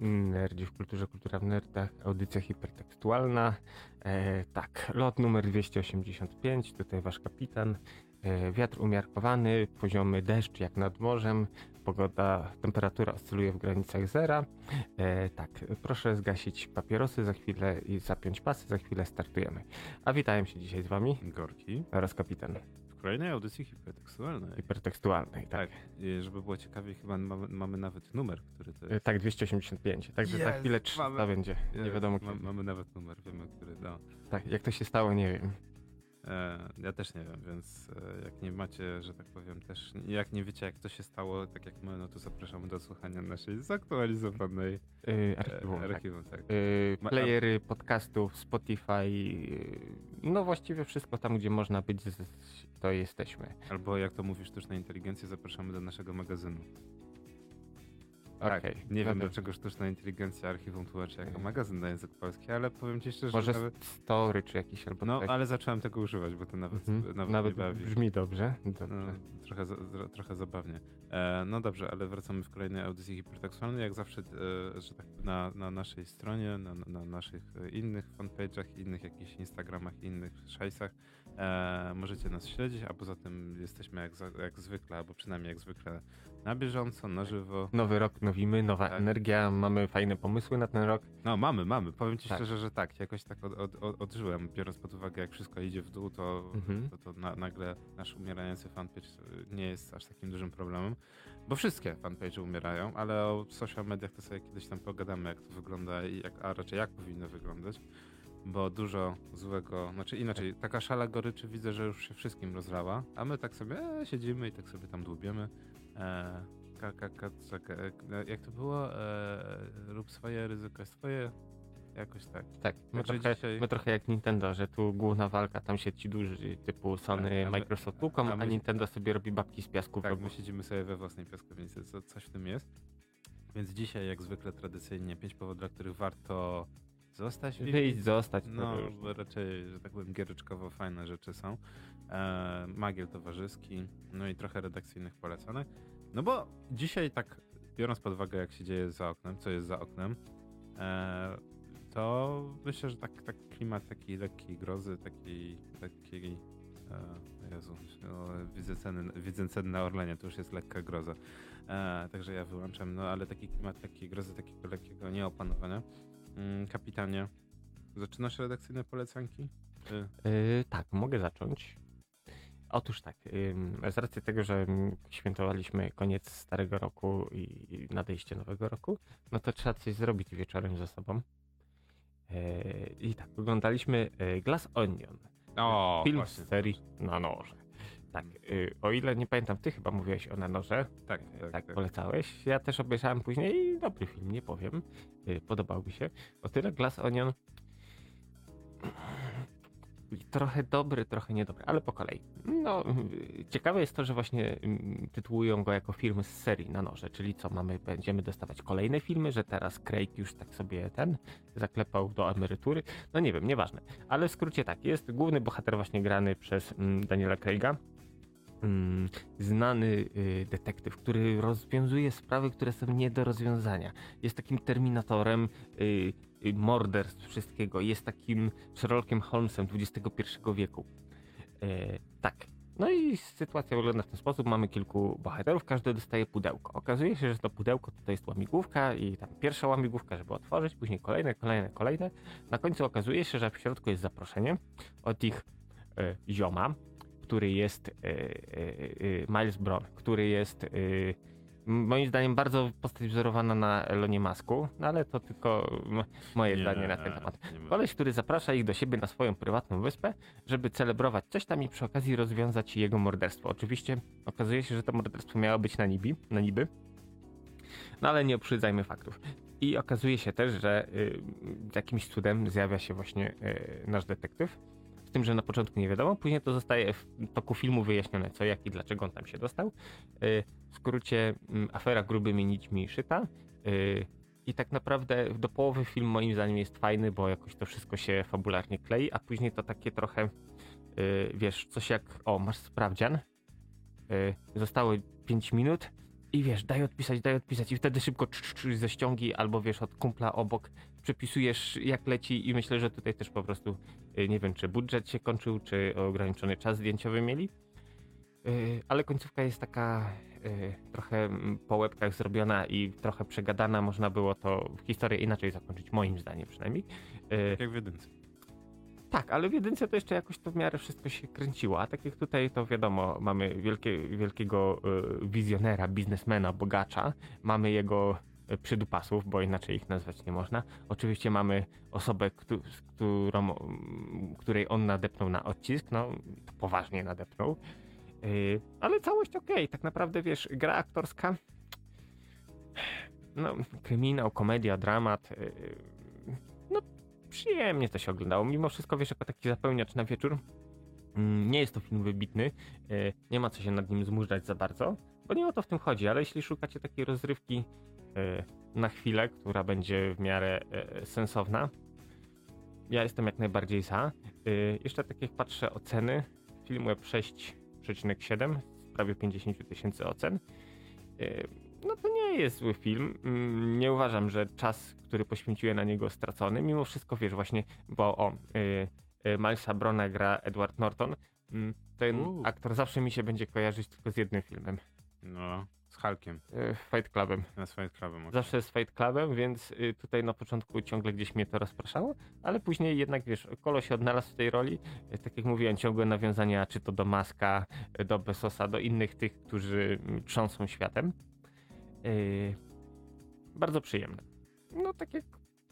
Nerdzi w kulturze, kultura w nerdach, audycja hipertekstualna. E, tak, lot numer 285, tutaj wasz kapitan. E, wiatr umiarkowany, poziomy deszcz jak nad morzem, pogoda, temperatura oscyluje w granicach zera. E, tak, proszę zgasić papierosy za chwilę i zapiąć pasy, za chwilę startujemy. A witałem się dzisiaj z wami Gorki. oraz kapitan kolejnej audycji hipertekstualnej. hipertekstualnej. Tak, Tak, i żeby było ciekawiej, chyba mamy, mamy nawet numer, który to e, jest. tak 285. Także za chwilę 300 mamy- będzie. Nie wiadomo kiedy. mamy nawet numer, wiemy, który da. Tak, jak to się stało, nie wiem. E, ja też nie wiem, więc e, jak nie macie, że tak powiem, też jak nie wiecie, jak to się stało, tak jak my, no to zapraszamy do słuchania naszej zaktualizowanej Yy, e, archiwum, tak. archiwum. Tak. Yy, Ma- playery podcastów, Spotify, yy, no właściwie wszystko tam, gdzie można być, to jesteśmy. Albo jak to mówisz, sztuczna inteligencja, zapraszamy do naszego magazynu. Okej. Tak, nie no wiem, dlaczego sztuczna inteligencja archiwum tłumaczy jako magazyn na język polski, ale powiem ci szczerze, Może że nawet... story czy jakiś albo No, tak. ale zacząłem tego używać, bo to nawet, Mhm. nawet, Nawet bawi. brzmi dobrze. No, dobrze. trochę, za, zra- trochę zabawnie. E, no dobrze, ale wracamy w kolejnej audycji hipertekstualnej. Jak zawsze, e, że tak na, na naszej stronie, na, na naszych e, innych fanpage'ach, innych jakichś Instagramach, innych szajsach e, możecie nas śledzić, a poza tym jesteśmy jak, jak zwykle, albo przynajmniej jak zwykle na bieżąco, na żywo. Nowy rok, nowimy, nowa Tak. energia, mamy fajne pomysły na ten rok. No mamy, mamy. Powiem ci Tak. szczerze, że tak. Jakoś tak od, od, od, odżyłem, biorąc pod uwagę, jak wszystko idzie w dół, to, Mhm. to, to na, nagle nasz umierający fanpage y, nie jest aż takim dużym problemem. Bo wszystkie fanpage umierają, ale o social mediach to sobie kiedyś tam pogadamy, jak to wygląda i jak, a raczej jak powinno wyglądać. Bo dużo złego, znaczy inaczej, taka szala goryczy widzę, że już się wszystkim rozlała, a my tak sobie e, siedzimy i tak sobie tam dłubiemy. E, ka, ka, czekaj, e, jak to było? E, rób swoje, ryzyko jest twoje. Jakoś tak. Tak, my trochę, dzisiaj- my trochę jak Nintendo, że tu główna walka, tam się ci duży typu Sony, Tak, a my- Microsoft tłuką, a a, my- Nintendo sobie robi babki z piasku Tak, my siedzimy sobie we własnej piaskownicy, co, coś w tym jest. Więc dzisiaj, jak zwykle, tradycyjnie, pięć powodów, dla których warto zostać. Wyjść, zostać. No, bo raczej, że tak powiem, giereczkowo fajne rzeczy są. E, magiel towarzyski, no i trochę redakcyjnych polecanek. No bo dzisiaj tak, biorąc pod uwagę, jak się dzieje za oknem, co jest za oknem, e, to myślę, że tak, tak klimat takiej lekkiej grozy, takiej, takiej e, Jezu, no, widzę, ceny, widzę ceny na Orlenie, to już jest lekka groza. E, także ja wyłączam, no ale taki klimat takiej grozy, takiego lekkiego nieopanowania. Mm, kapitanie, zaczynasz redakcyjne polecanki? Yy, tak, mogę zacząć. Otóż tak, z racji tego, że świętowaliśmy koniec starego roku i nadejście nowego roku, no to trzeba coś zrobić wieczorem ze sobą. Yy, I tak, oglądaliśmy yy, Glass Onion, O, film właśnie. z serii Na noże. Tak, yy, o ile nie pamiętam, ty chyba mówiłeś o Na noże, Tak, tak, tak, tak. polecałeś. Ja też obejrzałem później i dobry film, nie powiem. Yy, podobał mi się. O tyle Glass Onion trochę dobry, trochę niedobry, ale po kolei. No, ciekawe jest to, że właśnie yy, tytułują go jako film z serii na noże, czyli co, mamy, będziemy dostawać kolejne filmy, że teraz Craig już tak sobie ten zaklepał do emerytury. No nie wiem, nieważne. Ale w skrócie tak, jest główny bohater właśnie grany przez mm, Daniela Craiga. Mm, znany y, detektyw, który rozwiązuje sprawy, które są nie do rozwiązania. Jest takim terminatorem y, y, morderstw wszystkiego. Jest takim Sherlockiem Holmesem XXI wieku. E, tak. No i sytuacja wygląda w ten sposób. Mamy kilku bohaterów, każdy dostaje pudełko. Okazuje się, że to pudełko to jest łamigłówka i tam pierwsza łamigłówka, żeby otworzyć, później kolejne, kolejne, kolejne. Na końcu okazuje się, że w środku jest zaproszenie od ich e, zioma, który jest e, e, e, Miles Brown, który jest moim zdaniem bardzo postać wzorowana na Elonie Masku, no ale to tylko moje Nie, zdanie na ten temat. Koleś, który zaprasza ich do siebie na swoją prywatną wyspę, żeby celebrować coś tam i przy okazji rozwiązać jego morderstwo. Oczywiście okazuje się, że to morderstwo miało być na nibi, na niby, no ale nie uprzedzajmy faktów. I okazuje się też, że y, jakimś cudem zjawia się właśnie y, nasz detektyw. Tym, że na początku nie wiadomo, później to zostaje w toku filmu wyjaśnione, co, jak i dlaczego on tam się dostał. Y, w skrócie, y, afera grubymi nićmi szyta. Y, I tak naprawdę do połowy film moim zdaniem jest fajny, bo jakoś to wszystko się fabularnie klei, a później to takie trochę, y, wiesz, coś jak, o, masz sprawdzian, zostało 5 minut i wiesz, daj odpisać, daj odpisać i wtedy szybko cz, cz, ze ściągi albo wiesz, od kumpla obok przepisujesz jak leci i myślę, że tutaj też po prostu nie wiem, czy budżet się kończył, czy ograniczony czas zdjęciowy mieli. Y, Ale końcówka jest taka y, trochę mm, po łebkach zrobiona i trochę przegadana. Można było to historię inaczej zakończyć, moim zdaniem przynajmniej. Y, Tak jak w jedynce. tak, ale w jedynce to jeszcze jakoś to w miarę wszystko się kręciło, a tak jak tutaj to wiadomo, mamy wielkie, wielkiego y, wizjonera, biznesmena, bogacza, mamy jego y, przydupasów, bo inaczej ich nazwać nie można. Oczywiście mamy osobę, którą, mm, której on nadepnął na odcisk, no poważnie nadepnął. Y, ale całość okej, tak naprawdę wiesz, gra aktorska, no kryminał, komedia, dramat, y, no przyjemnie to się oglądało. Mimo wszystko, wiesz, jako taki zapełniacz na wieczór, mm, nie jest to film wybitny, nie ma co się nad nim zmużdżać za bardzo, bo nie o to w tym chodzi, ale jeśli szukacie takiej rozrywki na chwilę, która będzie w miarę e, sensowna, ja jestem jak najbardziej za. E, Jeszcze tak jak patrzę oceny, film web 6,7 z prawie 50 tysięcy ocen. E, No to nie jest zły film. Mm, Nie uważam, że czas, który poświęciłem na niego stracony. Mimo wszystko, wiesz, właśnie, bo o, Milesa Brona gra Edward Norton. Mm, Ten aktor zawsze mi się będzie kojarzyć tylko z jednym filmem. No, z Hulkiem. y, Fight Clubem. Na swoim klubem. Zawsze z Fight Clubem, więc y, tutaj na początku ciągle gdzieś mnie to rozpraszało, ale później jednak, wiesz, Kolo się odnalazł w tej roli. Y, Tak jak mówiłem, ciągłe nawiązania, czy to do Maska, y, do Besosa, do innych tych, którzy mm, trząsą światem. Bardzo przyjemne. No tak jak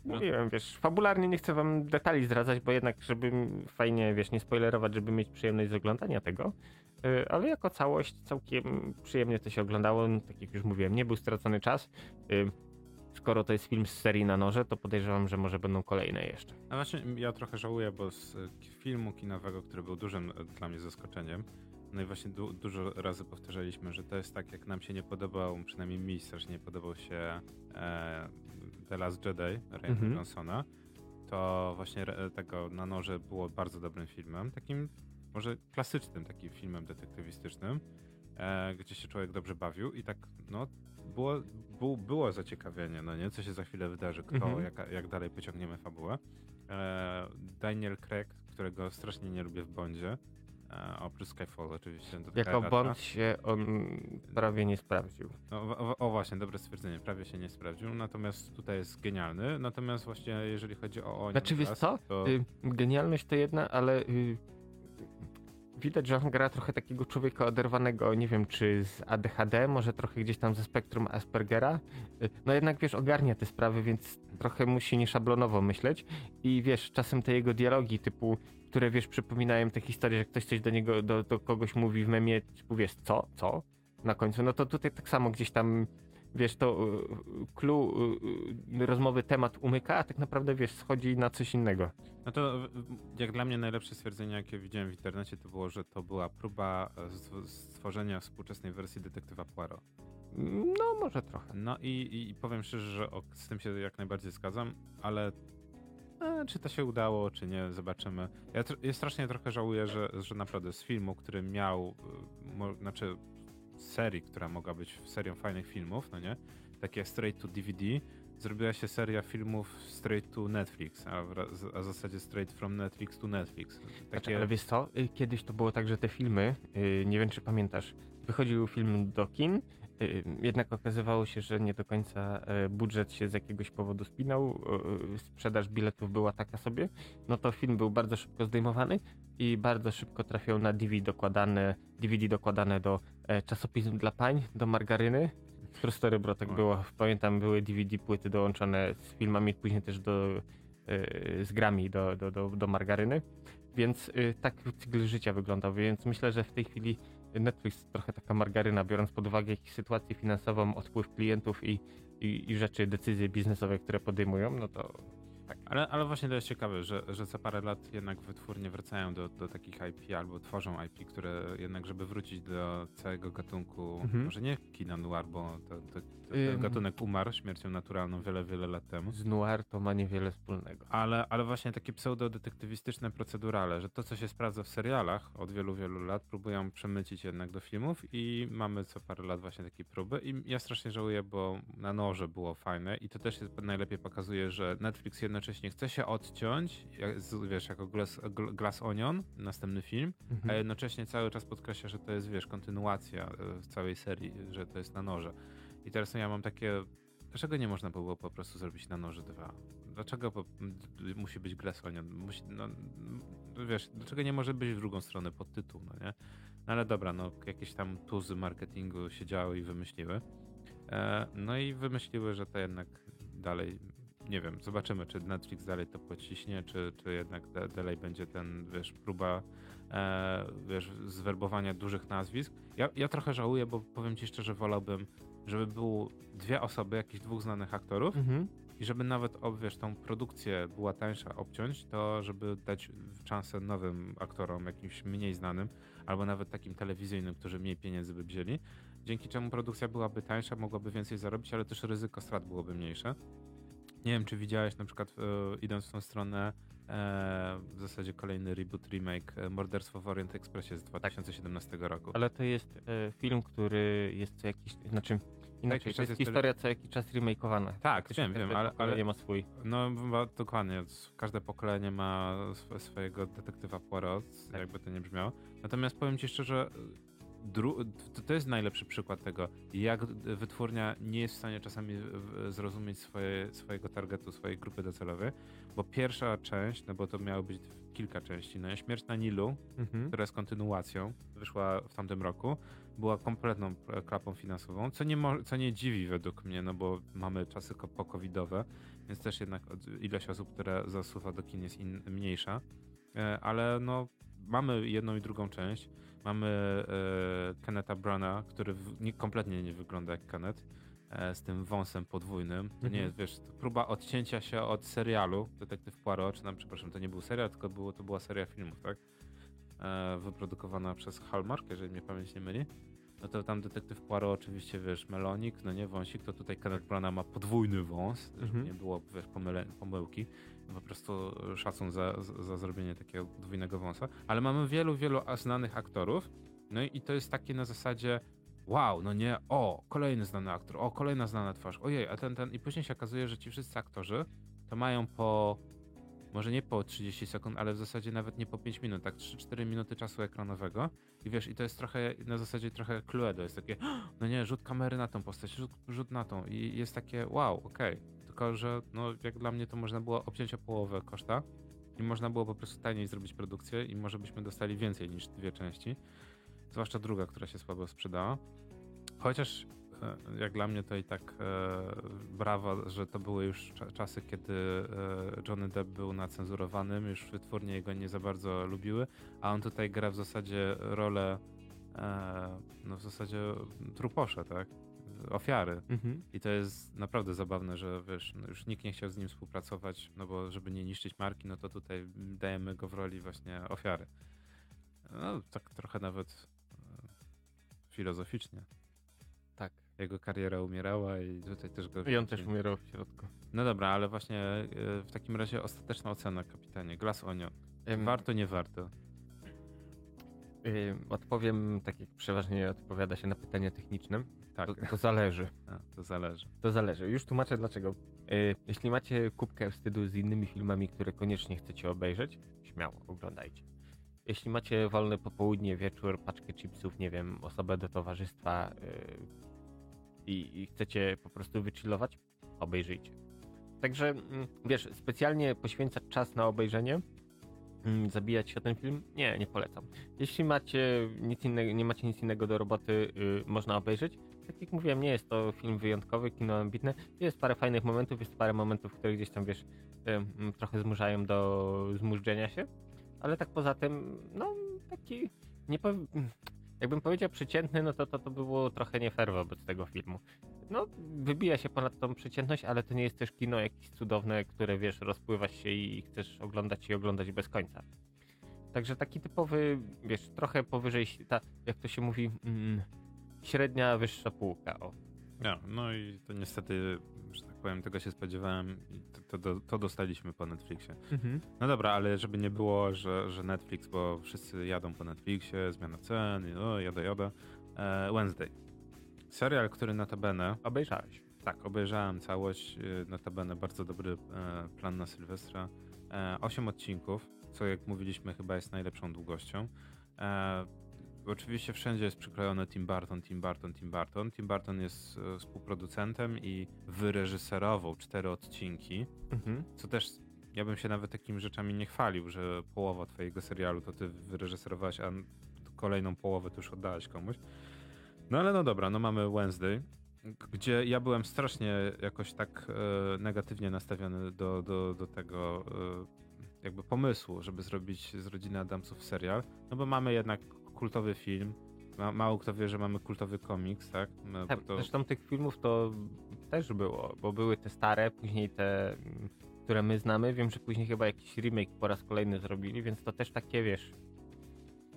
mówiłem, wiesz, fabularnie nie chcę wam detali zdradzać, bo jednak, żeby fajnie, wiesz, nie spoilerować, żeby mieć przyjemność z oglądania tego, ale jako całość całkiem przyjemnie to się oglądało. Tak jak już mówiłem, nie był stracony czas. Y, Skoro to jest film z serii na noże, to podejrzewam, że może będą kolejne jeszcze. A właśnie ja trochę żałuję, bo z e, filmu kinowego, który był dużym e, dla mnie zaskoczeniem, no i właśnie du dużo razy powtarzaliśmy, że to jest tak, jak nam się nie podobał, przynajmniej mi strasznie nie podobał się e, The Last Jedi Ryan Mhm. Johnsona, to właśnie tego na noże było bardzo dobrym filmem, takim może klasycznym takim filmem detektywistycznym, e, gdzie się człowiek dobrze bawił i tak, no, było, było, było zaciekawienie, no nie, co się za chwilę wydarzy, kto, Mhm. jak, jak dalej pociągniemy fabułę. E, Daniel Craig, którego strasznie nie lubię w Bondzie, e, oprócz Skyfall oczywiście. Jako. Bond się on prawie nie sprawdził. No, o, o, o właśnie, dobre stwierdzenie, prawie się nie sprawdził, natomiast tutaj jest genialny, natomiast właśnie jeżeli chodzi o... o Znaczy, wiesz co? To... Y, Genialność to jedna, ale y, widać, że on gra trochę takiego człowieka oderwanego, nie wiem, czy z ADHD, może trochę gdzieś tam ze spektrum Aspergera. No jednak, wiesz, ogarnia te sprawy, więc trochę musi nieszablonowo myśleć i wiesz, czasem te jego dialogi typu, które, wiesz, przypominają te historie, że ktoś coś do niego, do, do kogoś mówi w memie, typu, wiesz, co, co? Na końcu, no to tutaj tak samo gdzieś tam wiesz, to y, clue y, y, rozmowy temat umyka, a tak naprawdę, wiesz, schodzi na coś innego. No to jak dla mnie najlepsze stwierdzenie, jakie widziałem w internecie, to było, że to była próba e, stworzenia współczesnej wersji detektywa Poirot. No, może trochę. No i, i powiem szczerze, że z tym się jak najbardziej zgadzam, ale e, czy to się udało, czy nie, zobaczymy. Ja, ja strasznie trochę żałuję, że, że naprawdę z filmu, który miał, y, mo, znaczy serii, która mogła być serią fajnych filmów, no nie? Takie straight to DVD, zrobiła się seria filmów straight to Netflix, a w, a w zasadzie straight from Netflix to Netflix. Znaczy, Takie, ale wiesz co, y, kiedyś to było tak, że te filmy, y, nie wiem czy pamiętasz, wychodził film do kin, y, jednak okazywało się, że nie do końca budżet się z jakiegoś powodu spinał, sprzedaż biletów była taka sobie, no to film był bardzo szybko zdejmowany i bardzo szybko trafiał na DVD dokładane, DVD dokładane do czasopism dla pań, do margaryny. Prostory, bro, tak było. Pamiętam, były DVD płyty dołączone z filmami, później też do, e, z grami do, do, do, do margaryny. Więc y, tak cykl życia wyglądał, więc myślę, że w tej chwili Netflix trochę taka margaryna, biorąc pod uwagę ich sytuację finansową, odpływ klientów i, i, i rzeczy, decyzje biznesowe, które podejmują, no to a Ale, ale właśnie to jest ciekawe, że, że za parę lat jednak wytwórnie wracają do, do takich IP albo tworzą IP, które jednak, żeby wrócić do całego gatunku, Mhm. może nie kina noir, bo to, to, to, ten gatunek umarł śmiercią naturalną wiele, wiele lat temu. Z noir to ma niewiele wspólnego. Ale, ale właśnie takie pseudodetektywistyczne procedurale, że to, co się sprawdza w serialach od wielu, wielu lat, próbują przemycić jednak do filmów i mamy co parę lat właśnie takie próby. I ja strasznie żałuję, bo na noże było fajne i to też jest, najlepiej pokazuje, że Netflix jednocześnie chce się odciąć, wiesz, jako Glass, Gl- Glass Onion, następny film, a Mhm. jednocześnie cały czas podkreśla, że to jest, wiesz, kontynuacja e, w całej serii, że to jest na noże. I teraz ja mam takie, dlaczego nie można było po prostu zrobić na noże dwa? Dlaczego po, musi być Glass Onion? Musi, no, wiesz, dlaczego nie może być w drugą stronę podtytuł, no nie? No ale dobra, no jakieś tam tuzy marketingu siedziały i wymyśliły. E, no i wymyśliły, że to jednak dalej, nie wiem, zobaczymy, czy Netflix dalej to pociśnie, czy, czy jednak da, dalej będzie ten, wiesz, próba e, wiesz, zwerbowania dużych nazwisk. Ja, ja trochę żałuję, bo powiem ci szczerze, wolałbym, żeby było dwie osoby, jakichś dwóch znanych aktorów Mhm. i żeby nawet, o, wiesz, tą produkcję była tańsza obciąć, to żeby dać szansę nowym aktorom, jakimś mniej znanym, albo nawet takim telewizyjnym, którzy mniej pieniędzy by wzięli, dzięki czemu produkcja byłaby tańsza, mogłaby więcej zarobić, ale też ryzyko strat byłoby mniejsze. Nie wiem, czy widziałeś na przykład, e, idąc w tą stronę, e, w zasadzie kolejny reboot, remake e, Morderstwo w Orient Expressie z 2017 roku. Ale to jest e, film, który jest co jakiś, znaczy inaczej, to czas jest jest historia co jakiś czas remakeowana. Tak, wiem, wiem, ale, ale nie ma swój. No, ma, dokładnie. Każde pokolenie ma sw- swojego detektywa Poirot, Tak. jakby to nie brzmiało. Natomiast powiem ci szczerze, to, jest najlepszy przykład tego, jak wytwórnia nie jest w stanie czasami zrozumieć swoje, swojego targetu, swojej grupy docelowej, bo pierwsza część, no bo to miało być kilka części, no Śmierć na Nilu, Mhm. która jest kontynuacją, wyszła w tamtym roku, była kompletną klapą finansową, co nie, co nie dziwi według mnie, no bo mamy czasy ko- po-covidowe, więc też jednak ilość osób, które zasuwa do kin jest mniejsza, E, ale no mamy jedną i drugą część, mamy e, Kenneta Brana, który w, nie, kompletnie nie wygląda jak Kenneth, e, z tym wąsem podwójnym. To nie Mhm. jest, wiesz, to próba odcięcia się od serialu Detektyw Poirot, czy tam, przepraszam, to nie był serial, tylko było, to była seria filmów, tak? E, wyprodukowana przez Hallmark, jeżeli mnie pamięć nie myli. No to tam detektyw Poirot oczywiście, wiesz, melonik, no nie wąsik, to tutaj Kenneth Branagh ma podwójny wąs, żeby Mhm. nie było, wiesz, pomyle, pomyłki. Po prostu szacun za, za, zrobienie takiego podwójnego wąsa. Ale mamy wielu, wielu znanych aktorów, no i, to jest takie na zasadzie wow, no nie, o, kolejny znany aktor, o, kolejna znana twarz, ojej, a ten, ten, i później się okazuje, że ci wszyscy aktorzy to mają po może nie po 30 sekund, ale w zasadzie nawet nie po 5 minut, tak 3-4 minuty czasu ekranowego. I wiesz, i to jest trochę, na zasadzie trochę Cluedo, jest takie, no nie, rzut kamery na tą postać, rzut, rzut na tą. I jest takie, wow, okej. Tylko, że no, jak dla mnie to można było obciąć o połowę koszta i można było po prostu taniej zrobić produkcję i może byśmy dostali więcej niż dwie części. Zwłaszcza druga, która się słabo sprzedała. Chociaż e, jak dla mnie to i tak e, brawa, że to były już cza- czasy, kiedy e, Johnny Depp był nacenzurowanym, już wytwórnie jego nie za bardzo lubiły, a on tutaj gra w zasadzie rolę e, no w zasadzie truposza, tak? Ofiary. Mhm. I to jest naprawdę zabawne, że wiesz, no już nikt nie chciał z nim współpracować, no bo żeby nie niszczyć marki, no to tutaj dajemy go w roli właśnie ofiary. No tak trochę nawet e, filozoficznie. Tak. Jego kariera umierała i tutaj też go... I on też umierał w środku. No dobra, ale właśnie e, w takim razie ostateczna ocena, kapitanie. Glass Onion. Warto, nie warto? odpowiem tak, jak przeważnie odpowiada się na pytania techniczne. Tak, To, to zależy. A, to zależy. To zależy. Już tłumaczę dlaczego. Y, Jeśli macie kubkę wstydu z innymi filmami, które koniecznie chcecie obejrzeć, śmiało, oglądajcie. Jeśli macie wolne popołudnie, wieczór, paczkę chipsów, nie wiem, osobę do towarzystwa y, i, i chcecie po prostu wychillować, obejrzyjcie. Także, mm, wiesz, specjalnie poświęcać czas na obejrzenie, mm, zabijać się o ten film, nie, nie polecam. Jeśli macie nic innego, nie macie nic innego do roboty, y, można obejrzeć. Tak jak mówiłem, nie jest to film wyjątkowy, kino ambitne. Jest parę fajnych momentów, jest parę momentów, które gdzieś tam, wiesz, trochę zmuszają do zmużdżenia się. Ale tak poza tym, no, taki, nie powiem, jakbym powiedział przeciętny, no to, to to było trochę nie fair wobec tego filmu. no, wybija się ponad tą przeciętność, ale to nie jest też kino jakieś cudowne, które wiesz, rozpływasz się i chcesz oglądać i oglądać bez końca. Także taki typowy, wiesz, trochę powyżej, ta, jak to się mówi, mm, średnia, wyższa półka. O. Ja, no i to niestety, że tak powiem, tego się spodziewałem i to, to, to dostaliśmy po Netflixie. Mhm. No dobra, ale żeby nie było, że, że Netflix, bo wszyscy jadą po Netflixie, zmiana cen, i o, jada, jada. E, Wednesday. Serial, który notabene, Obejrzałeś. tak, obejrzałem całość, e, notabene bardzo dobry e, plan na Sylwestra. 8 odcinków, co jak mówiliśmy chyba jest najlepszą długością. Oczywiście wszędzie jest przyklejony Tim Burton, Tim Burton, Tim Burton. Tim Burton jest e, współproducentem i wyreżyserował cztery odcinki, Mhm. co też ja bym się nawet takimi rzeczami nie chwalił, że połowa twojego serialu to ty wyreżyserowałeś, a kolejną połowę to już oddałeś komuś. No ale no dobra, no mamy Wednesday, gdzie ja byłem strasznie jakoś tak e, negatywnie nastawiony do, do, do tego e, jakby pomysłu, żeby zrobić z rodziny Adamsów serial, no bo mamy jednak kultowy film, ma, mało kto wie, że mamy kultowy komiks, tak? No, Tak, to- Zresztą tych filmów to też było, bo były te stare, później te, które my znamy. Wiem, że później chyba jakiś remake po raz kolejny zrobili, więc to też takie, wiesz,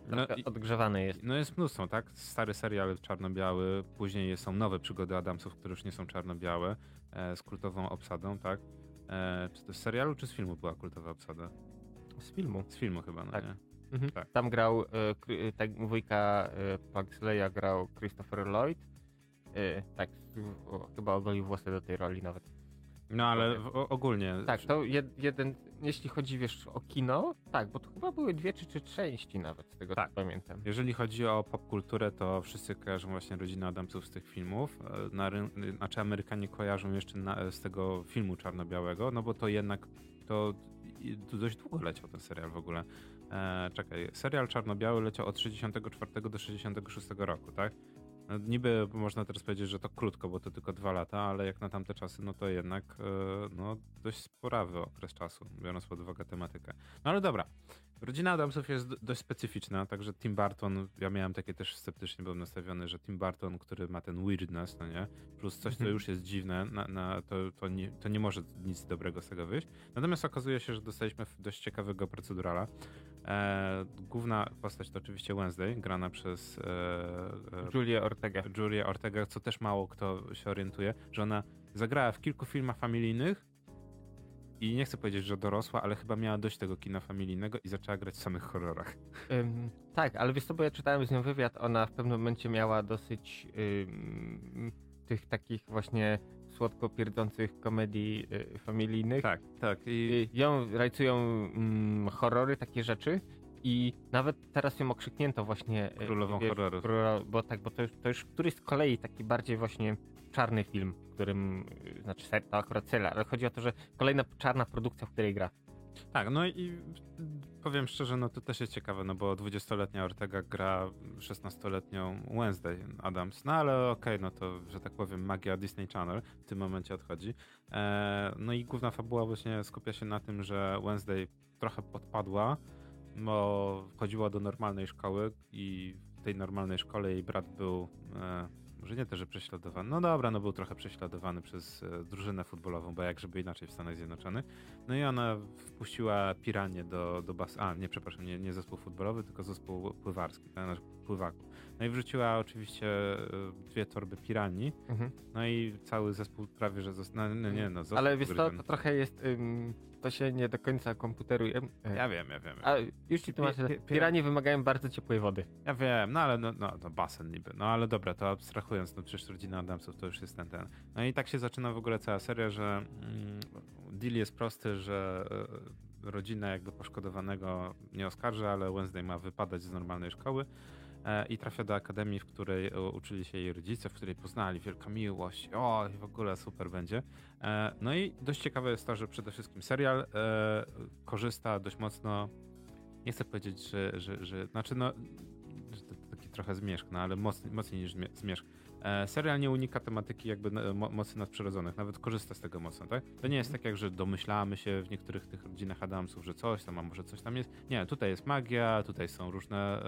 No odgrzewane jest. No jest mnóstwo, tak? Stary serial czarno-biały, później są nowe przygody Adamsów, które już nie są czarno-białe, e, z kultową obsadą, tak? E, czy to z serialu, czy z filmu była kultowa obsada? Z filmu. Z filmu chyba, no Tak. nie? Mhm. Tak. Tam grał, e, Kry- tak, wujka e, Pugsley'a grał Christopher Lloyd. E, tak, o, chyba ogolił włosy do tej roli nawet. No ale w, ogólnie... Tak, to jed, jeden, jeśli chodzi, wiesz, o kino, tak, bo to chyba były dwie czy trzy części nawet, z tego Tak. co pamiętam. Jeżeli chodzi o popkulturę, to wszyscy kojarzą właśnie rodzinę Adamsów z tych filmów. E, Na, ryn- znaczy Amerykanie kojarzą jeszcze na, z tego filmu czarno-białego, no bo to jednak to dość długo leciał ten serial w ogóle. E, czekaj, serial czarno-biały leciał od 64 do 66 roku, tak? No, niby można teraz powiedzieć, że to krótko, bo to tylko dwa lata, ale jak na tamte czasy, no to jednak e, no, dość sporawy okres czasu, biorąc pod uwagę tematykę. No ale dobra, Rodzina Adamsów jest dość specyficzna, także Tim Burton, ja miałem takie też sceptycznie byłem nastawiony, że Tim Burton, który ma ten weirdness, no nie, plus coś, co Mhm. już jest dziwne, na, na, to, to, nie, to nie może nic dobrego z tego wyjść. Natomiast okazuje się, że dostaliśmy dość ciekawego procedurala. E, główna postać to oczywiście Wednesday, grana przez e, e, Julia Ortega. Julia Ortega, co też mało kto się orientuje, że ona zagrała w kilku filmach familijnych i nie chcę powiedzieć, że dorosła, ale chyba miała dość tego kina familijnego i zaczęła grać w samych horrorach. Ym, tak, ale wiesz co, bo ja czytałem z nią wywiad, ona w pewnym momencie miała dosyć ym, tych takich właśnie słodko pierdzących komedii y, familijnych. Tak, tak. I Y, ją rajcują mm, horrory, takie rzeczy i nawet teraz ją okrzyknięto właśnie y, Królową horrorów. królo- bo tak, bo to już, to już któryś z kolei taki bardziej właśnie czarny film, w którym, y, znaczy to akurat serial, ale chodzi o to, że kolejna czarna produkcja, w której gra. Tak, no i powiem szczerze, no to też jest ciekawe, no bo 20-letnia Ortega gra 16-letnią Wednesday Adams, no ale okej, no to, że tak powiem, magia Disney Channel w tym momencie odchodzi. E, no i główna fabuła właśnie skupia się na tym, że Wednesday trochę podpadła, bo chodziła do normalnej szkoły i w tej normalnej szkole jej brat był, e, może nie to, że prześladowany, no dobra, no był trochę prześladowany przez e, drużynę futbolową, bo jak żeby inaczej w Stanach Zjednoczonych. No i ona wpuściła piranie do, do bas... A, nie, przepraszam, nie, nie zespół futbolowy, tylko zespół pływarski, tak, znaczy pływaków. No i wrzuciła oczywiście e, dwie torby piranii, Mhm. no i cały zespół prawie, że został, no, nie no, został Ale wiesz ugryziony. to trochę jest, ym, to się nie do końca komputeruje. E, Ja wiem, ja wiem. A już ci tłumaczę, Pi- piranie wymagają bardzo ciepłej wody. Ja wiem, no ale no, no, no basen niby. No ale dobra, to abstrahując, no przecież rodzina Adamsów to już jest ten, ten. No i tak się zaczyna w ogóle cała seria, że mm, deal jest prosty, że e, rodzina jakby poszkodowanego nie oskarża, ale Wednesday ma wypadać z normalnej szkoły i trafia do akademii, w której e, uczyli się jej rodzice, w której poznali wielka miłość, o i w ogóle super będzie. E, no i dość ciekawe jest to, że przede wszystkim serial e, korzysta dość mocno nie chcę powiedzieć, że, że, że znaczy no, że to taki trochę zmierzch, no ale mocniej, mocniej niż zmie- zmierzch. E, serial nie unika tematyki jakby e, mo mocy nadprzyrodzonych, nawet korzysta z tego mocno, tak? To nie jest tak jak, że domyślamy się w niektórych tych rodzinach Adamsów, że coś tam, a może coś tam jest. Nie, tutaj jest magia, tutaj są różne,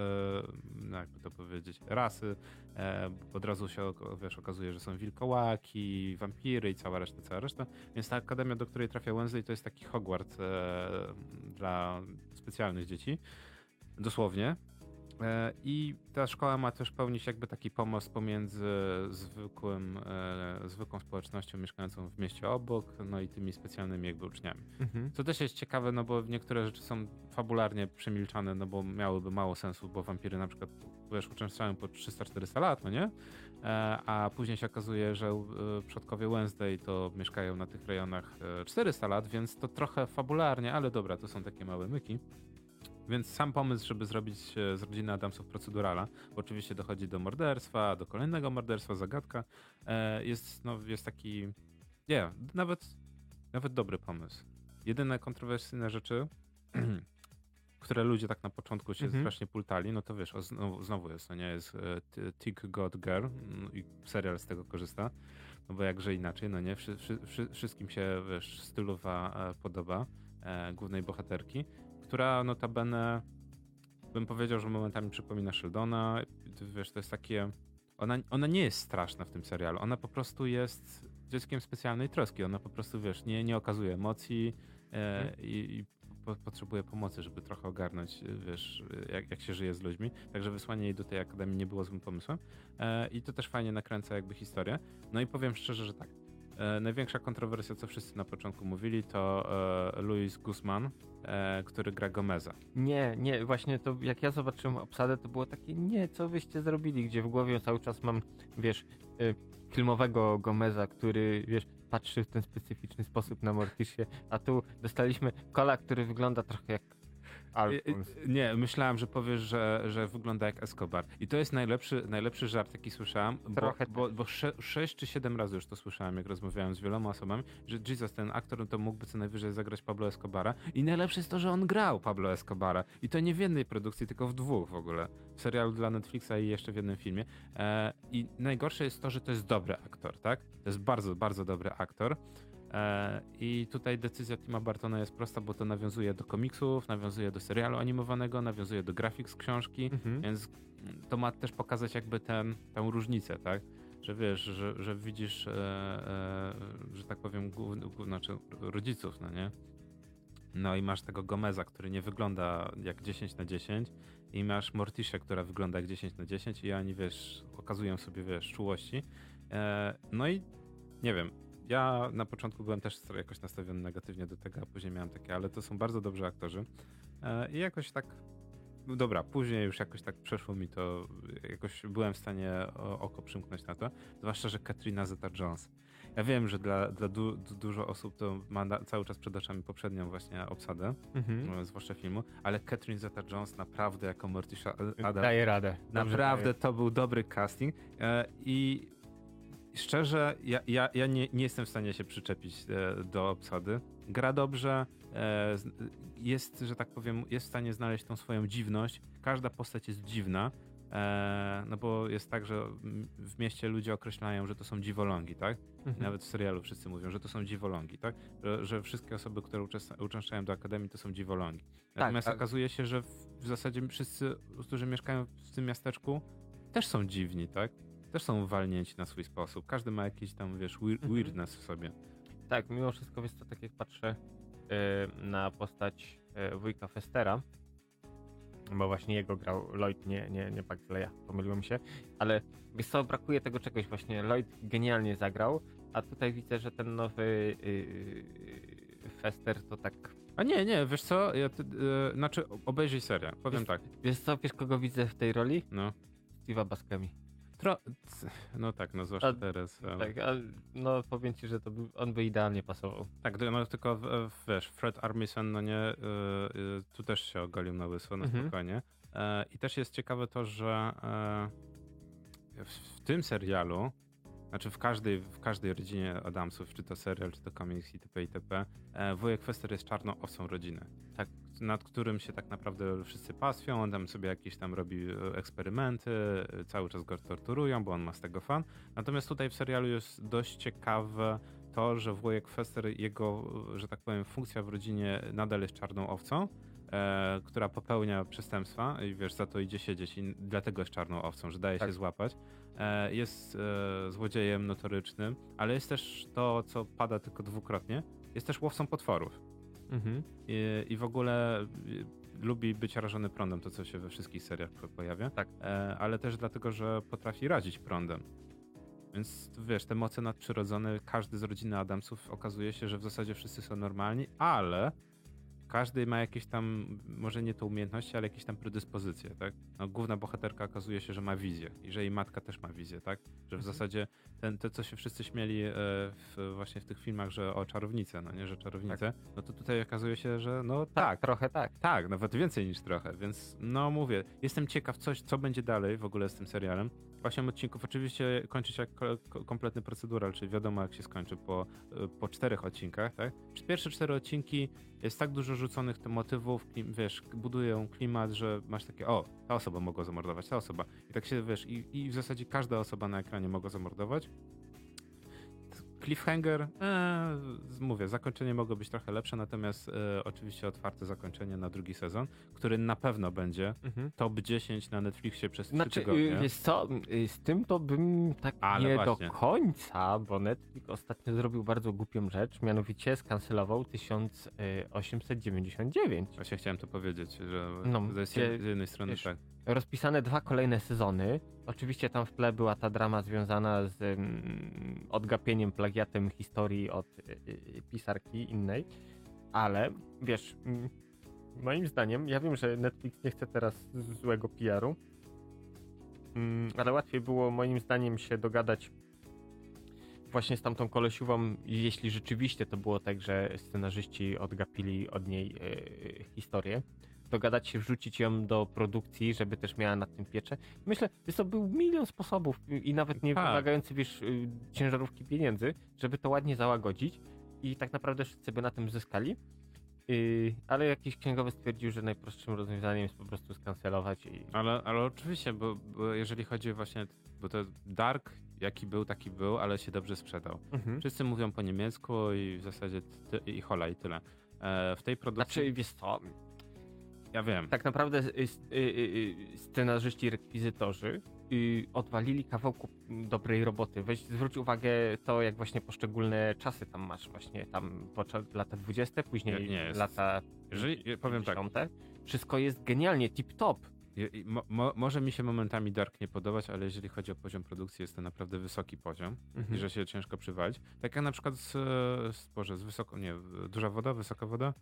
e, jakby to powiedzieć, rasy. E, od razu się, wiesz, okazuje, że są wilkołaki, wampiry i cała reszta, cała reszta. Więc ta akademia, do której trafia Wednesday, to jest taki Hogwart e, dla specjalnych dzieci. Dosłownie. E, I ta szkoła ma też pełnić jakby taki pomost pomiędzy zwykłym, e, zwykłą społecznością mieszkającą w mieście obok, no i tymi specjalnymi jakby uczniami. Mhm. Co też jest ciekawe, no bo niektóre rzeczy są fabularnie przemilczane, no bo miałyby mało sensu, bo wampiry na przykład wiesz, uczęszczają po 300-400 lat, no nie? E, a później się okazuje, że przodkowie Wednesday to mieszkają na tych rejonach 400 lat, więc to trochę fabularnie, ale dobra, to są takie małe myki. Więc sam pomysł, żeby zrobić e, z rodziny Adamsów procedurala, bo oczywiście dochodzi do morderstwa, do kolejnego morderstwa, zagadka, e, jest, no, jest taki, nie, yeah, nawet, nawet dobry pomysł. Jedyne kontrowersyjne rzeczy, które ludzie tak na początku się mhm. strasznie pultali, no to wiesz, o, znowu, znowu jest, to nie jest e, Tick God Girl mm, i serial z tego korzysta, no bo jakże inaczej, no nie, wszy, wszy, wszystkim się, wiesz, stylowa podoba głównej bohaterki, która notabene bym powiedział, że momentami przypomina Sheldona. Wiesz, to jest takie. Ona, ona nie jest straszna w tym serialu. Ona po prostu jest dzieckiem specjalnej troski. Ona po prostu, wiesz, nie, nie okazuje emocji e, mhm. i, i po, potrzebuje pomocy, żeby trochę ogarnąć, wiesz, jak, jak się żyje z ludźmi. Także wysłanie jej do tej akademii nie było złym pomysłem. E, I to też fajnie nakręca jakby historię. No i powiem szczerze, że tak. E, największa kontrowersja, co wszyscy na początku mówili, to e, Luis Guzman, e, który gra Gomeza. Nie, nie, właśnie to jak ja zobaczyłem obsadę, to było takie, nie, co wyście zrobili, gdzie w głowie cały czas mam, wiesz, filmowego Gomeza, który, wiesz, patrzy w ten specyficzny sposób na Mortisie, a tu dostaliśmy kola, który wygląda trochę jak Alfons. Nie, myślałem, że powiesz, że, że wygląda jak Escobar. I to jest najlepszy, najlepszy żart, jaki słyszałem, bo, bo, bo sze, sześć czy siedem razy już to słyszałem, jak rozmawiałem z wieloma osobami, że Jesus, ten aktor, to mógłby co najwyżej zagrać Pablo Escobara. I najlepsze jest to, że on grał Pablo Escobara. I to nie w jednej produkcji, tylko w dwóch w ogóle. W serialu dla Netflixa i jeszcze w jednym filmie. E, I najgorsze jest to, że to jest dobry aktor, tak? To jest bardzo, bardzo dobry aktor. E, I tutaj decyzja Tima Bartona jest prosta, bo to nawiązuje do komiksów, nawiązuje do serialu animowanego, nawiązuje do grafik z książki, mhm. więc to ma też pokazać jakby ten, tę różnicę, tak? Że wiesz, że, że widzisz, e, e, że tak powiem, głów, głów, znaczy rodziców, no nie? No i masz tego Gomeza, który nie wygląda jak 10 na 10 i masz Mortiszę, która wygląda jak 10 na 10 i oni, wiesz, okazują sobie, wiesz, czułości. E, no i nie wiem, ja na początku byłem też jakoś nastawiony negatywnie do tego, a później miałem takie, ale to są bardzo dobrzy aktorzy. E, I jakoś tak, no dobra, później już jakoś tak przeszło mi to, jakoś byłem w stanie oko przymknąć na to. Zwłaszcza, że Katrina Zeta-Jones. Ja wiem, że dla, dla du, du, dużo osób to ma na, cały czas przed oczami poprzednią właśnie obsadę, mhm. E, zwłaszcza filmu, ale Catherine Zeta-Jones naprawdę jako Morticia Adam daje radę. Naprawdę daje. to był dobry casting e, i szczerze, ja, ja, ja nie, nie jestem w stanie się przyczepić e, do obsady. Gra dobrze, e, jest, że tak powiem, jest w stanie znaleźć tą swoją dziwność. Każda postać jest dziwna, e, no bo jest tak, że w mieście ludzie określają, że to są dziwolągi, tak? Mhm. Nawet w serialu wszyscy mówią, że to są dziwolągi, tak? Że, że wszystkie osoby, które uczęszczają do akademii, to są dziwolągi. Tak, Natomiast tak, okazuje się, że w, w zasadzie wszyscy, którzy mieszkają w tym miasteczku, też są dziwni, tak? Też są walnięci na swój sposób. Każdy ma jakiś tam, wiesz, mhm. weirdness w sobie. Tak, mimo wszystko, wiesz co, tak jak patrzę yy, na postać yy, wujka Festera, bo właśnie jego grał Lloyd, nie, nie, nie Baxleya, pomyliłem się, ale wiesz co, brakuje tego czegoś właśnie, Lloyd genialnie zagrał, a tutaj widzę, że ten nowy yy, Fester to tak... A nie, nie, wiesz co, ja, ty, yy, znaczy obejrzyj serię, powiem wiesz, tak. Wiesz co, wiesz kogo widzę w tej roli? No. Steve'a Baskemi. Tro... No tak, no zwłaszcza a, teraz. Ale... Tak, a, no powiem ci, że to by, on by idealnie pasował. Tak, no tylko wiesz, Fred Armisen, no nie, y, y, tu też się ogolił na łyso, na mhm. spokojnie. E, I też jest ciekawe to, że e, w tym serialu znaczy w każdej, w każdej rodzinie Adamsów, czy to serial, czy to komiks itp. itp. E, wujek Fester jest czarną owcą rodziny. Tak, nad którym się tak naprawdę wszyscy pastwią, on tam sobie jakieś tam robi e, eksperymenty, e, cały czas go torturują, bo on ma z tego fan. Natomiast tutaj w serialu jest dość ciekawe to, że wujek Fester, jego, że tak powiem, funkcja w rodzinie nadal jest czarną owcą, e, która popełnia przestępstwa i wiesz, za to idzie siedzieć i dlatego jest czarną owcą, że daje Tak. się złapać. E, jest e, złodziejem notorycznym, ale jest też to, co pada tylko dwukrotnie, jest też łowcą potworów. Mhm. I, i w ogóle y, lubi być rażony prądem, to co się we wszystkich seriach po- pojawia. Tak. E, ale też dlatego, że potrafi razić prądem. Więc wiesz, te moce nadprzyrodzone, każdy z rodziny Adamsów okazuje się, że w zasadzie wszyscy są normalni, ale każdy ma jakieś tam, może nie to umiejętności, ale jakieś tam predyspozycje, tak? No, główna bohaterka okazuje się, że ma wizję i że jej matka też ma wizję, tak? Że w Mhm. zasadzie ten, to, co się wszyscy śmieli e, w, właśnie w tych filmach, że o czarownicę, no nie, że czarownicę, no to tutaj okazuje się, że no Tak, tak, trochę tak. tak, nawet więcej niż trochę, więc no mówię, jestem ciekaw coś, co będzie dalej w ogóle z tym serialem. Osiem odcinków oczywiście kończy się jak ko- ko- kompletny procedural, czyli wiadomo jak się skończy po, y, po czterech odcinkach, tak? Pierwsze cztery odcinki jest tak dużo rzuconych te motywów, wiesz, budują klimat, że masz takie, o, ta osoba mogła zamordować, ta osoba. I tak się, wiesz, i, i w zasadzie każda osoba na ekranie mogła zamordować. Cliffhanger, e, mówię, zakończenie mogło być trochę lepsze, natomiast e, oczywiście otwarte zakończenie na drugi sezon, który na pewno będzie Mhm. top 10 na Netflixie przez 3 Znaczy, tygodnie. y, wiesz co, y, z tym to bym tak Ale nie właśnie. do końca, bo Netflix ostatnio zrobił bardzo głupią rzecz, mianowicie skancelował 1899. Właśnie chciałem to powiedzieć, że No, z jednej strony wiesz, tak. Rozpisane dwa kolejne sezony. Oczywiście tam w tle była ta drama związana z mm, odgapieniem, plagiatem historii od y, y, pisarki innej, ale wiesz, mm, moim zdaniem, ja wiem, że Netflix nie chce teraz złego PR-u, mm, ale łatwiej było moim zdaniem się dogadać właśnie z tamtą kolesiową, jeśli rzeczywiście to było tak, że scenarzyści odgapili od niej y, historię dogadać się, wrzucić ją do produkcji, żeby też miała nad tym pieczę. Myślę, że to był milion sposobów y, i nawet nie Tak. wymagający, wiesz, y, ciężarówki pieniędzy, żeby to ładnie załagodzić i tak naprawdę wszyscy by na tym zyskali. Yy, ale jakiś księgowy stwierdził, że najprostszym rozwiązaniem jest po prostu skancelować i... Ale, ale oczywiście, bo, bo jeżeli chodzi właśnie, bo to Dark jaki był, taki był, ale się dobrze sprzedał. Mhm. Wszyscy mówią po niemiecku i w zasadzie ty, i hola i tyle. E, w tej produkcji, Znaczy, wiesz co, ja wiem, tak naprawdę y, y, y, scenarzyści, rekwizytorzy odwalili kawałku dobrej roboty. Weź zwróć uwagę to, jak właśnie poszczególne czasy tam masz, właśnie tam lata 20, później Nie, nie lata jeżeli, powiem tak, 50. Wszystko jest genialnie, tip-top. Mo, mo, może mi się momentami Dark nie podobać, ale jeżeli chodzi o poziom produkcji, jest to naprawdę wysoki poziom Mhm. i że się ciężko przywalić. Tak jak na przykład z, z, Boże, z wysoko, nie, duża woda, wysoka woda?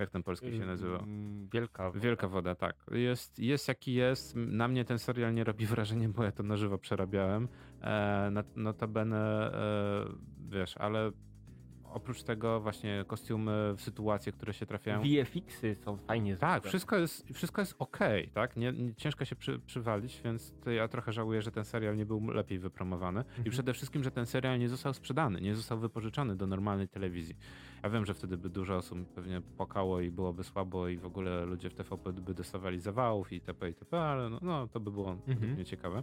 Jak ten polski się nazywa? Mm, Wielka. Wielka woda, tak. Jest, jest jaki jest. Na mnie ten serial nie robi wrażenia, bo ja to na żywo przerabiałem. E, not- notabene, e, wiesz, ale oprócz tego właśnie kostiumy, sytuacje, które się trafiają. VFX-y są fajnie Tak, wszystko jest, wszystko jest okej, tak? Nie, nie, ciężko się przy, przywalić, więc ja trochę żałuję, że ten serial nie był lepiej wypromowany. I Mhm. przede wszystkim, że ten serial nie został sprzedany, nie został wypożyczony do normalnej telewizji. Ja wiem, że wtedy by dużo osób pewnie płakało i byłoby słabo i w ogóle ludzie w TVP by dostawali zawałów i itp. itp., ale no, no to by było Mhm. mnie ciekawe.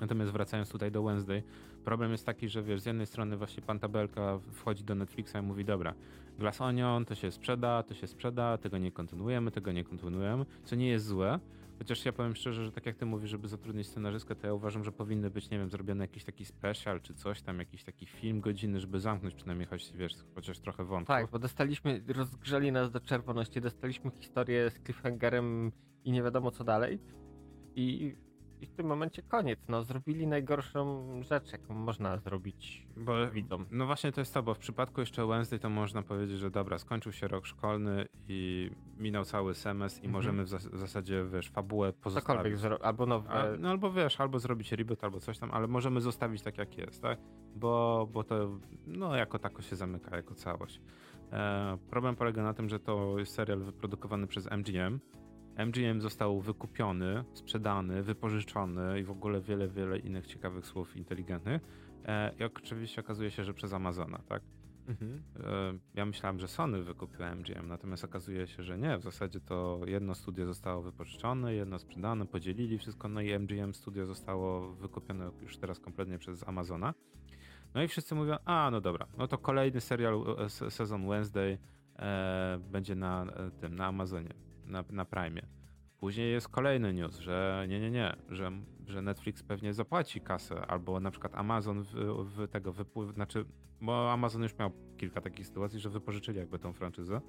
Natomiast wracając tutaj do Wednesday, problem jest taki, że wiesz, z jednej strony właśnie pan Tabelka wchodzi do Netflixa i mówi, dobra, Glass Onion to się sprzeda, to się sprzeda, tego nie kontynuujemy, tego nie kontynuujemy, co nie jest złe, chociaż ja powiem szczerze, że tak jak ty mówisz, żeby zatrudnić scenarzystkę, to ja uważam, że powinny być, nie wiem, zrobiony jakiś taki special, czy coś tam, jakiś taki film godzinny, żeby zamknąć przynajmniej choć, wiesz, chociaż trochę wątków. Tak, bo dostaliśmy, rozgrzeli nas do czerwoności, dostaliśmy historię z cliffhangerem i nie wiadomo co dalej. I, i w tym momencie koniec. No, zrobili najgorszą rzecz, jaką można zrobić Bo widzom. No właśnie to jest to, bo w przypadku jeszcze Wednesday to można powiedzieć, że dobra, skończył się rok szkolny i minął cały semestr i Mhm. możemy w, zas- w zasadzie, wiesz, fabułę pozostawić. Cokolwiek albo nowe. A, no albo wiesz, albo zrobić reboot, albo coś tam, ale możemy zostawić tak jak jest, tak? Bo, bo to no jako tako się zamyka jako całość. E, problem polega na tym, że to jest serial wyprodukowany przez MGM. MGM został wykupiony, sprzedany, wypożyczony i w ogóle wiele, wiele innych ciekawych słów inteligentnych E, I oczywiście okazuje się, że przez Amazona, tak? Mhm. E, ja myślałem, że Sony wykupiła MGM, natomiast okazuje się, że nie. W zasadzie to jedno studio zostało wypożyczone, jedno sprzedane, podzielili wszystko, no i MGM studio zostało wykupione już teraz kompletnie przez Amazona. No i wszyscy mówią, a no dobra, no to kolejny serial e, sezon Wednesday e, będzie na e, tym, na Amazonie, na, na Prime. Później jest kolejny news, że nie, nie, nie, że, że Netflix pewnie zapłaci kasę, albo na przykład Amazon w, w tego wypływ, znaczy, bo Amazon już miał kilka takich sytuacji, że wypożyczyli jakby tą franczyzę.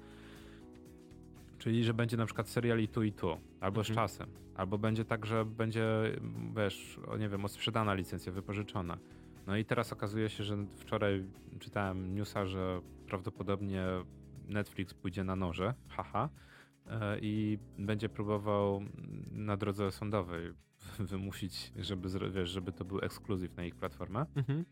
Czyli, że będzie na przykład serial i tu i tu, albo mhm. z czasem, albo będzie tak, że będzie, wiesz, nie wiem, sprzedana licencja, wypożyczona. No i teraz okazuje się, że wczoraj czytałem newsa, że prawdopodobnie Netflix pójdzie na noże, haha, i będzie próbował na drodze sądowej wymusić, żeby, wiesz, żeby to był ekskluzyw na ich platformę. Mhm.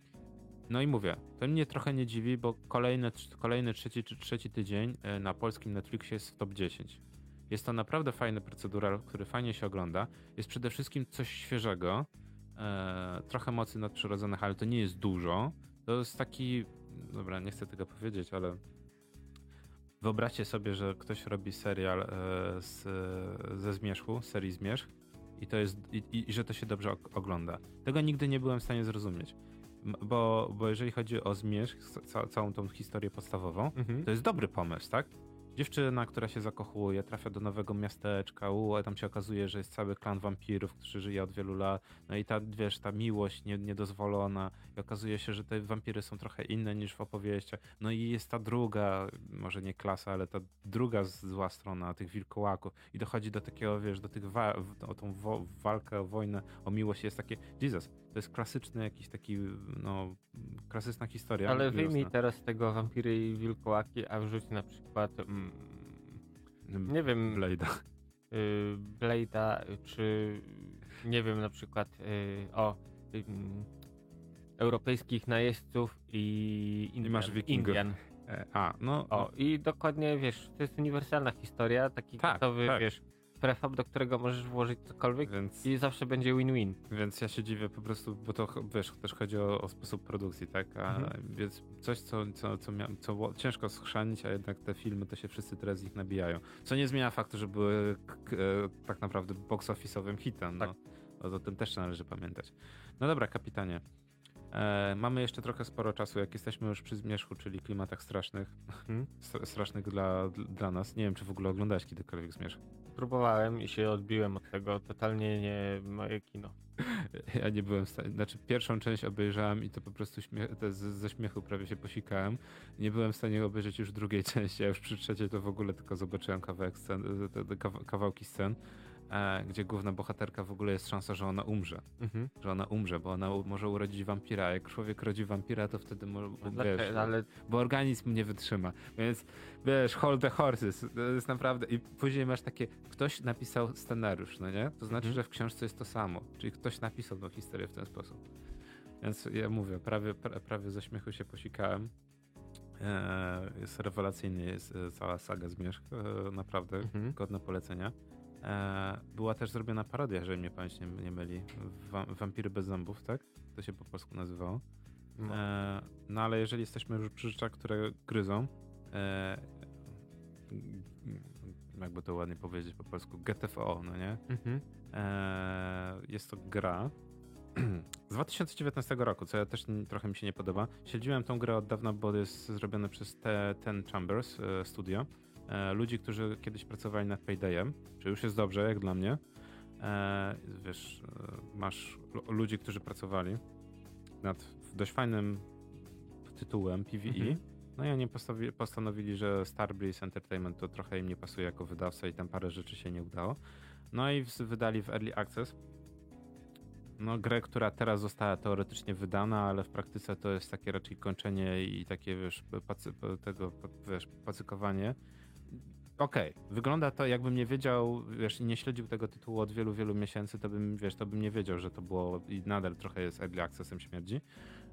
No i mówię, to mnie trochę nie dziwi, bo kolejny, kolejny trzeci czy trzeci tydzień e, na polskim Netflixie jest w top 10. Jest to naprawdę fajny procedural, który fajnie się ogląda. Jest przede wszystkim coś świeżego, e, trochę mocy nadprzyrodzonych, ale to nie jest dużo. To jest taki, dobra, nie chcę tego powiedzieć, ale wyobraźcie sobie, że ktoś robi serial e, z, ze zmierzchu, serii zmierzch i to jest, i, i, że to się dobrze ogląda. Tego nigdy nie byłem w stanie zrozumieć. Bo, bo jeżeli chodzi o zmierzch, ca, całą tą historię podstawową, mhm. to jest dobry pomysł, tak? Dziewczyna, która się zakochuje, trafia do nowego miasteczka, u, tam się okazuje, że jest cały klan wampirów, który żyje od wielu lat, no i ta, wiesz, ta miłość nie, niedozwolona. I okazuje się, że te wampiry są trochę inne niż w opowieściach, no i jest ta druga, może nie klasa, ale ta druga zła strona tych wilkołaków. I dochodzi do takiego, wiesz, do tych, wa- o tą wo- walkę, o wojnę, o miłość. Jest takie, Jesus, to jest klasyczny jakiś taki, no, klasyczna historia. Ale wyjmij teraz tego wampiry i wilkołaki, a wrzuć na przykład, mm, nie wiem... Blade'a. Y, Blade'a, czy nie wiem, na przykład y, o y, europejskich najeźdźców i, Indian, I masz wikingów. Indian. E, a, no. O, i dokładnie, wiesz, to jest uniwersalna historia, taki tak, gotowy, tak. wiesz, prefab, do którego możesz włożyć cokolwiek więc, i zawsze będzie win-win. Więc ja się dziwię po prostu, bo to wiesz, też chodzi o, o sposób produkcji, tak? A, mhm. Więc coś, co, co, co, mia, co ciężko schrzanić, a jednak te filmy to się wszyscy teraz z nich nabijają. Co nie zmienia faktu, że były e, tak naprawdę box office'owym hitem. No. Tak. O, o tym też należy pamiętać. No dobra, kapitanie. E, mamy jeszcze trochę sporo czasu, jak jesteśmy już przy zmierzchu, czyli klimatach strasznych. Hmm? Strasznych dla, dla nas. Nie wiem, czy w ogóle oglądałeś kiedykolwiek zmierzch. Próbowałem i się odbiłem od tego. Totalnie nie moje kino. Ja nie byłem w stanie. Znaczy, pierwszą część obejrzałem i to po prostu śmie ze, śmiechu prawie się posikałem. Nie byłem w stanie obejrzeć już drugiej części, a już przy trzeciej to w ogóle tylko zobaczyłem kawałek scen, kawałki scen gdzie główna bohaterka w ogóle jest szansa, że ona umrze. Mhm. Że ona umrze, bo ona może urodzić wampira. Jak człowiek rodzi wampira, to wtedy może, wiesz, ale... bo organizm nie wytrzyma. Więc wiesz, hold the horses. To jest naprawdę... I później masz takie, ktoś napisał scenariusz, no nie? To znaczy, mhm. że w książce jest to samo. Czyli ktoś napisał tą historię w ten sposób. Więc ja mówię, prawie, prawie ze śmiechu się posikałem. E, jest rewelacyjny, jest e, cała saga Zmierzch, e, naprawdę mhm. godne polecenia. E, była też zrobiona parodia, jeżeli mnie pamięć nie, nie myli. Wampiry bez zębów, tak? To się po polsku nazywało. No. E, no ale jeżeli jesteśmy już przy rzeczach, które gryzą, e, jakby to ładnie powiedzieć po polsku, GTFO, no nie? Mhm. jest to gra z 2019 roku, co ja też trochę mi się nie podoba. Śledziłem tą grę od dawna, bo jest zrobione przez te, Ten Chambers Studio ludzi, którzy kiedyś pracowali nad Paydayem, czy już jest dobrze, jak dla mnie. E, wiesz, e, masz ludzi, którzy pracowali nad dość fajnym tytułem PvE. Mhm. No i oni postanowili, że Starbreeze Entertainment to trochę im nie pasuje jako wydawca i tam parę rzeczy się nie udało. No i wydali w Early Access no, grę, która teraz została teoretycznie wydana, ale w praktyce to jest takie raczej kończenie i takie, wiesz, pacy, tego, wiesz, pacykowanie okej, okay. wygląda to jakbym nie wiedział, wiesz, i nie śledził tego tytułu od wielu, wielu miesięcy, to bym, wiesz, to bym nie wiedział, że to było i nadal trochę jest early accessem śmierdzi,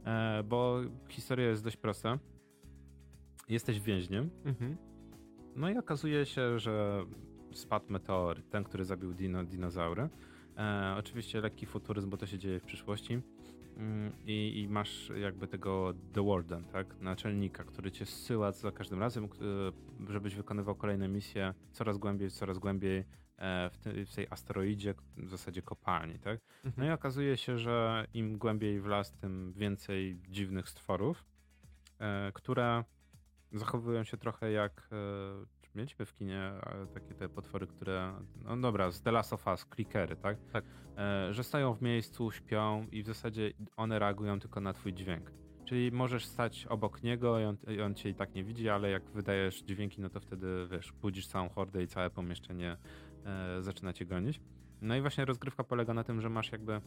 e, bo historia jest dość prosta. Jesteś więźniem, mhm. no i okazuje się, że spadł meteor, ten, który zabił dino, dinozaury. E, oczywiście lekki futuryzm, bo to się dzieje w przyszłości. Mm, i, i masz jakby tego The Warden, tak? Naczelnika, który cię zsyła za każdym razem, żebyś wykonywał kolejne misje coraz głębiej, coraz głębiej e, w, tej, w tej asteroidzie, w zasadzie kopalni, tak? Mhm. No i okazuje się, że im głębiej w las, tym więcej dziwnych stworów, e, które zachowują się trochę jak mieliśmy w kinie takie te potwory, które, no dobra, z The Last of Us, clickery, tak? Tak. E, że stoją w miejscu, śpią i w zasadzie one reagują tylko na twój dźwięk. Czyli możesz stać obok niego i on, i on cię i tak nie widzi, ale jak wydajesz dźwięki, no to wtedy, wiesz, budzisz całą hordę i całe pomieszczenie e, zaczyna cię gonić. No i właśnie rozgrywka polega na tym, że masz jakby E,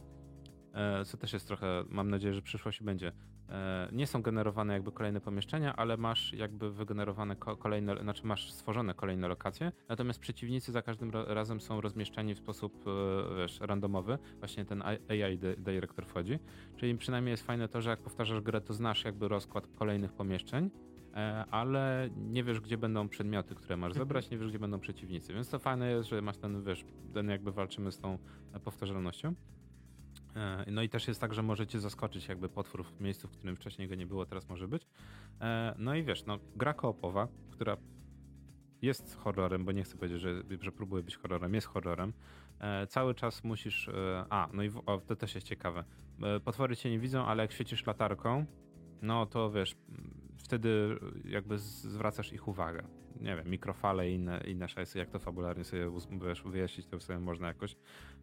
co też jest trochę, mam nadzieję, że w przyszłości będzie. E, nie są generowane jakby kolejne pomieszczenia, ale masz jakby wygenerowane kolejne, znaczy masz stworzone kolejne lokacje, natomiast przeciwnicy za każdym razem są rozmieszczani w sposób e, wiesz, randomowy. Właśnie ten AI Director wchodzi, czyli przynajmniej jest fajne to, że jak powtarzasz grę, to znasz jakby rozkład kolejnych pomieszczeń, ale nie wiesz, gdzie będą przedmioty, które masz mhm. zebrać, nie wiesz, gdzie będą przeciwnicy. Więc to fajne jest, że masz ten, wiesz, ten jakby walczymy z tą powtarzalnością. E, no i też jest tak, że możecie zaskoczyć jakby potwór w miejscu, w którym wcześniej go nie było, teraz może być. E, no i wiesz, no gra koopowa, która jest horrorem, bo nie chcę powiedzieć, że, że próbuje być horrorem, jest horrorem. E, cały czas musisz. A, no i o, to też jest ciekawe. Potwory cię nie widzą, ale jak świecisz latarką, no to wiesz, wtedy jakby zwracasz ich uwagę. Nie wiem, mikrofale i inne, inne szajsy, jak to fabularnie sobie wiesz, wyjaśnić, to sobie można jakoś.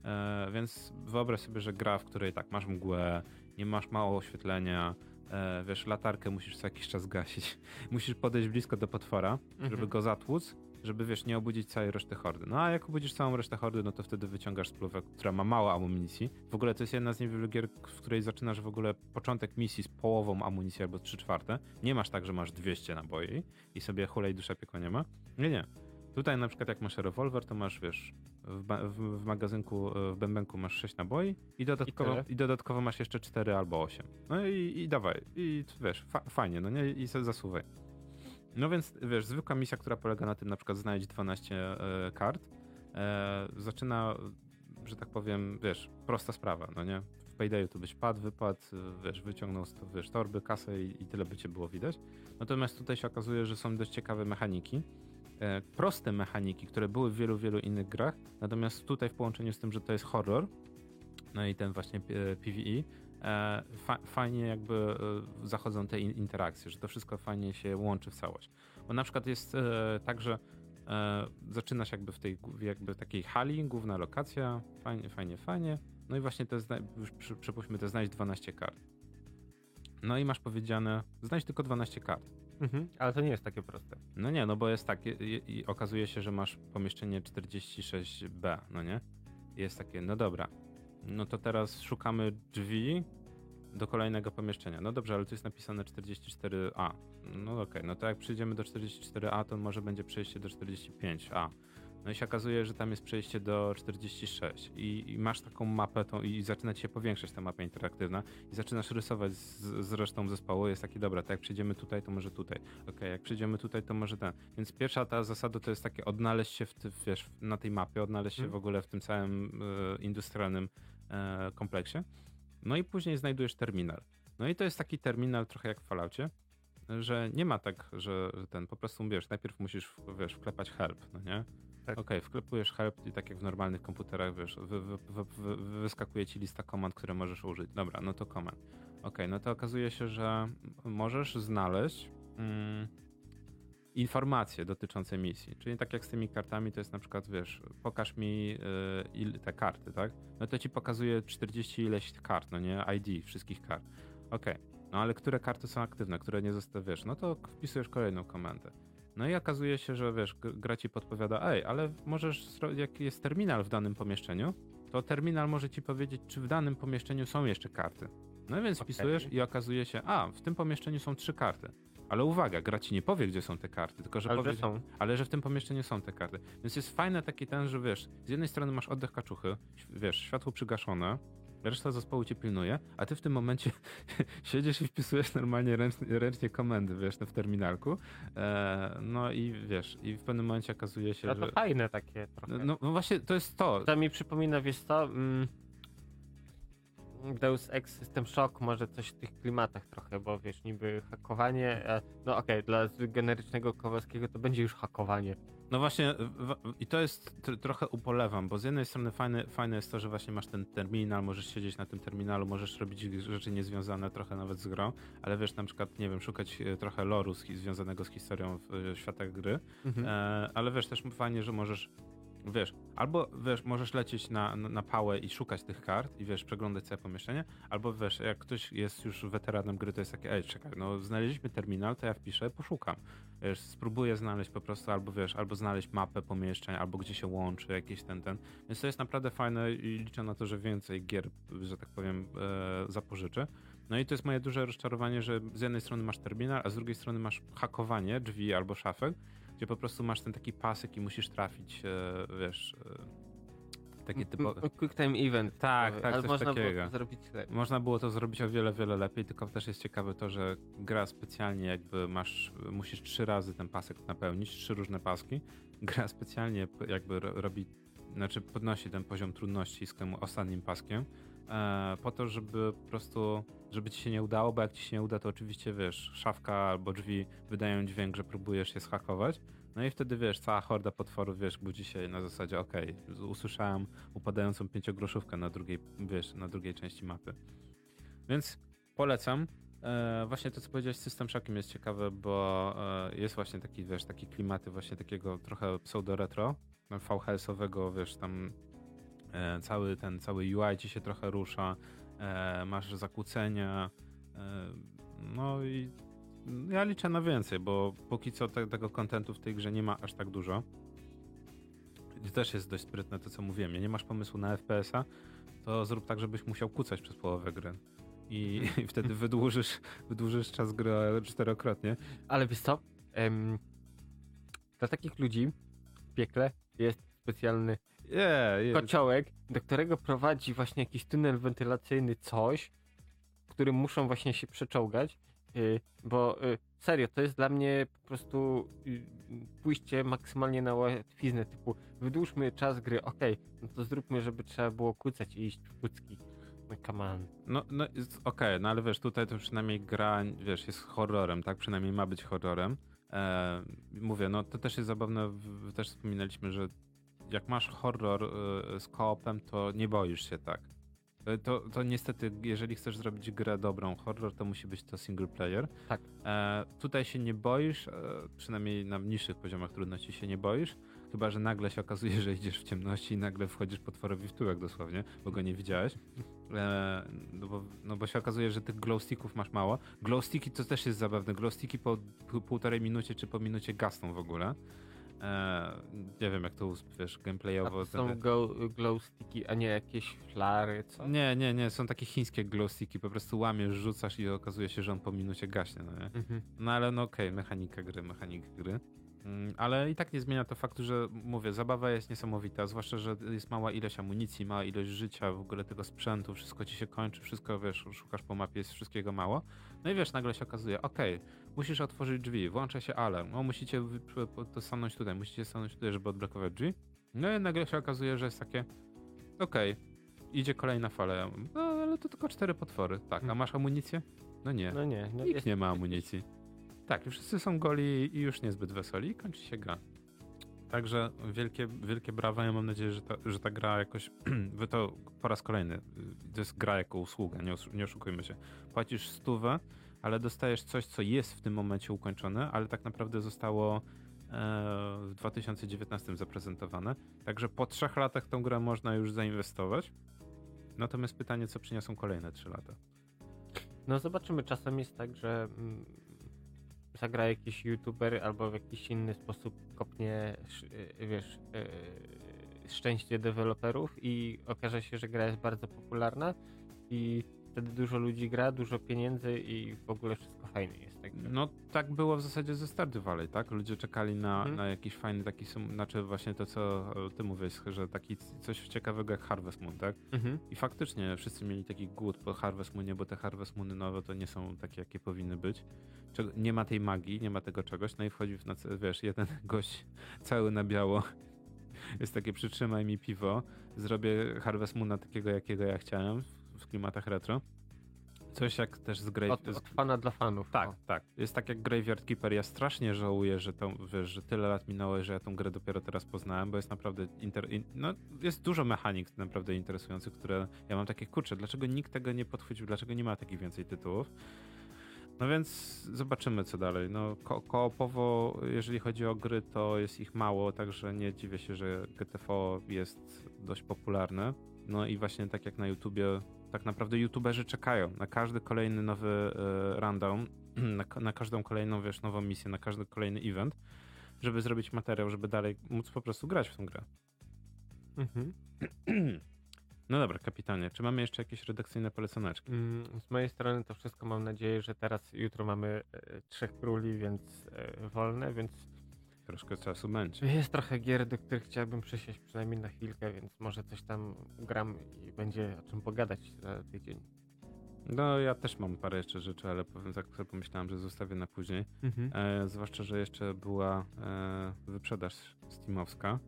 E, więc wyobraź sobie, że gra, w której tak, masz mgłę, nie masz mało oświetlenia, e, wiesz, latarkę musisz co jakiś czas gasić. Musisz podejść blisko do potwora, mhm. żeby go zatłuc żeby wiesz, nie obudzić całej reszty hordy. No a jak obudzisz całą resztę hordy, no to wtedy wyciągasz spluwę, która ma mało amunicji. W ogóle to jest jedna z niewielu gier, w której zaczynasz w ogóle początek misji z połową amunicji albo 3 czwarte. Nie masz tak, że masz 200 naboi i sobie hulej dusza piekła nie ma. Nie, nie. Tutaj na przykład jak masz rewolwer, to masz, wiesz, w, w, w, magazynku, w bębenku masz 6 naboi i dodatkowo, I, I, dodatkowo masz jeszcze 4 albo 8. No i, i dawaj, i wiesz, fa, fajnie, no nie, i zasuwaj. No więc wiesz, zwykła misja, która polega na tym, na przykład znaleźć 12 e, kart, e, zaczyna, że tak powiem, wiesz, prosta sprawa, no nie? W Paydayu to byś padł, wypadł, wiesz, wyciągnął wiesz, torby, kasę i, i tyle by cię było widać. Natomiast tutaj się okazuje, że są dość ciekawe mechaniki, e, proste mechaniki, które były w wielu, wielu innych grach, natomiast tutaj w połączeniu z tym, że to jest horror, no i ten właśnie PvE, fa fajnie jakby e, zachodzą te interakcje, że to wszystko fajnie się łączy w całość. Bo na przykład jest e, tak, że zaczynasz jakby w tej jakby takiej hali, główna lokacja, fajnie, fajnie, fajnie. No i właśnie te, już przypuśćmy, te znajdź 12 kart. No i masz powiedziane, znajdź tylko 12 kart. Mhm, ale to nie jest takie proste. No nie, no bo jest tak, i, i okazuje się, że masz pomieszczenie 46B, no nie? Jest takie, no dobra, no to teraz szukamy drzwi do kolejnego pomieszczenia. No dobrze, ale tu jest napisane 44A. No okej, okay, no to jak przyjdziemy do 44A, to może będzie przejście do 45A. No i się okazuje, że tam jest przejście do 46 i, i masz taką mapę tą, i zaczyna ci się powiększać ta mapa interaktywna i zaczynasz rysować z, z resztą zespołu. Jest taki, dobra, to jak przyjdziemy tutaj, to może tutaj. Ok, jak przyjdziemy tutaj, to może ten. Więc pierwsza ta zasada to jest takie odnaleźć się w, ty, wiesz, na tej mapie, odnaleźć się hmm. w ogóle w tym całym y, industrialnym y, kompleksie. No i później znajdujesz terminal. No i to jest taki terminal trochę jak w Falloutie, że nie ma tak, że ten po prostu wiesz, najpierw musisz wiesz, wklepać help, no nie? Tak. Okej, okay, wklepujesz help i tak jak w normalnych komputerach, wiesz, wy, wy, wy, wyskakuje ci lista komand, które możesz użyć. Dobra, no to komand. Okej, okay, no to okazuje się, że możesz znaleźć mm, informacje dotyczące misji. Czyli tak jak z tymi kartami, to jest na przykład, wiesz, pokaż mi y, te karty, tak? No to ci pokazuje 40 ileś kart, no nie? ID wszystkich kart. Okej, okay. no ale które karty są aktywne, które nie zostały, wiesz, no to wpisujesz kolejną komendę. No i okazuje się, że wiesz, gra ci podpowiada, ej, ale możesz, jak jest terminal w danym pomieszczeniu, to terminal może ci powiedzieć, czy w danym pomieszczeniu są jeszcze karty. No więc okay. wpisujesz i okazuje się, a, w tym pomieszczeniu są trzy karty. Ale uwaga, gra ci nie powie, gdzie są te karty, tylko że ale powie, że są. ale że w tym pomieszczeniu są te karty. Więc jest fajny taki ten, że wiesz, z jednej strony masz oddech kaczuchy, wiesz, światło przygaszone, reszta zespołu cię pilnuje, a ty w tym momencie siedzisz i wpisujesz normalnie ręcznie, ręcznie komendy, wiesz, w terminalku. E, no i wiesz, i w pewnym momencie okazuje się, no to że... fajne takie trochę. No, no, właśnie, to jest to. To mi przypomina, wiesz co... Mm Deus Ex System Shock może coś w tych klimatach trochę, bo wiesz, niby hakowanie, e, no okej, dla generycznego Kowalskiego to będzie już hakowanie. No właśnie, i to jest tr trochę upolewam, bo z jednej strony fajne, fajne jest to, że właśnie masz ten terminal, możesz siedzieć na tym terminalu, możesz robić rzeczy niezwiązane trochę nawet z grą, ale wiesz, na przykład, nie wiem, szukać e, trochę loru z, związanego z historią w, w światach gry, mhm. e, ale wiesz, też fajnie, że możesz wiesz, albo wiesz, możesz lecieć na, na, pałę i szukać tych kart i wiesz, przeglądać całe pomieszczenie, albo wiesz, jak ktoś jest już weteranem gry, to jest takie, ej, czekaj, no znaleźliśmy terminal, to ja wpiszę, poszukam. Wiesz, spróbuję znaleźć po prostu, albo wiesz, albo znaleźć mapę pomieszczeń, albo gdzie się łączy jakiś ten, ten. Więc to jest naprawdę fajne i liczę na to, że więcej gier, że tak powiem, e, zapożyczę. No i to jest moje duże rozczarowanie, że z jednej strony masz terminal, a z drugiej strony masz hakowanie drzwi albo szafek, gdzie po prostu masz ten taki pasek i musisz trafić, e, wiesz, e, takie typowe... Quick time event. Tak, tak, ale coś można takiego. było to zrobić lepiej. Można było to zrobić o wiele, wiele lepiej, tylko też jest ciekawe to, że gra specjalnie jakby masz, musisz trzy razy ten pasek napełnić, trzy różne paski. Gra specjalnie jakby robi, znaczy podnosi ten poziom trudności z tym ostatnim paskiem, po to, żeby po prostu, żeby ci się nie udało, bo jak ci się nie uda, to oczywiście wiesz, szafka albo drzwi wydają dźwięk, że próbujesz je schakować. No i wtedy wiesz, cała horda potworów, wiesz, budzi się na zasadzie, okej, okay, usłyszałem upadającą pięciogroszówkę na drugiej, wiesz, na drugiej części mapy. Więc polecam. E, właśnie to, co powiedziałeś System Shockiem jest ciekawe, bo e, jest właśnie taki, wiesz, taki klimaty właśnie takiego trochę pseudo-retro, VHS-owego, wiesz, tam E, cały ten cały UI ci się trochę rusza, e, masz zakłócenia. E, no i ja liczę na więcej, bo póki co te, tego kontentu w tej grze nie ma aż tak dużo. I też jest dość sprytne to, co mówiłem. Nie masz pomysłu na FPS-a, to zrób tak, żebyś musiał kucać przez połowę gry. I, i wtedy wydłużysz, wydłużysz czas gry czterokrotnie. Ale wiesz co? Um, dla takich ludzi w piekle jest specjalny yeah, yeah. kociołek, do którego prowadzi właśnie jakiś tunel wentylacyjny, coś, którym muszą właśnie się przeczołgać, yy, bo yy, serio, to jest dla mnie po prostu yy, pójście maksymalnie na łatwiznę, typu wydłużmy czas gry, okej, okay, no to zróbmy, żeby trzeba było kłócać i iść w kucki. No come on. No, no okej, okay, no ale wiesz, tutaj to przynajmniej gra, wiesz, jest horrorem, tak? Przynajmniej ma być horrorem. E, mówię, no to też jest zabawne, w, też wspominaliśmy, że jak masz horror y, z koopem, to nie boisz się tak. E, to, to niestety, jeżeli chcesz zrobić grę dobrą, horror, to musi być to single player. Tak. E, tutaj się nie boisz, e, przynajmniej na niższych poziomach trudności się nie boisz, chyba że nagle się okazuje, że idziesz w ciemności i nagle wchodzisz potworowi w tyłek dosłownie, bo go nie widziałeś. E, no, bo, no bo się okazuje, że tych glowsticków masz mało. Glowsticki to też jest zabawne. Glowsticki po półtorej minucie czy po minucie gasną w ogóle. E, nie wiem, jak to wiesz, gameplayowo. A to są go, glow sticky, a nie jakieś flary, co? Nie, nie, nie, są takie chińskie glow sticky, po prostu łamiesz, rzucasz i okazuje się, że on po minucie gaśnie, no nie? Mhm. No ale no okej, okay, mechanika gry, mechanika gry. Mm, ale i tak nie zmienia to faktu, że mówię, zabawa jest niesamowita, zwłaszcza, że jest mała ilość amunicji, mała ilość życia, w ogóle tego sprzętu, wszystko ci się kończy, wszystko wiesz, szukasz po mapie, jest wszystkiego mało. No i wiesz, nagle się okazuje, okej, okay, musisz otworzyć drzwi, włącza się alarm, o, musicie to stanąć tutaj, musicie stanąć tutaj, żeby odblokować drzwi. No i nagle się okazuje, że jest takie, okej, okay, idzie kolejna fala. No ale to tylko cztery potwory. Tak, a hmm. masz amunicję? No nie. No nie. No Nikt jest... nie ma amunicji. Tak, wszyscy są goli i już niezbyt weseli i kończy się gra. Także wielkie, wielkie brawa. Ja mam nadzieję, że ta, że ta gra jakoś. Wy to po raz kolejny. To jest gra jako usługa, nie, nie oszukujmy się. Płacisz stówę, ale dostajesz coś, co jest w tym momencie ukończone, ale tak naprawdę zostało e, w 2019 zaprezentowane. Także po trzech latach tą grę można już zainwestować. Natomiast pytanie, co przyniosą kolejne trzy lata. No zobaczymy. Czasem jest tak, że mm, zagra jakiś youtuber albo w jakiś inny sposób kopnie, y, wiesz, y, szczęście deweloperów i okaże się, że gra jest bardzo popularna i wtedy dużo ludzi gra, dużo pieniędzy i w ogóle wszystko fajne jest. Tak? No tak było w zasadzie ze Stardew Valley, tak? Ludzie czekali na, hmm. na jakiś fajny taki, znaczy właśnie to, co ty mówisz, że taki coś ciekawego jak Harvest Moon, tak? Mhm. I faktycznie wszyscy mieli taki głód po Harvest Moonie, bo te Harvest Moony nowe to nie są takie, jakie powinny być. Nie ma tej magii, nie ma tego czegoś, no i wchodzi w, wiesz, jeden gość cały na biało jest takie przytrzymaj mi piwo, zrobię Harvest Moona takiego, jakiego ja chciałem, w klimatach retro. Coś jak też z Graveyard... Od, od fana dla fanów. Tak, o. tak. Jest tak jak Graveyard Keeper. Ja strasznie żałuję, że, to, wiesz, że tyle lat minęło, że ja tą grę dopiero teraz poznałem, bo jest naprawdę... Inter... in- No, jest dużo mechanik naprawdę interesujących, które ja mam takie, kurczę, dlaczego nikt tego nie podchwycił, dlaczego nie ma takich więcej tytułów? No więc zobaczymy, co dalej. No, ko- koopowo, jeżeli chodzi o gry, to jest ich mało, także nie dziwię się, że GTFO jest dość popularne. No i właśnie tak jak na YouTubie, tak naprawdę YouTuberzy czekają na każdy kolejny nowy e, rundown, na, na każdą kolejną, wiesz, nową misję, na każdy kolejny event, żeby zrobić materiał, żeby dalej móc po prostu grać w tą grę. Mhm. No dobra, kapitanie, czy mamy jeszcze jakieś redakcyjne poleconeczki? Mm, Z mojej strony to wszystko mam nadzieję, że teraz jutro mamy e, trzech króli, więc e, wolne, więc Troszkę czasu będzie. jest trochę gier, do których chciałbym przysiąść przynajmniej na chwilkę, więc może coś tam gram i będzie o czym pogadać za tydzień. No ja też mam parę jeszcze rzeczy, ale powiem tak sobie pomyślałem, że zostawię na później. E, zwłaszcza, że jeszcze była e, wyprzedaż Steamowska.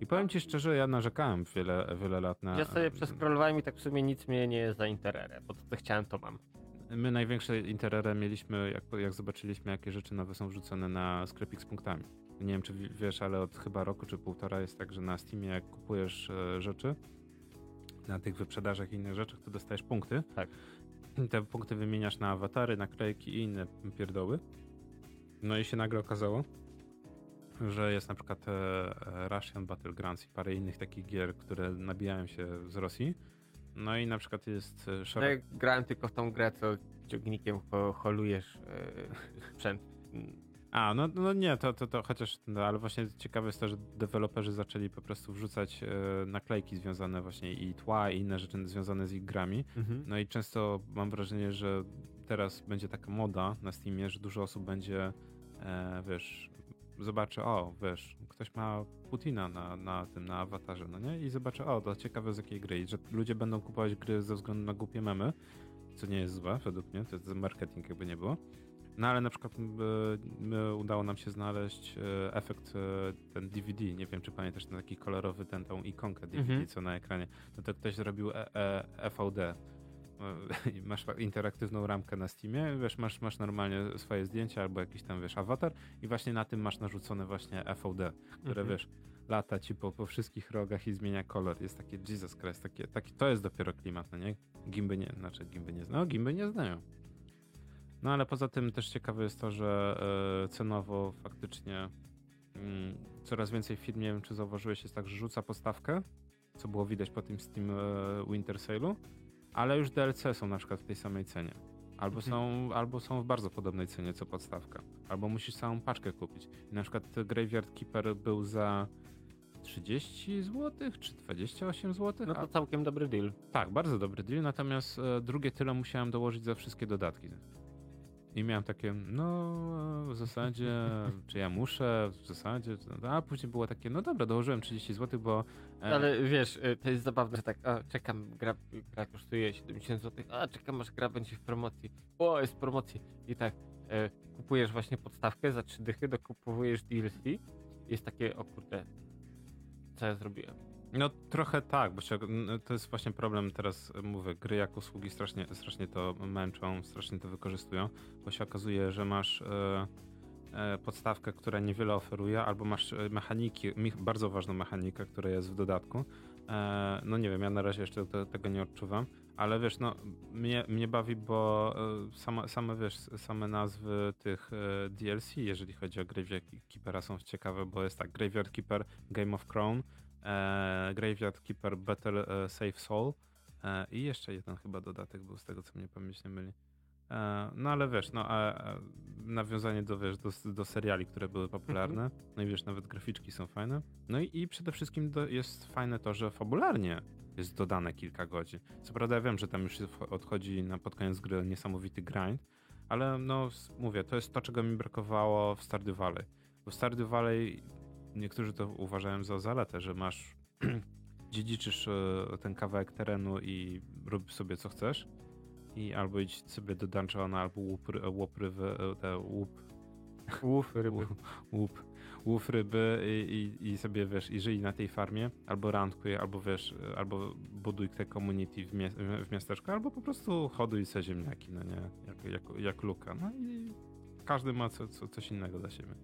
I powiem ci szczerze, ja narzekałem wiele, wiele lat na... Ja sobie przeskrolowałem i tak w sumie nic mnie nie za intererę, bo to co chciałem to mam. My największe interere mieliśmy, jak, jak zobaczyliśmy, jakie rzeczy nowe są wrzucone na sklepik z punktami. Nie wiem, czy wi- wiesz, ale od chyba roku czy półtora jest tak, że na Steamie jak kupujesz e, rzeczy, na tych wyprzedażach i innych rzeczach, to dostajesz punkty. Tak. I Te punkty wymieniasz na awatary, naklejki i inne pierdoły. No i się nagle okazało, że jest na przykład e, Russian Battlegrounds i parę innych takich gier, które nabijają się z Rosji. No i na przykład jest e, No szereg... ja grałem tylko w tą grę, co ciągnikiem ho- holujesz e, sprzęt. A, no, no nie, to, to, to chociaż, no, ale właśnie ciekawe jest to, że deweloperzy zaczęli po prostu wrzucać e, naklejki związane właśnie i tła i inne rzeczy związane z ich grami. No i często mam wrażenie, że teraz będzie taka moda na Steamie, że dużo osób będzie, e, wiesz, zobaczy, o, wiesz, ktoś ma Putina na, na tym, na awatarze, no nie? I zobaczy, o, to ciekawe z jakiej gry. I że ludzie będą kupować gry ze względu na głupie memy, co nie jest złe według mnie, to jest marketing jakby nie było. No ale na przykład e, my, udało nam się znaleźć e, efekt e, ten DVD, nie wiem czy pamiętasz ten taki kolorowy, ten tą ikonkę DVD, Mhm. co na ekranie, no to ktoś zrobił e, e. E, Masz interaktywną ramkę na Steamie, wiesz, masz, masz normalnie swoje zdjęcia albo jakiś tam, wiesz, awatar i właśnie na tym masz narzucone właśnie FVD, które, Mhm. wiesz, lata ci po, po wszystkich rogach i zmienia kolor. Jest takie Jesus Christ, takie, taki, to jest dopiero klimat, no nie? Gimby nie, znaczy gimby nie znają, no, gimby nie znają. No ale poza tym też ciekawe jest to, że e, cenowo faktycznie mm, coraz więcej firm, nie wiem czy zauważyłeś, jest tak, że rzuca podstawkę, co było widać po tym Steam e, Winter Sale'u, ale już DLC są na przykład w tej samej cenie. Albo Mhm. są, albo są w bardzo podobnej cenie co podstawka. Albo musisz całą paczkę kupić. I na przykład Graveyard Keeper był za 30 zł czy 28 zł? No to całkiem dobry deal. Tak, bardzo dobry deal, natomiast e, drugie tyle musiałem dołożyć za wszystkie dodatki. I miałem takie, no w zasadzie, czy ja muszę, w zasadzie, a później było takie, no dobra, dołożyłem 30 zł, bo... e, Ale wiesz, y, to jest zabawne, że tak, a czekam, gra, gra kosztuje 70 zł, a czekam aż gra będzie w promocji. O, jest w promocji. I tak, e, kupujesz właśnie podstawkę za 3 dychy, dokupujesz DLC. Jest takie, o kurde, co ja zrobiłem? No trochę tak, bo to jest właśnie problem teraz, mówię, gry jak usługi strasznie, strasznie to męczą, strasznie to wykorzystują, bo się okazuje, że masz e, e, podstawkę, która niewiele oferuje, albo masz e, mechaniki, bardzo ważną mechanikę, która jest w dodatku. E, no nie wiem, ja na razie jeszcze te, tego nie odczuwam, ale wiesz, no mnie, mnie bawi, bo e, same, same, wiesz, same nazwy tych e, DLC, jeżeli chodzi o Graveyard Keepera są ciekawe, bo jest tak, Graveyard Keeper, Game of Crown, Graveyard Keeper Better e, Save Soul e, i jeszcze jeden chyba dodatek był z tego, co mnie pamięć nie myli. E, no ale wiesz, no a, nawiązanie do, wiesz, do, do seriali, które były popularne, no i wiesz, nawet graficzki są fajne. No i, i przede wszystkim do, jest fajne to, że fabularnie jest dodane kilka godzin. Co prawda ja wiem, że tam już odchodzi na pod koniec gry niesamowity grind, ale no mówię, to jest to, czego mi brakowało w Stardew Valley. Bo w Stardew Valley niektórzy to uważają za zaletę, że masz dziedziczysz e, ten kawałek terenu i rób sobie co chcesz i albo idź sobie do dungeona, albo łupry, łupry w, te łup Łów ryby. łup, łów ryby i, i, i sobie, wiesz, i żyj na tej farmie, albo randkuj, albo wiesz, albo buduj te community w, mie w miasteczku, albo po prostu hoduj se ziemniaki, no nie, jak, jak, jak luka. No i każdy ma co, co, coś innego dla siebie.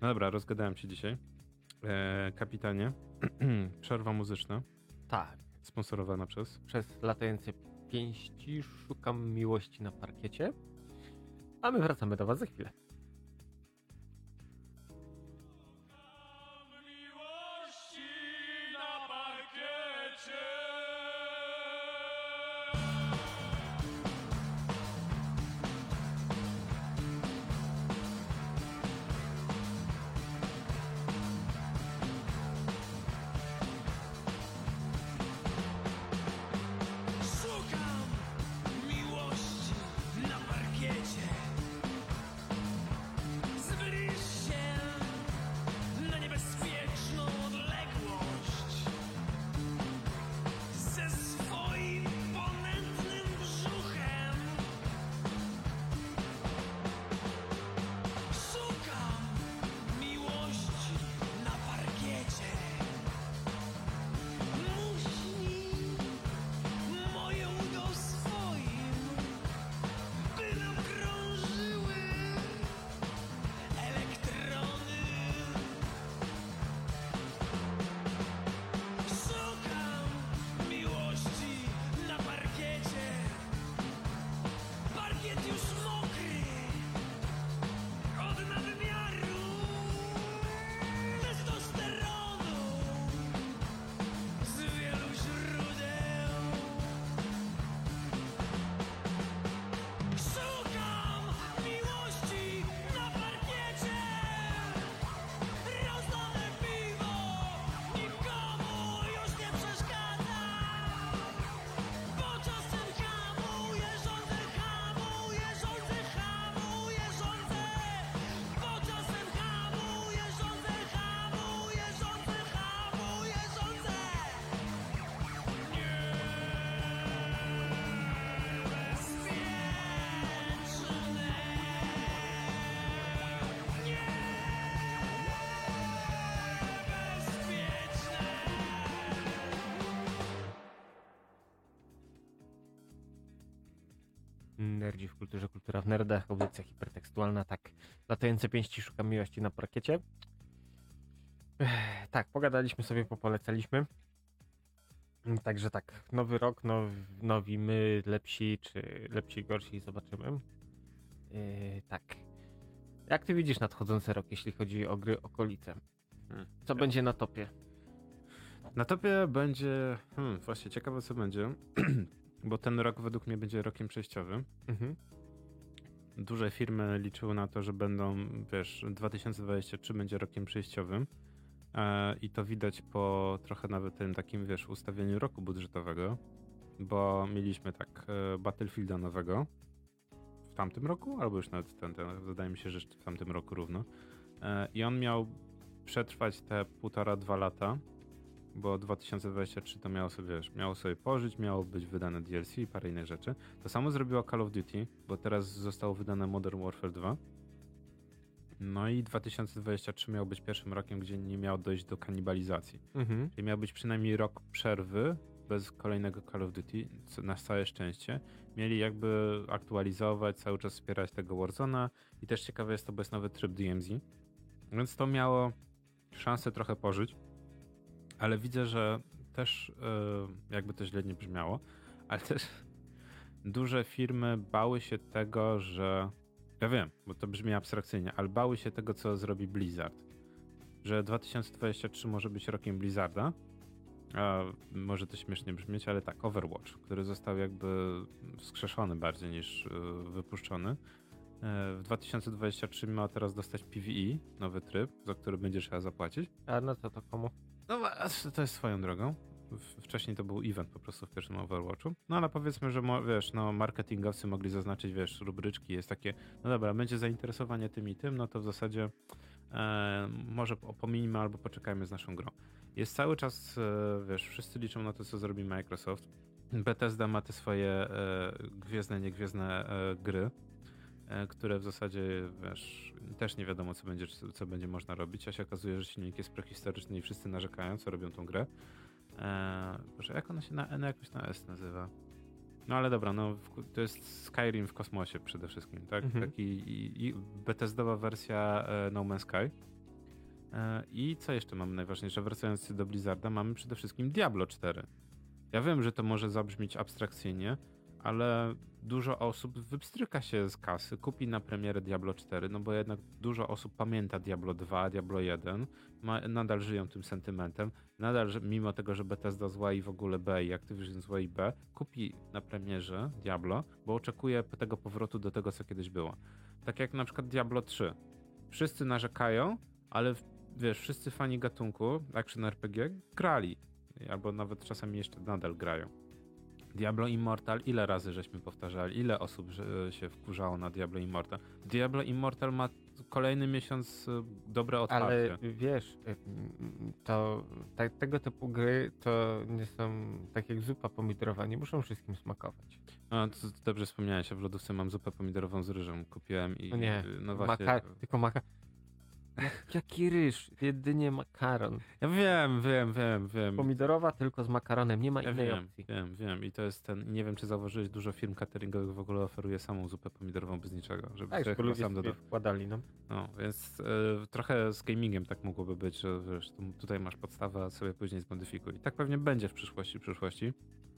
No dobra, rozgadałem się dzisiaj. E, kapitanie, przerwa muzyczna, Tak. sponsorowana przez... Przez latające pięści szukam miłości na parkiecie. A my wracamy do was za chwilę. Nerdzi w kulturze, kultura w nerdach, audycja hipertekstualna, tak. Latające pięści szukam miłości na parkiecie. Ech, tak, pogadaliśmy sobie, popolecaliśmy. Także tak, nowy rok, now, nowi my, lepsi, czy lepsi, gorsi, zobaczymy. Yy, tak. Jak ty widzisz nadchodzący rok, jeśli chodzi o gry okolice? Hmm. Co będzie na topie? Na topie będzie, hmm, właśnie ciekawe co będzie, bo ten rok według mnie będzie rokiem przejściowym. Mhm. Duże firmy liczyły na to, że będą, wiesz, 2023 będzie rokiem przejściowym. E, I to widać po trochę nawet tym takim, wiesz, ustawieniu roku budżetowego, bo mieliśmy tak e, Battlefielda nowego w tamtym roku, albo już nawet ten, ten wydaje mi się, że w tamtym roku równo. E, I on miał przetrwać te półtora, dwa lata, bo 2023 to miało sobie, wiesz, miało sobie pożyć, miało być wydane DLC i parę innych rzeczy. To samo zrobiło Call of Duty, bo teraz zostało wydane Modern Warfare 2. No i 2023 miał być pierwszym rokiem, gdzie nie miało dojść do kanibalizacji. Mhm. Czyli miał być przynajmniej rok przerwy bez kolejnego Call of Duty, na całe szczęście. Mieli jakby aktualizować, cały czas wspierać tego Warzona i też ciekawe jest to, bo jest nowy tryb DMZ. Więc to miało szansę trochę pożyć, ale widzę, że też e, jakby to źle nie brzmiało, ale też duże firmy bały się tego, że ja wiem, bo to brzmi abstrakcyjnie, ale bały się tego, co zrobi Blizzard. Że 2023 może być rokiem Blizzarda. A może to śmiesznie brzmieć, ale tak, Overwatch, który został jakby wskrzeszony bardziej niż e, wypuszczony. E, W 2023 ma teraz dostać PvE, nowy tryb, za który będzie trzeba zapłacić. A no to to komu? No to jest swoją drogą. Wcześniej to był event po prostu w pierwszym Overwatchu. No ale powiedzmy, że wiesz, no marketingowcy mogli zaznaczyć, wiesz, rubryczki, jest takie, no dobra, będzie zainteresowanie tym i tym, no to w zasadzie e, może pominimy albo poczekajmy z naszą grą. Jest cały czas, e, wiesz, wszyscy liczą na to, co zrobi Microsoft. Bethesda ma te swoje e, gwiezdne, niegwiezdne e, gry. E, które w zasadzie, wiesz, też nie wiadomo, co będzie, co będzie można robić, a się okazuje, że silnik jest prehistoryczny i wszyscy narzekają, co robią tą grę. Eee, Boże, jak ona się na N jakoś na S nazywa? No ale dobra, no to jest Skyrim w kosmosie przede wszystkim, tak? Mhm. Taki i, i Bethesdowa wersja e, No Man's Sky. E, I co jeszcze mamy najważniejsze? Wracając do Blizzarda, mamy przede wszystkim Diablo 4. Ja wiem, że to może zabrzmieć abstrakcyjnie, ale dużo osób wypstryka się z kasy, kupi na premierę Diablo 4, no bo jednak dużo osób pamięta Diablo 2, Diablo 1, ma, nadal żyją tym sentymentem, nadal, mimo tego, że Bethesda zła i w ogóle B i Activision zła i B, kupi na premierze Diablo, bo oczekuje tego powrotu do tego, co kiedyś było. Tak jak na przykład Diablo 3. Wszyscy narzekają, ale wiesz, wszyscy fani gatunku action RPG grali. Albo nawet czasami jeszcze nadal grają. Diablo Immortal, ile razy żeśmy powtarzali, ile osób się wkurzało na Diablo Immortal. Diablo Immortal ma kolejny miesiąc y, dobre otwarcie. Ale wiesz, y, to tak, tego typu gry to nie są tak jak zupa pomidorowa, nie muszą wszystkim smakować. A, to, to dobrze wspomniałeś, ja w lodówce mam zupę pomidorową z ryżem. Kupiłem i No nie, no właśnie. Maka, tylko maka... Jak, jaki ryż? Jedynie makaron. Ja wiem, wiem, wiem, wiem. Pomidorowa tylko z makaronem, nie ma Ja innej wiem, opcji. wiem, wiem. I to jest ten. Nie wiem, czy zauważyłeś, dużo firm cateringowych w ogóle oferuje samą zupę pomidorową bez niczego, żeby Tak, chyba sam dodał. wkładali, no. No, więc y, trochę z gamingiem tak mogłoby być, że wiesz, tu, tutaj masz podstawę, a sobie później zmodyfikuj. I tak pewnie będzie w przyszłości, w przyszłości.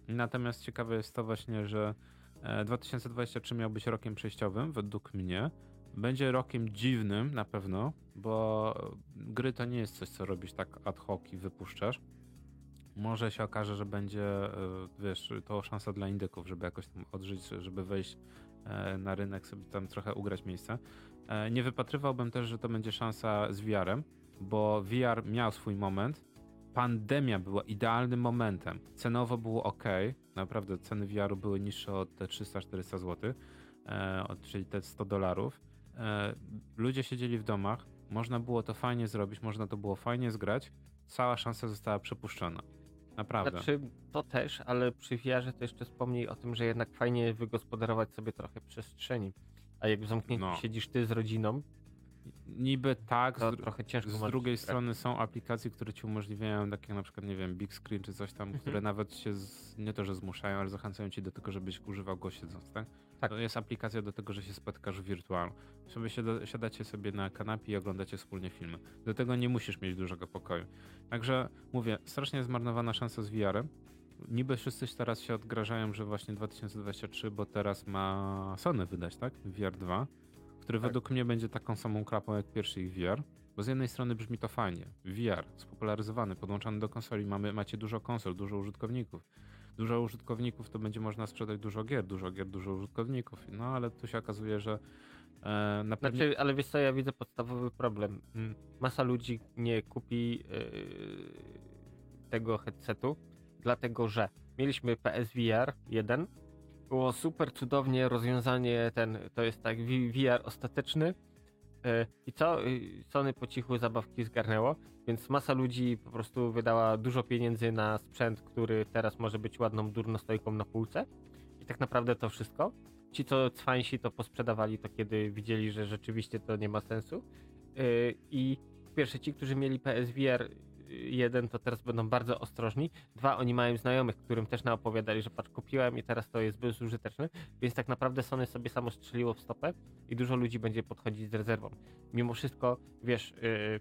Natomiast ciekawe jest to właśnie, że e, 2023 miał być rokiem przejściowym, według mnie. Będzie rokiem dziwnym na pewno, bo gry to nie jest coś, co robisz tak ad hoc i wypuszczasz. Może się okaże, że będzie, e, wiesz, to szansa dla indyków, żeby jakoś tam odżyć, żeby wejść e, na rynek, sobie tam trochę ugrać miejsce. Nie wypatrywałbym też, że to będzie szansa z VR-em, bo VR miał swój moment. Pandemia była idealnym momentem. Cenowo było ok, naprawdę ceny VR-u były niższe od te 300-400 zł, e, czyli te 100 dolarów. E, Ludzie siedzieli w domach, można było to fajnie zrobić, można to było fajnie zgrać. Cała szansa została przepuszczona. Naprawdę. Znaczy, to też, ale przy VR to jeszcze wspomnij o tym, że jednak fajnie wygospodarować sobie trochę przestrzeni. A jak w zamknięciu No. siedzisz ty z rodziną, Niby tak, to z, trochę ciężko z drugiej strony są aplikacje, które ci umożliwiają, takie na przykład, nie wiem, Big Screen czy coś tam, Mhm. które nawet się z, nie to, że zmuszają, ale zachęcają ci do tego, żebyś używał go siedząc, tak? Tak. To jest aplikacja do tego, że się spotkasz wirtualnie. Sobie siada, siadacie sobie na kanapie i oglądacie wspólnie filmy. Do tego nie musisz mieć dużego pokoju. Także mówię, strasznie zmarnowana szansa z VR-em. Niby wszyscy teraz się odgrażają, że właśnie 2023, bo teraz ma Sony wydać, tak? VR 2, który Tak. według mnie będzie taką samą krapą jak pierwszy ich VR. Bo z jednej strony brzmi to fajnie. VR spopularyzowany, podłączany do konsoli. Mamy, macie dużo konsol, dużo użytkowników. Dużo użytkowników to będzie można sprzedać dużo gier, dużo gier, dużo użytkowników. No ale tu się okazuje, że e, na pewno. Znaczy, ale wiesz co, ja widzę podstawowy problem. Masa ludzi nie kupi yy, tego headsetu, dlatego że mieliśmy PSVR 1, było super cudownie rozwiązanie ten, to jest tak VR ostateczny i co? Yy, Sony po cichu zabawki zgarnęło, więc masa ludzi po prostu wydała dużo pieniędzy na sprzęt, który teraz może być ładną durnostojką na półce i tak naprawdę to wszystko ci, co cwańsi to posprzedawali to, kiedy widzieli, że rzeczywiście to nie ma sensu. Yy, I pierwsze, ci, którzy mieli PSVR 1, to teraz będą bardzo ostrożni. Dwa, oni mają znajomych, którym też naopowiadali, że patrz, kupiłem i teraz to jest bezużyteczne. Więc tak naprawdę Sony sobie samo strzeliło w stopę i dużo ludzi będzie podchodzić z rezerwą. Mimo wszystko, wiesz, yy,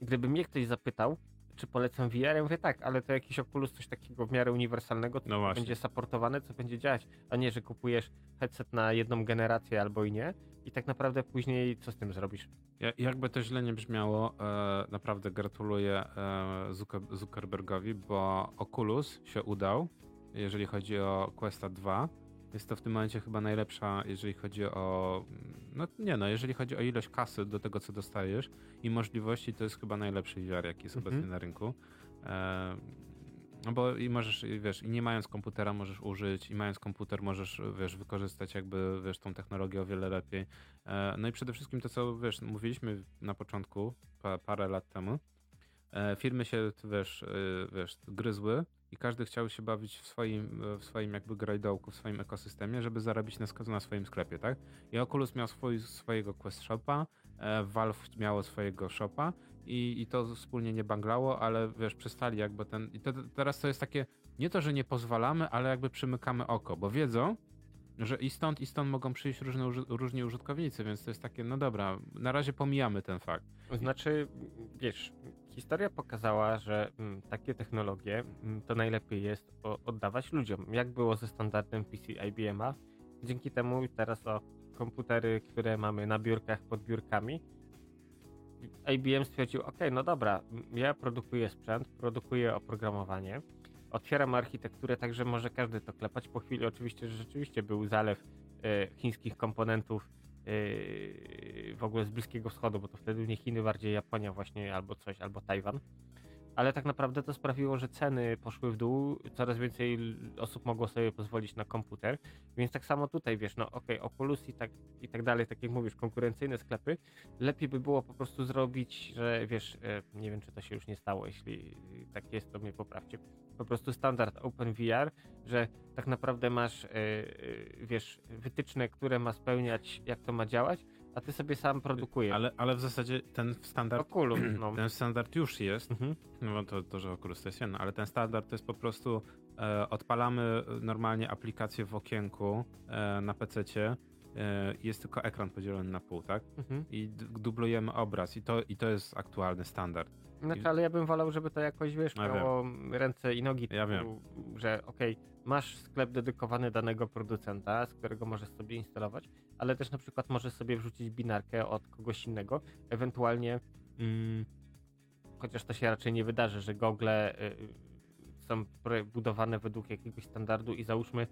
gdyby mnie ktoś zapytał, czy polecam VR, ja mówię tak, ale to jakiś Oculus, coś takiego w miarę uniwersalnego, co No będzie supportowane, co będzie działać, a nie, że kupujesz headset na jedną generację albo i nie i tak naprawdę później co z tym zrobisz? Ja, jakby to źle nie brzmiało, e, naprawdę gratuluję e, Zucker- Zuckerbergowi, bo Oculus się udał, jeżeli chodzi o Questa 2. Jest to w tym momencie chyba najlepsza, jeżeli chodzi o. No nie no, jeżeli chodzi o ilość kasy do tego, co dostajesz i możliwości, to jest chyba najlepszy VR, jaki jest Mhm. obecnie na rynku. E, no bo i możesz, wiesz, i nie mając komputera możesz użyć, i mając komputer możesz, wiesz, wykorzystać jakby, wiesz, tą technologię o wiele lepiej. E, No i przede wszystkim to, co wiesz, mówiliśmy na początku, pa, parę lat temu, e, firmy się, wiesz, e, wiesz, gryzły i każdy chciał się bawić w swoim, w swoim jakby grajdołku, w swoim ekosystemie, żeby zarobić na, na swoim sklepie, tak? I Oculus miał swój, swojego Quest Shopa, e, Valve miało swojego shopa i, i to wspólnie nie banglało, ale wiesz, przestali jakby ten... I to, teraz to jest takie, nie to, że nie pozwalamy, ale jakby przymykamy oko, bo wiedzą, że i stąd, i stąd mogą przyjść różne, różni użytkownicy, więc to jest takie, no dobra, na razie pomijamy ten fakt. Znaczy, wiesz, historia pokazała, że mm, takie technologie mm, to najlepiej jest o, oddawać ludziom. Jak było ze standardem PC IBM-a? Dzięki temu teraz o komputery, które mamy na biurkach pod biurkami, IBM stwierdził, ok, no dobra, m, ja produkuję sprzęt, produkuję oprogramowanie, otwieram architekturę tak, że może każdy to klepać. Po chwili oczywiście, że rzeczywiście był zalew e, chińskich komponentów e, w ogóle z Bliskiego Wschodu, bo to wtedy nie Chiny, bardziej Japonia właśnie, albo coś, albo Tajwan. Ale tak naprawdę to sprawiło, że ceny poszły w dół, coraz więcej osób mogło sobie pozwolić na komputer, więc tak samo tutaj, wiesz, no okej, Oculus i tak, i tak dalej, tak jak mówisz, konkurencyjne sklepy, lepiej by było po prostu zrobić, że wiesz, e, nie wiem czy to się już nie stało, jeśli tak jest, to mnie poprawcie, po prostu standard OpenVR, że tak naprawdę masz, e, e, wiesz, wytyczne, które ma spełniać, jak to ma działać, a ty sobie sam produkujesz. Ale, ale w zasadzie ten standard, Oculus, no. ten standard już jest, Mhm. no to, to, że Oculus to jest jedno, ale ten standard to jest po prostu e, odpalamy normalnie aplikację w okienku e, na e, jest tylko ekran podzielony na pół, tak? Mhm. I dublujemy obraz i to, i to jest aktualny standard. Znaczy, ale ja bym wolał, żeby to jakoś, wiesz, Ja miało ręce i nogi. Ja typu, Że okej, masz sklep dedykowany danego producenta, z którego możesz sobie instalować, ale też na przykład możesz sobie wrzucić binarkę od kogoś innego, ewentualnie mm, chociaż to się raczej nie wydarzy, że gogle y, są pro- budowane według jakiegoś standardu i załóżmy, y,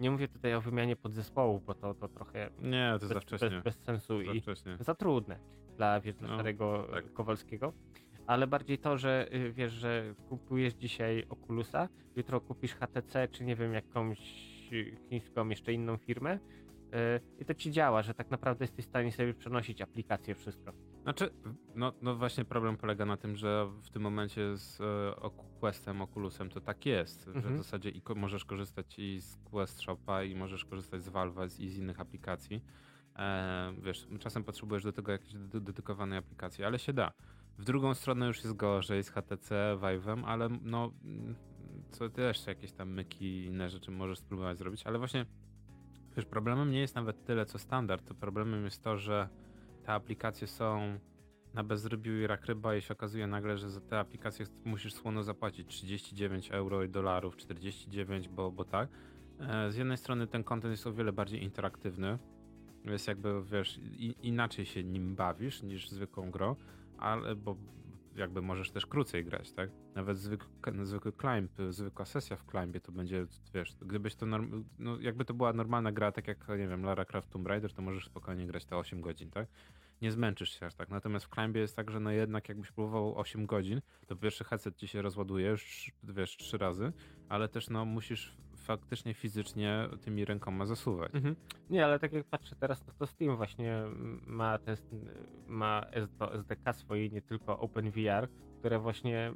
nie mówię tutaj o wymianie podzespołów, bo to, to trochę Nie, to bez, za wcześnie. bez, bez sensu za i wcześnie. za trudne dla, wiesz, No, starego tak. Kowalskiego. Ale bardziej to, że y, wiesz, że kupujesz dzisiaj Oculusa, jutro kupisz HTC, czy nie wiem, jakąś y, chińską, jeszcze inną firmę y, i to ci działa, że tak naprawdę jesteś w stanie sobie przenosić aplikacje, wszystko. Znaczy, no, no właśnie problem polega na tym, że w tym momencie z e, Questem, Oculusem to tak jest, że w Mhm. zasadzie i możesz korzystać i z Quest Shopa i możesz korzystać z Valve i z innych aplikacji. E, wiesz, czasem potrzebujesz do tego jakiejś dedy- dedykowanej aplikacji, ale się da. W drugą stronę już jest gorzej z HTC, Vive'em, ale no, mm, co ty jeszcze jakieś tam myki i inne rzeczy możesz spróbować zrobić, ale właśnie wiesz, problemem nie jest nawet tyle co standard, to problemem jest to, że te aplikacje są na bezrybiu i rak ryba i się okazuje nagle, że za te aplikacje musisz słono zapłacić 39 euro i dolarów, 49, bo, bo tak. E, Z jednej strony ten content jest o wiele bardziej interaktywny, jest jakby, wiesz, inaczej się nim bawisz niż zwykłą grą, ale bo jakby możesz też krócej grać, tak? Nawet zwykły, zwykły climb, zwykła sesja w climbie to będzie, wiesz, gdybyś to, norm, no jakby to była normalna gra, tak jak, nie wiem, Lara Croft Tomb Raider, to możesz spokojnie grać te 8 godzin, tak? Nie zmęczysz się aż tak. Natomiast w climbie jest tak, że no jednak jakbyś próbował 8 godzin, to pierwszy headset ci się rozładuje już, wiesz, trzy razy, ale też no musisz faktycznie fizycznie tymi rękoma zasuwać. Nie, ale tak jak patrzę teraz, no to Steam właśnie ma, te, ma S- SDK swoje, nie tylko OpenVR, które właśnie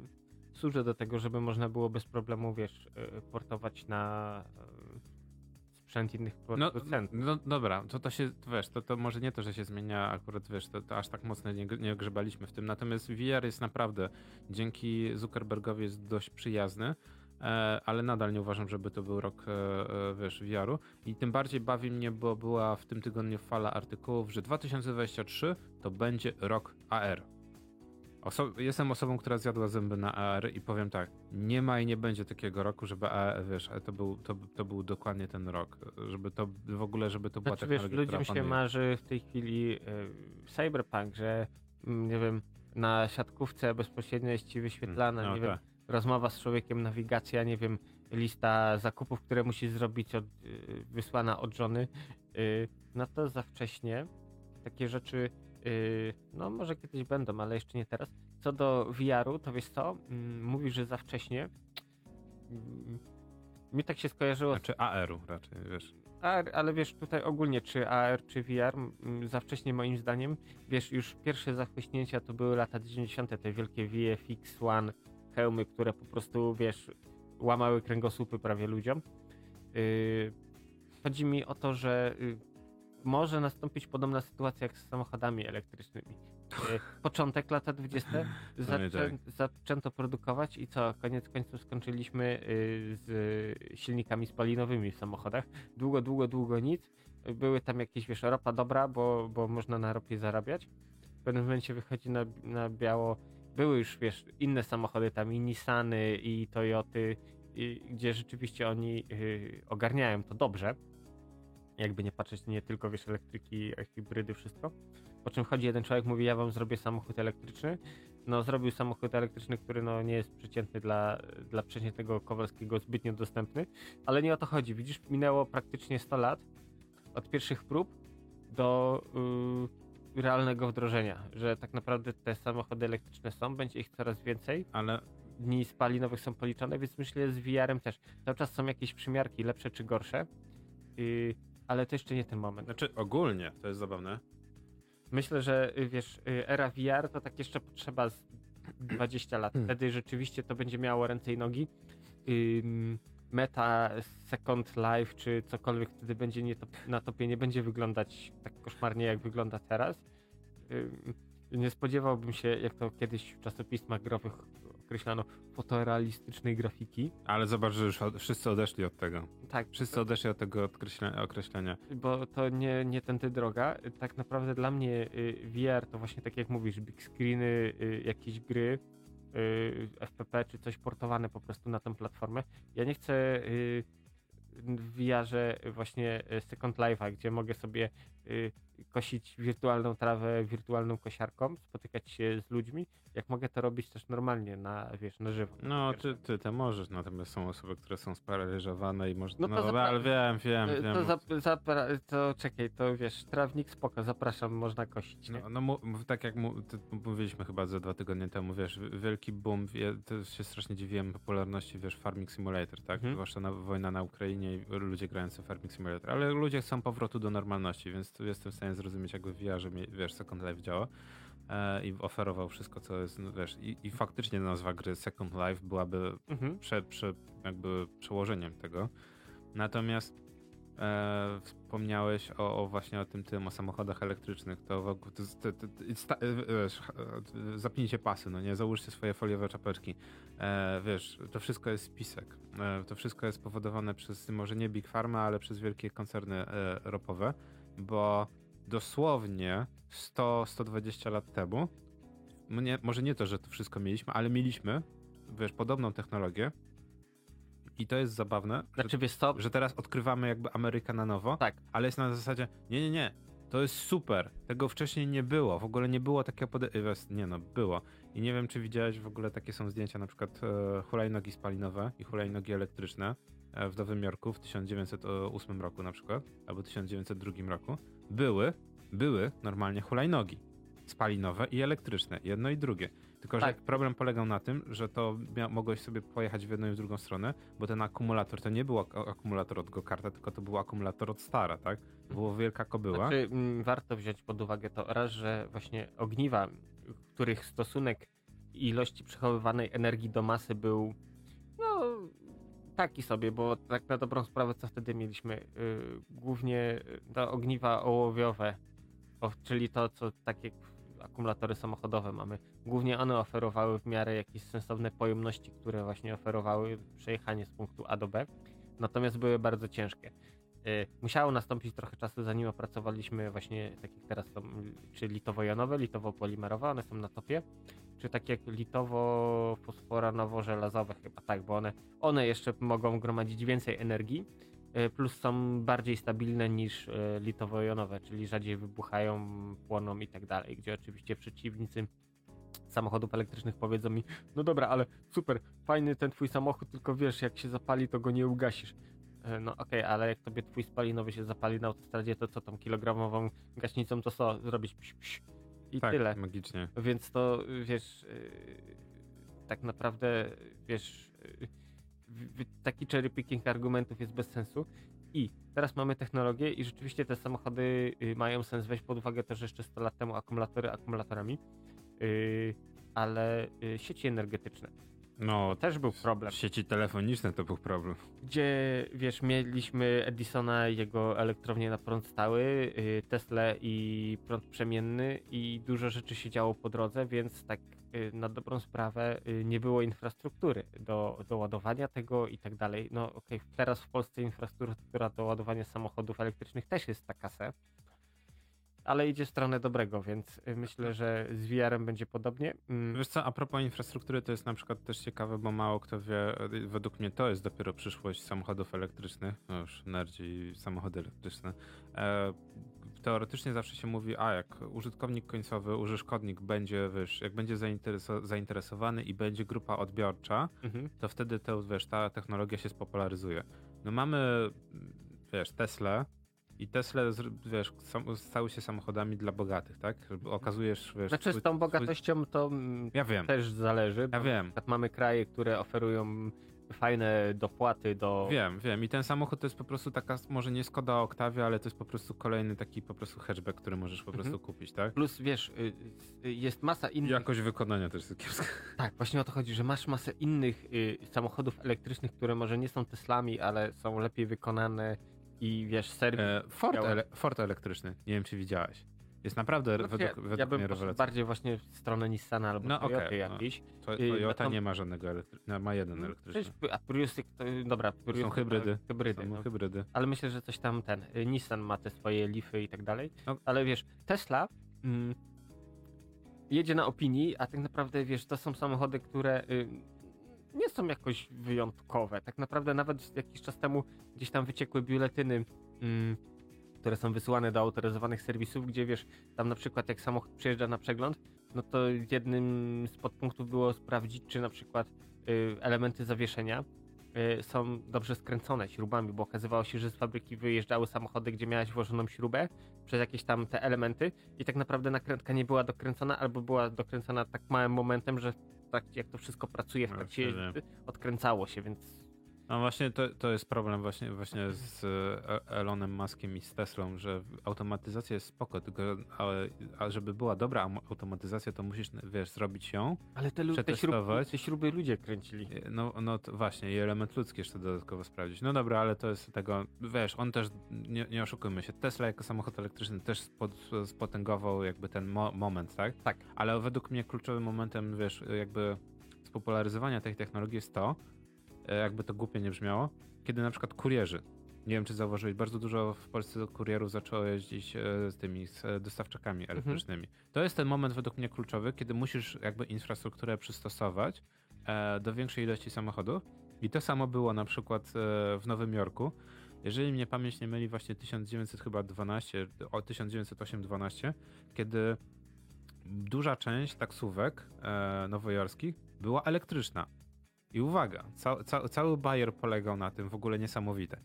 służy do tego, żeby można było bez problemu, wiesz, y, portować na y, sprzęt innych No, producentów. no dobra, to to się, wiesz, to, to może nie to, że się zmienia akurat, wiesz, to, to aż tak mocno nie, nie grzebaliśmy w tym, natomiast VR jest naprawdę, dzięki Zuckerbergowi jest dość przyjazny, e, ale nadal nie uważam, żeby to był rok, e, e, wiesz, VR-u i tym bardziej bawi mnie, bo była w tym tygodniu fala artykułów, że 2023 to będzie rok AR. Oso- jestem osobą, która zjadła zęby na AR i powiem tak, nie ma i nie będzie takiego roku, żeby AR, wiesz, to był, to, to był dokładnie ten rok, żeby to w ogóle, żeby to była Znaczy, wiesz, technologia, która ludziom się panuje. marzy w tej chwili y, cyberpunk, że mm, nie wiem, na siatkówce bezpośrednio jest ci wyświetlana, No nie wiem, tak. Rozmowa z człowiekiem, nawigacja, nie wiem, lista zakupów, które musi zrobić, od, y, wysłana od żony, y, no to za wcześnie takie rzeczy, y, no może kiedyś będą, ale jeszcze nie teraz. Co do VR-u, to wiesz co, mm, mówisz, że za wcześnie. Mm, Mi tak się skojarzyło Znaczy AR-u raczej, wiesz. AR, ale wiesz, tutaj ogólnie czy AR, czy VR, mm, za wcześnie moim zdaniem, wiesz, już pierwsze zachwyśnięcia to były lata 90., te wielkie VFX One hełmy, które po prostu, wiesz, łamały kręgosłupy prawie ludziom. Y, chodzi mi o to, że y, może nastąpić podobna sytuacja jak z samochodami elektrycznymi. Y, Początek lata 20. Zaczę, tak. zaczęto produkować i co, koniec końców skończyliśmy z silnikami spalinowymi w samochodach. Długo, długo, długo nic. Były tam jakieś, wiesz, ropa dobra, bo, bo można na ropie zarabiać. W pewnym momencie wychodzi na, na biało. Były już, wiesz, inne samochody tam i Nissany, i Toyoty, i, gdzie rzeczywiście oni y, ogarniają to dobrze. Jakby nie patrzeć, nie tylko, wiesz, elektryki, hybrydy, wszystko. Po czym chodzi jeden człowiek, mówi, ja wam zrobię samochód elektryczny. No, zrobił samochód elektryczny, który no, nie jest przeciętny dla, dla przeciętnego Kowalskiego, zbytnio dostępny. Ale nie o to chodzi. Widzisz, minęło praktycznie 100 lat od pierwszych prób do y, realnego wdrożenia, że tak naprawdę te samochody elektryczne są, będzie ich coraz więcej. Ale Dni spalinowych są policzone, więc myślę z VR-em też. Cały czas są jakieś przymiarki, lepsze czy gorsze, y, ale to jeszcze nie ten moment. znaczy ogólnie, to jest zabawne, Myślę, że y, wiesz, y, era VR to tak jeszcze potrzeba z 20 lat. Hmm. Wtedy rzeczywiście to będzie miało ręce i nogi. Ym, Meta, Second Life czy cokolwiek wtedy będzie nie top, na topie nie będzie wyglądać tak koszmarnie jak wygląda teraz. Nie spodziewałbym się, jak to kiedyś w czasopismach growych określano, fotorealistycznej grafiki. ale zobacz, że już wszyscy odeszli od tego. Tak, Wszyscy odeszli od tego określenia. bo to nie, nie tędy droga. Tak naprawdę dla mnie y, VR to właśnie tak jak mówisz, big screeny, y, jakieś gry, FPP czy coś portowane po prostu na tę platformę. Ja nie chcę y, w VR-ze właśnie y, Second Life'a, gdzie mogę sobie y, kosić wirtualną trawę wirtualną kosiarką, spotykać się z ludźmi, jak mogę to robić też normalnie na, wiesz, na żywo. No, ty, ty to możesz, natomiast są osoby, które są sparaliżowane i może. No No, to zapra- ale wiem, wiem, wiem. To, za, zapra- to czekaj, to wiesz, trawnik spoko, zapraszam, można kosić. Nie? No, no mu- tak jak mu, ty, mówiliśmy chyba ze dwa tygodnie temu, wiesz, wielki boom, to się strasznie dziwiłem popularności, wiesz, Farming Simulator, tak? Mhm. Zwłaszcza na, wojna na Ukrainie i ludzie grający w Farming Simulator, ale ludzie chcą powrotu do normalności, więc tu jestem w stanie zrozumieć, jakby w mie- wiesz, Second Life działa e, i oferował wszystko, co jest, no, wiesz, i, i faktycznie nazwa gry Second Life byłaby Mhm. prze, prze, jakby przełożeniem tego. Natomiast e, wspomniałeś o, o właśnie o tym tym, o samochodach elektrycznych, to, w ogóle- to, to, to, to e, wiesz, e, zapnijcie pasy, no nie, załóżcie swoje foliowe czapeczki. E, wiesz, to wszystko jest spisek. E, to wszystko jest spowodowane przez może nie Big Pharma, ale przez wielkie koncerny e, ropowe, bo dosłownie 100-120 lat temu, mnie, może nie to, że to wszystko mieliśmy, ale mieliśmy, wiesz, podobną technologię i to jest zabawne, że, Znaczy co, że teraz odkrywamy jakby Amerykę na nowo, tak, ale jest na zasadzie, nie, nie, nie, to jest super, tego wcześniej nie było, w ogóle nie było takiego podejścia, nie no, było. I nie wiem, czy widziałeś, w ogóle takie są zdjęcia, na przykład e, hulajnogi spalinowe i hulajnogi elektryczne e, w Nowym Jorku w 1908 roku na przykład, albo 1902 roku. Były, były normalnie hulajnogi spalinowe i elektryczne, jedno i drugie. Tylko, że Tak. problem polegał na tym, że to mia- mogłeś sobie pojechać w jedną i w drugą stronę, bo ten akumulator to nie był ak- akumulator od Gokarta, tylko to był akumulator od Stara, tak? Było wielka kobyła. Znaczy, mm, warto wziąć pod uwagę to raz, że właśnie ogniwa, których stosunek ilości przechowywanej energii do masy był no taki sobie, bo tak na dobrą sprawę co wtedy mieliśmy? Yy, głównie y, te ogniwa ołowiowe, o, czyli to, co takie akumulatory samochodowe mamy. Głównie one oferowały w miarę jakieś sensowne pojemności, które właśnie oferowały przejechanie z punktu A do B. Natomiast były bardzo ciężkie. Y, Musiało nastąpić trochę czasu, zanim opracowaliśmy właśnie tak jak teraz są, czy litowo-jonowe, litowo-polimerowe, one są na topie, czy tak jak litowo-fosforanowo-żelazowe chyba, tak, bo one, one jeszcze mogą gromadzić więcej energii, y, plus są bardziej stabilne niż y, litowo-jonowe, czyli rzadziej wybuchają, płoną i tak dalej, gdzie oczywiście przeciwnicy samochodów elektrycznych powiedzą mi, no dobra, ale super, fajny ten twój samochód, tylko wiesz, jak się zapali, to go nie ugasisz. E, No okej, ale jak tobie twój spalinowy się zapali na autostradzie, to co tą kilogramową gaśnicą, to co zrobić? Pś, pś. I tak, tyle. magicznie. Więc to wiesz, yy, tak naprawdę wiesz, w- taki cherry picking argumentów jest bez sensu. I teraz mamy technologię i rzeczywiście te samochody yy, mają sens weź pod uwagę to, że jeszcze 100 lat temu akumulatory akumulatorami, yy, ale yy, sieci energetyczne. No, Też był problem. sieci telefoniczne to był problem. Gdzie, wiesz, mieliśmy Edisona i jego elektrownię na prąd stały, y, Tesla i prąd przemienny i dużo rzeczy się działo po drodze, więc tak y, na dobrą sprawę y, nie było infrastruktury do, do ładowania tego i tak dalej. No okej, teraz w Polsce infrastruktura do ładowania samochodów elektrycznych też jest taka se, ale idzie w stronę dobrego, więc y, myślę, że z VR-em będzie podobnie. Mm, Wiesz co, a propos infrastruktury, to jest na przykład też ciekawe, bo mało kto wie, e, według mnie to jest dopiero przyszłość samochodów elektrycznych, no już nerdzi samochody elektryczne. E, teoretycznie zawsze się mówi, a jak użytkownik końcowy, użytkownik będzie, wiesz, jak będzie zaintereso- zainteresowany i będzie grupa odbiorcza, mhm. to wtedy to, wiesz, ta technologia się spopularyzuje. No mamy, wiesz, Tesla i Tesla, wiesz, stały się samochodami dla bogatych, tak? Okazujesz, wiesz... Znaczy z tą bogatością to Ja wiem, też zależy. ja wiem. Mamy kraje, które oferują fajne dopłaty do. Wiem, wiem. I ten samochód to jest po prostu taka, może nie Skoda Octavia, ale to jest po prostu kolejny taki po prostu hatchback, który możesz po Mhm. prostu kupić, tak? Plus wiesz, y, y, jest masa innych. Jakość wykonania też jest kiepska. Tak, właśnie o to chodzi, że masz masę innych y, samochodów elektrycznych, które może nie są Teslami, ale są lepiej wykonane i wiesz, serwis. E, Ford, działa. ele, Ford elektryczny, nie wiem czy widziałeś. Jest naprawdę Znaczy, według, ja, według ja bym mnie bardziej właśnie w stronę Nissana albo No, Toyota okej, no. jakiś. To, y, Toyota no to- nie ma żadnego elektrycznego, ma jeden elektryczny. Przecież, a Priusy, to, dobra, Priusy są hybrydy. to Hybrydy, Są no. hybrydy. Ale myślę, że coś tam ten. y, Nissan ma te swoje lify i tak dalej. No. Ale wiesz, Tesla mm, jedzie na opinii, a tak naprawdę wiesz, to są samochody, które y, nie są jakoś wyjątkowe. Tak naprawdę nawet jakiś czas temu gdzieś tam wyciekły biuletyny. Mm, które są wysyłane do autoryzowanych serwisów, gdzie wiesz, tam na przykład jak samochód przyjeżdża na przegląd, no to jednym z podpunktów było sprawdzić, czy na przykład y, elementy zawieszenia y, są dobrze skręcone śrubami, bo okazywało się, że z fabryki wyjeżdżały samochody, gdzie miałeś włożoną śrubę przez jakieś tam te elementy i tak naprawdę nakrętka nie była dokręcona albo była dokręcona tak małym momentem, że tak jak to wszystko pracuje w No, trakcie odkręcało się, więc No właśnie to, to jest problem właśnie, właśnie z e, Elonem Muskiem i z Teslą, że automatyzacja jest spoko, tylko ale, a żeby była dobra automatyzacja, to musisz, wiesz, zrobić ją. ale te, lu- te, śruby, te śruby ludzie kręcili. E, No, no to właśnie, i element ludzki jeszcze dodatkowo sprawdzić. No dobra, ale to jest tego, wiesz, on też, nie, nie oszukujmy się, Tesla jako samochód elektryczny też spod, spotęgował jakby ten mo moment, tak? Tak. Ale według mnie kluczowym momentem, wiesz, jakby spopularyzowania tej technologii jest to, jakby to głupie nie brzmiało, kiedy na przykład kurierzy, nie wiem czy zauważyłeś, bardzo dużo w Polsce kurierów zaczęło jeździć e, z tymi z e, dostawczakami elektrycznymi. To jest ten moment według mnie kluczowy, kiedy musisz jakby infrastrukturę przystosować e, do większej ilości samochodów i to samo było na przykład e, w Nowym Jorku. Jeżeli mnie pamięć nie myli, właśnie 1912, o 1908-12, kiedy duża część taksówek e, nowojorskich była elektryczna. I uwaga, ca, ca, cały Bayer polegał na tym, w ogóle niesamowite.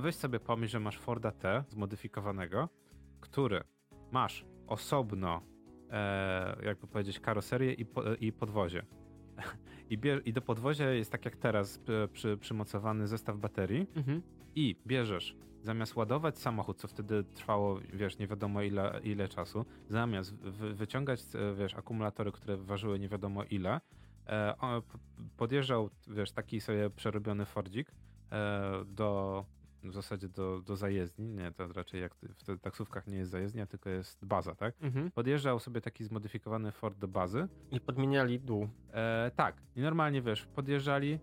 Weź sobie pomyśl, że masz Forda T zmodyfikowanego, który masz osobno, e, jakby powiedzieć, karoserię i, po, i podwozie. I, I do podwozia jest tak jak teraz przy, przy, przymocowany zestaw baterii Mhm. i bierzesz, zamiast ładować samochód, co wtedy trwało, wiesz, nie wiadomo ile, ile czasu, zamiast wy, wyciągać, e, wiesz, akumulatory, które ważyły nie wiadomo ile, on p- podjeżdżał, wiesz, taki sobie przerobiony Fordzik e, do, w zasadzie do, do zajezdni, nie, to raczej jak w taksówkach nie jest zajezdnia, tylko jest baza, tak? Mhm. Podjeżdżał sobie taki zmodyfikowany Ford do bazy, I podmieniali dół. E, tak, i normalnie wiesz, podjeżdżali,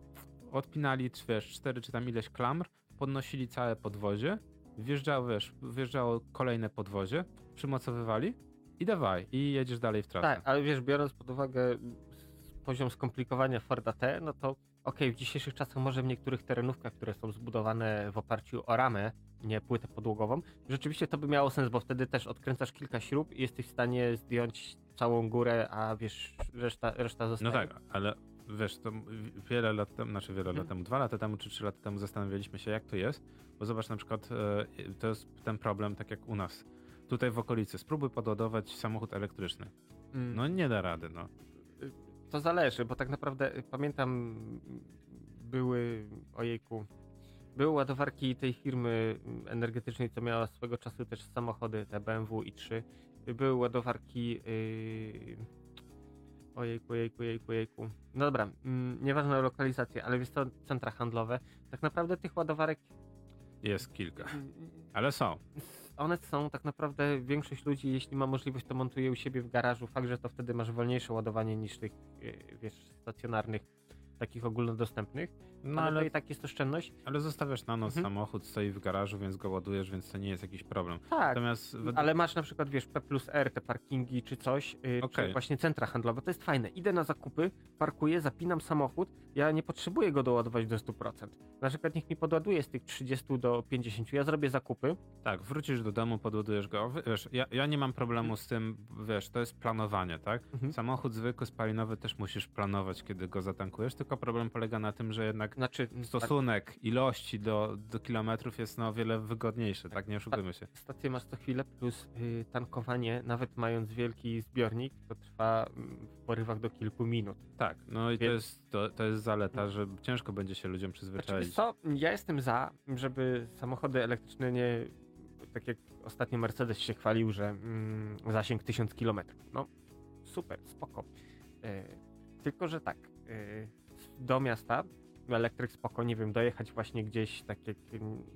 odpinali wiesz, cztery czy tam ileś klamr, podnosili całe podwozie, wjeżdżało, wiesz, wjeżdżało kolejne podwozie, przymocowywali i dawaj, i jedziesz dalej w trasę. Tak, ale wiesz, biorąc pod uwagę poziom skomplikowania Forda T, no to okej, w dzisiejszych czasach może w niektórych terenówkach, które są zbudowane w oparciu o ramę, nie płytę podłogową, rzeczywiście to by miało sens, bo wtedy też odkręcasz kilka śrub i jesteś w stanie zdjąć całą górę, a wiesz, reszta, reszta No zostaje. tak, ale wiesz, to wiele lat temu, znaczy wiele lat Mhm. temu, dwa lata temu czy trzy lata temu zastanawialiśmy się, jak to jest, bo zobacz na przykład, e, to jest ten problem, tak jak u nas. Tutaj w okolicy, spróbuj podładować samochód elektryczny. Mm. No nie da rady, no. To zależy, bo tak naprawdę y, pamiętam były, ojejku, były ładowarki tej firmy mm, energetycznej, co miała swego czasu też samochody, te BMW i 3. Były ładowarki, yy, Ojejku, jejku, jejku, jejku. No dobra, mm, nieważne lokalizacje, ale wiesz co, centra handlowe, tak naprawdę tych ładowarek, Jest kilka. mm, Ale są. One są tak naprawdę, większość ludzi, jeśli ma możliwość, to montuje u siebie w garażu. Fakt, że to wtedy masz wolniejsze ładowanie niż tych, yy, wiesz, stacjonarnych, takich ogólnodostępnych, No ale, ale, i tak jest oszczędność. ale zostawiasz na noc Mhm. samochód, stoi w garażu, więc go ładujesz, więc to nie jest jakiś problem. Tak, Natomiast ale masz na przykład, wiesz, P plus R, te parkingi czy coś, yy, Okej. czy właśnie centra handlowe, to jest fajne. Idę na zakupy, parkuję, zapinam samochód, ja nie potrzebuję go doładować do 100%. Na przykład niech mi podładuje z tych 30 do 50, ja zrobię zakupy, Tak, wrócisz do domu, podładujesz go. Wiesz, ja, ja nie mam problemu z tym, wiesz, to jest planowanie, tak? Mhm. Samochód zwykły, spalinowy też musisz planować, kiedy go zatankujesz, tylko problem polega na tym, że jednak znaczy stosunek ilości do, do kilometrów jest no o wiele wygodniejszy, tak? Nie oszukujmy się. stację masz co chwilę, plus y, tankowanie, nawet mając wielki zbiornik, to trwa w porywach do kilku minut. Tak, no i to Więc- jest, to, to jest zaleta, że ciężko będzie się ludziom Znaczy, przyzwyczaić. wiesz co, ja jestem za, żeby samochody elektryczne nie, tak jak ostatnio Mercedes się chwalił, że mm, zasięg 1000 km. No super, spoko. E, tylko, że tak, e, do miasta elektryk spoko, nie wiem, dojechać właśnie gdzieś tak jak,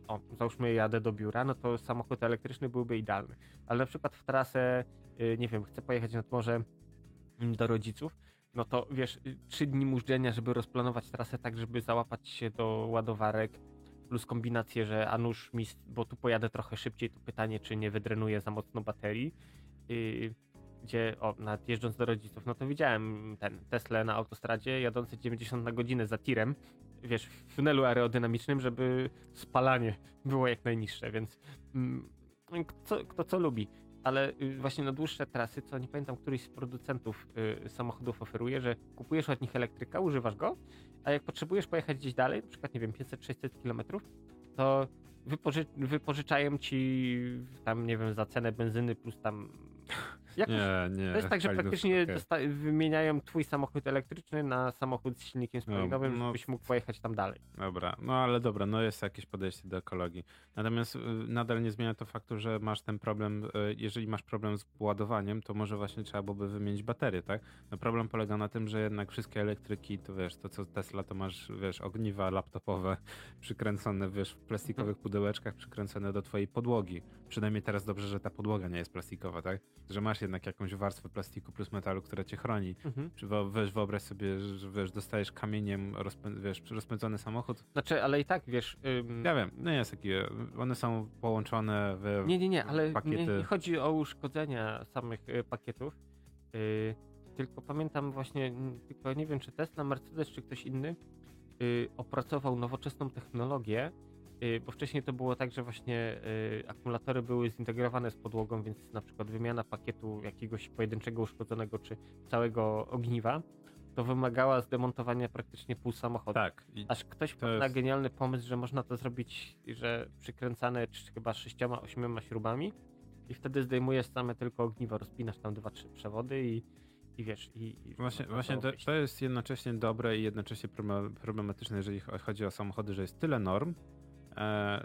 o, załóżmy jadę do biura, no to samochód elektryczny byłby idealny. Ale na przykład w trasę, y, nie wiem, chcę pojechać nad morze do rodziców, no to wiesz, y, trzy dni mużdżenia, żeby rozplanować trasę tak, żeby załapać się do ładowarek, plus kombinację, że a nuż mi, bo tu pojadę trochę szybciej, to pytanie, czy nie wydrenuje za mocno baterii. Gdzie, o, nawet jeżdżąc do rodziców, no to widziałem ten Tesla na autostradzie jadący 90 na godzinę za tirem, wiesz, w tunelu aerodynamicznym, żeby spalanie było jak najniższe, więc mm, kto, kto co lubi. Ale y, właśnie na dłuższe trasy, co nie pamiętam, któryś z producentów y, samochodów oferuje, że kupujesz od nich elektryka, używasz go, a jak potrzebujesz pojechać gdzieś dalej, na przykład, nie wiem, 500-600 km, to wypoży wypożyczają ci tam, nie wiem, za cenę benzyny plus tam... Jakoś, Nie, nie. to jest tak, że praktycznie okej. dosta- wymieniają twój samochód elektryczny na samochód z silnikiem spalinowym, no. żebyś mógł pojechać tam dalej. Dobra, no ale dobra, no jest jakieś podejście do ekologii. Natomiast y, nadal nie zmienia to faktu, że masz ten problem, y, jeżeli masz problem z ładowaniem, to może właśnie trzeba byłoby wymienić baterię, tak? No problem polega na tym, że jednak wszystkie elektryki, to wiesz, to co Tesla, to masz, wiesz, ogniwa laptopowe przykręcone, wiesz, w plastikowych pudełeczkach, przykręcone do twojej podłogi. Przynajmniej teraz dobrze, że ta podłoga nie jest plastikowa, tak? Że masz jednak jakąś warstwę plastiku plus metalu, która cię chroni. Mhm. Czy weź wyobraź sobie, że wiesz, dostajesz kamieniem rozpę- wiesz, rozpędzony samochód, Znaczy, ale i tak, wiesz... ym, ja wiem, no jest takie, one są połączone w Nie, nie, nie, ale nie, nie chodzi o uszkodzenia samych y, pakietów. Y, tylko pamiętam właśnie, tylko nie wiem czy Tesla, Mercedes czy ktoś inny y, opracował nowoczesną technologię, bo wcześniej to było tak, że właśnie y, akumulatory były zintegrowane z podłogą, więc na przykład wymiana pakietu jakiegoś pojedynczego uszkodzonego czy całego ogniwa, to wymagała zdemontowania praktycznie pół samochodu. Tak. Aż ktoś To wpadł na jest- genialny pomysł, że można to zrobić, że przykręcane czy chyba sześcioma, ośmioma śrubami i wtedy zdejmujesz same tylko ogniwo, rozpinasz tam dwa, trzy przewody i, i wiesz, i... i właśnie, właśnie to, to jest jednocześnie dobre i jednocześnie proble- problematyczne, jeżeli cho- chodzi o samochody, że jest tyle norm,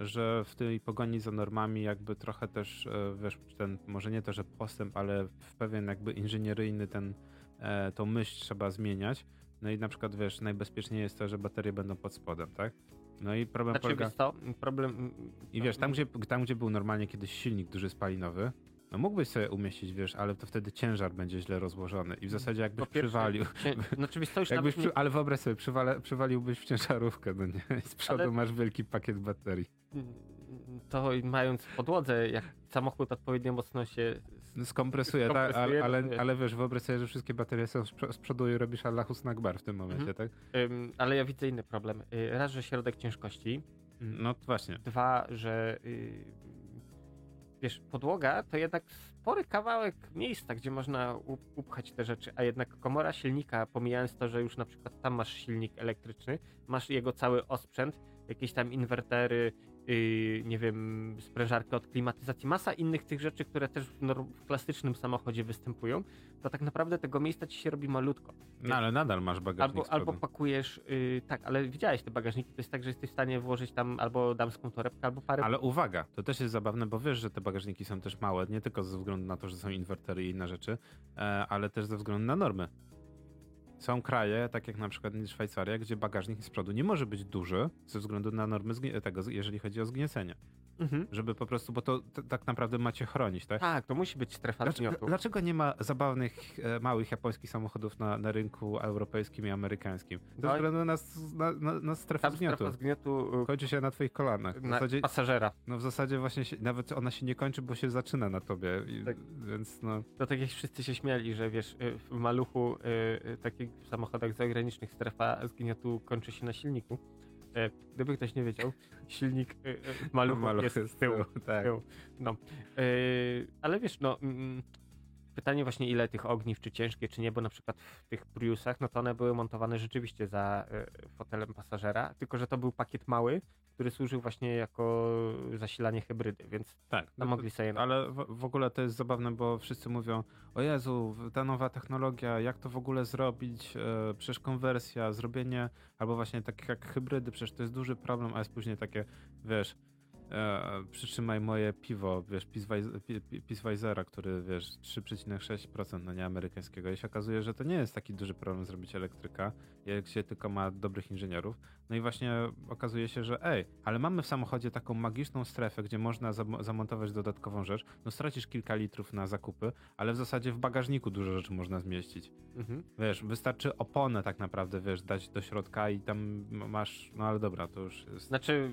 że w tej pogoni za normami jakby trochę też, e, wiesz, ten, może nie to, że postęp, ale w pewien jakby inżynieryjny ten, e, tą myśl trzeba zmieniać. No i na przykład, wiesz, najbezpieczniej jest to, że baterie będą pod spodem, tak? No i problem Znaczy, polega... co, problem... I wiesz, tam gdzie, tam gdzie był normalnie kiedyś silnik duży spalinowy, no mógłbyś sobie umieścić, wiesz, ale to wtedy ciężar będzie źle rozłożony i w zasadzie jakbyś pierwsze, przywalił, Cię, znaczy, wiesz co, już przy, ale wyobraź sobie, przywale, przywaliłbyś w ciężarówkę, no nie? I z przodu Ale- masz wielki pakiet baterii. to mając podłodze, jak samochód odpowiednio mocno się... No, Skompresuje, tak, Skompresuje, ale, no ale, wiesz. ale wiesz, wyobraź sobie, że wszystkie baterie są z przo- z przodu i robisz Allahus Akbar w tym momencie, Mhm. tak? Ym, ale ja widzę inny problem. Y, Raz, że środek ciężkości, No właśnie. Dwa, że y, wiesz, podłoga to jednak spory kawałek miejsca, gdzie można up- upchać te rzeczy, a jednak komora silnika, pomijając to, że już na przykład tam masz silnik elektryczny, masz jego cały osprzęt, jakieś tam inwertery, y, nie wiem, sprężarkę od klimatyzacji, masa innych tych rzeczy, które też w, w klasycznym samochodzie występują, to tak naprawdę tego miejsca ci się robi malutko. No ale nadal masz bagażnik Albo, albo pakujesz, y, tak, ale widziałeś te bagażniki, to jest tak, że jesteś w stanie włożyć tam albo damską torebkę, albo parę Ale uwaga, to też jest zabawne, bo wiesz, że te bagażniki są też małe, nie tylko ze względu na to, że są inwertery i inne rzeczy, e, ale też ze względu na normy. Są kraje, tak jak na przykład Szwajcaria, gdzie bagażnik z przodu nie może być duży ze względu na normy tego, jeżeli chodzi o zgniecenie. Mhm. Żeby po prostu, bo to tak naprawdę macie chronić, tak? Tak, to musi być strefa Dlaczego, dlaczego nie ma zabawnych, e, małych japońskich samochodów na, na rynku europejskim i amerykańskim? Ze No względu na, na, na, na strefę zgniotu. strefa zgniotu Kończy się na twoich kolanach. y, na zasadzie, pasażera. no w zasadzie właśnie się, nawet ona się nie kończy, bo się zaczyna na tobie. I, Tak. Więc no. To tak jak wszyscy się śmiali, że wiesz, y, w maluchu, y, y, takich samochodach zagranicznych strefa zgniotu kończy się na silniku. E, Gdyby ktoś nie wiedział, silnik w maluchu Maluch jest z tyłu. Tak. tyłu. No. Yy, ale wiesz, no. mm, Pytanie właśnie ile tych ogniw, czy ciężkie, czy nie, bo na przykład w tych Priusach, no to one były montowane rzeczywiście za y, fotelem pasażera, tylko że to był pakiet mały, który służył właśnie jako zasilanie hybrydy, więc Tak. tam mogli sobie... Ale w, w ogóle to jest zabawne, bo wszyscy mówią, o Jezu, ta nowa technologia, jak to w ogóle zrobić, e, przecież konwersja, zrobienie, albo właśnie tak jak hybrydy, przecież to jest duży problem, a jest później takie, wiesz, e, przytrzymaj moje piwo, wiesz, Peaceweisera, który, wiesz, 3,6% no nie amerykańskiego i się okazuje, że to nie jest taki duży problem zrobić elektryka, jak się tylko ma dobrych inżynierów. No i właśnie okazuje się, że ej, ale mamy w samochodzie taką magiczną strefę, gdzie można zam- zamontować dodatkową rzecz. No stracisz kilka litrów na zakupy, ale w zasadzie w bagażniku dużo rzeczy można zmieścić. Mhm. Wiesz, wystarczy oponę tak naprawdę, wiesz, dać do środka i tam masz, no ale dobra, to już jest... Znaczy,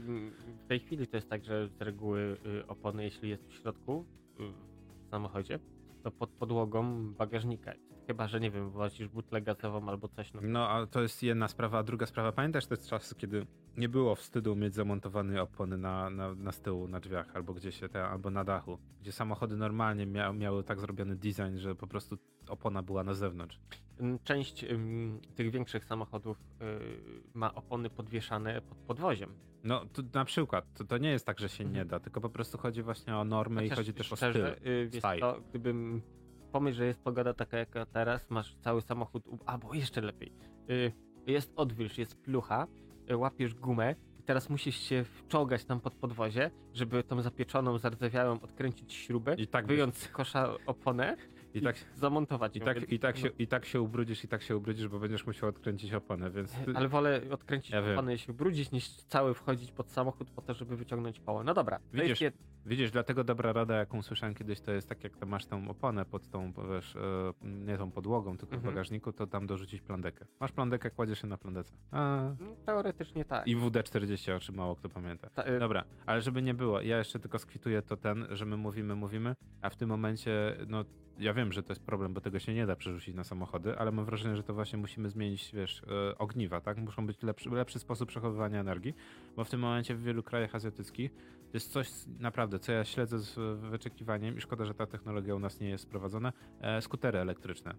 w tej chwili to jest tak, że z reguły y, opony, jeśli jest w środku y, w samochodzie, to pod podłogą bagażnika jest. Chyba, że nie wiem, włazisz butlę gazową albo coś. No, No, a to jest jedna sprawa, a druga sprawa, pamiętasz te czasy, kiedy nie było wstydu mieć zamontowane opony na, na, na z tyłu, na drzwiach, albo gdzieś się te, albo na dachu, gdzie samochody normalnie mia, miały tak zrobiony design, że po prostu opona była na zewnątrz. Ym, Część ym, tych większych samochodów y, ma opony podwieszane pod podwoziem. No, to na przykład, to, to nie jest tak, że się nie Mhm. da, tylko po prostu chodzi właśnie o normy i Chociaż chodzi też o szczerze, styl. y, wiesz style. co, gdybym pomyśl, że jest pogoda taka jaka teraz, masz cały samochód, albo jeszcze lepiej, y, jest odwilż, jest plucha, y, łapiesz gumę i teraz musisz się wczołgać tam pod podwozie, żeby tą zapieczoną, zardzewiałą odkręcić śrubę, I tak, wyjąć z kosza oponę i tak, zamontować i tak, i, tak no. się, i tak się ubrudzisz, i tak się ubrudzisz, bo będziesz musiał odkręcić oponę, więc... ty- Ale wolę odkręcić Ja wiem. opony i się wybrudzić, niż cały wchodzić pod samochód po to, żeby wyciągnąć połę. No dobra, to Widzisz, jest jed... Widzisz, dlatego dobra rada, jaką słyszałem kiedyś, to jest tak, jak to masz tą oponę pod tą, wiesz, e, nie tą podłogą, tylko w Mhm. bagażniku, to tam dorzucić plandekę. Masz plandekę, kładziesz się na plandece. A, no, teoretycznie tak. I WD-40, o czym mało kto pamięta. Ta, y, Dobra, ale żeby nie było, ja jeszcze tylko skwituję to ten, że my mówimy, mówimy, a w tym momencie, no ja wiem, że to jest problem, bo tego się nie da przerzucić na samochody, ale mam wrażenie, że to właśnie musimy zmienić, wiesz, e, ogniwa, tak? Muszą być lepszy, lepszy sposób przechowywania energii, bo w tym momencie w wielu krajach azjatyckich to jest coś naprawdę, co ja śledzę z wyczekiwaniem i szkoda, że ta technologia u nas nie jest wprowadzona, e, skutery elektryczne.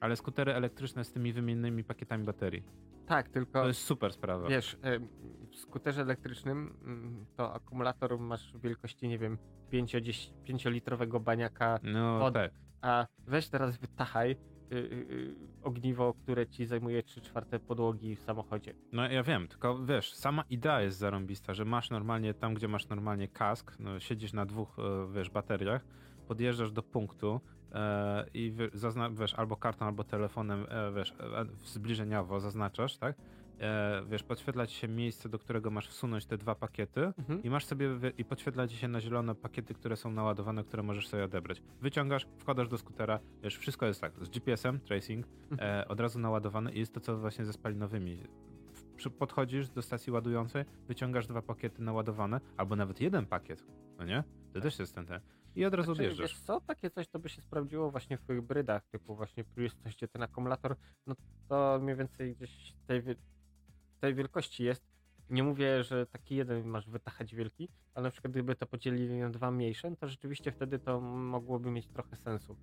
Ale skutery elektryczne z tymi wymiennymi pakietami baterii. tak, tylko... To jest super sprawa. Wiesz, em, w skuterze elektrycznym mm, to akumulator masz wielkości, nie wiem, 5-litrowego baniaka, No Wody. tak. a weź teraz wytachaj y, y, y, ogniwo, które ci zajmuje 3 czwarte podłogi w samochodzie. No ja wiem, tylko wiesz, sama idea jest zarąbista, że masz normalnie tam, gdzie masz normalnie kask, no, siedzisz na dwóch, e, wiesz, bateriach, podjeżdżasz do punktu e, i wiesz, albo kartą, albo telefonem, e, wiesz, e, zbliżeniowo zaznaczasz, tak? E, wiesz, podświetla ci się miejsce, do którego masz wsunąć te dwa pakiety Mhm. i masz sobie, i podświetla ci się na zielono pakiety, które są naładowane, które możesz sobie odebrać. Wyciągasz, wkładasz do skutera, wiesz, wszystko jest tak, z GPS-em, tracing, e, od razu naładowane i jest to co właśnie ze spalinowymi. Podchodzisz do stacji ładującej, wyciągasz dwa pakiety naładowane, albo nawet jeden pakiet, no nie? To też jest ten, ten. I od razu Znaczy, odjeżdżasz. wiesz co, takie coś to by się sprawdziło właśnie w hybrydach, typu właśnie Prius, coś gdzie ten akumulator, no to mniej więcej gdzieś tej, tej wielkości jest. Nie mówię, że taki jeden masz wytachać wielki, ale na przykład gdyby to podzielili na dwa mniejsze, no to rzeczywiście wtedy to mogłoby mieć trochę sensu.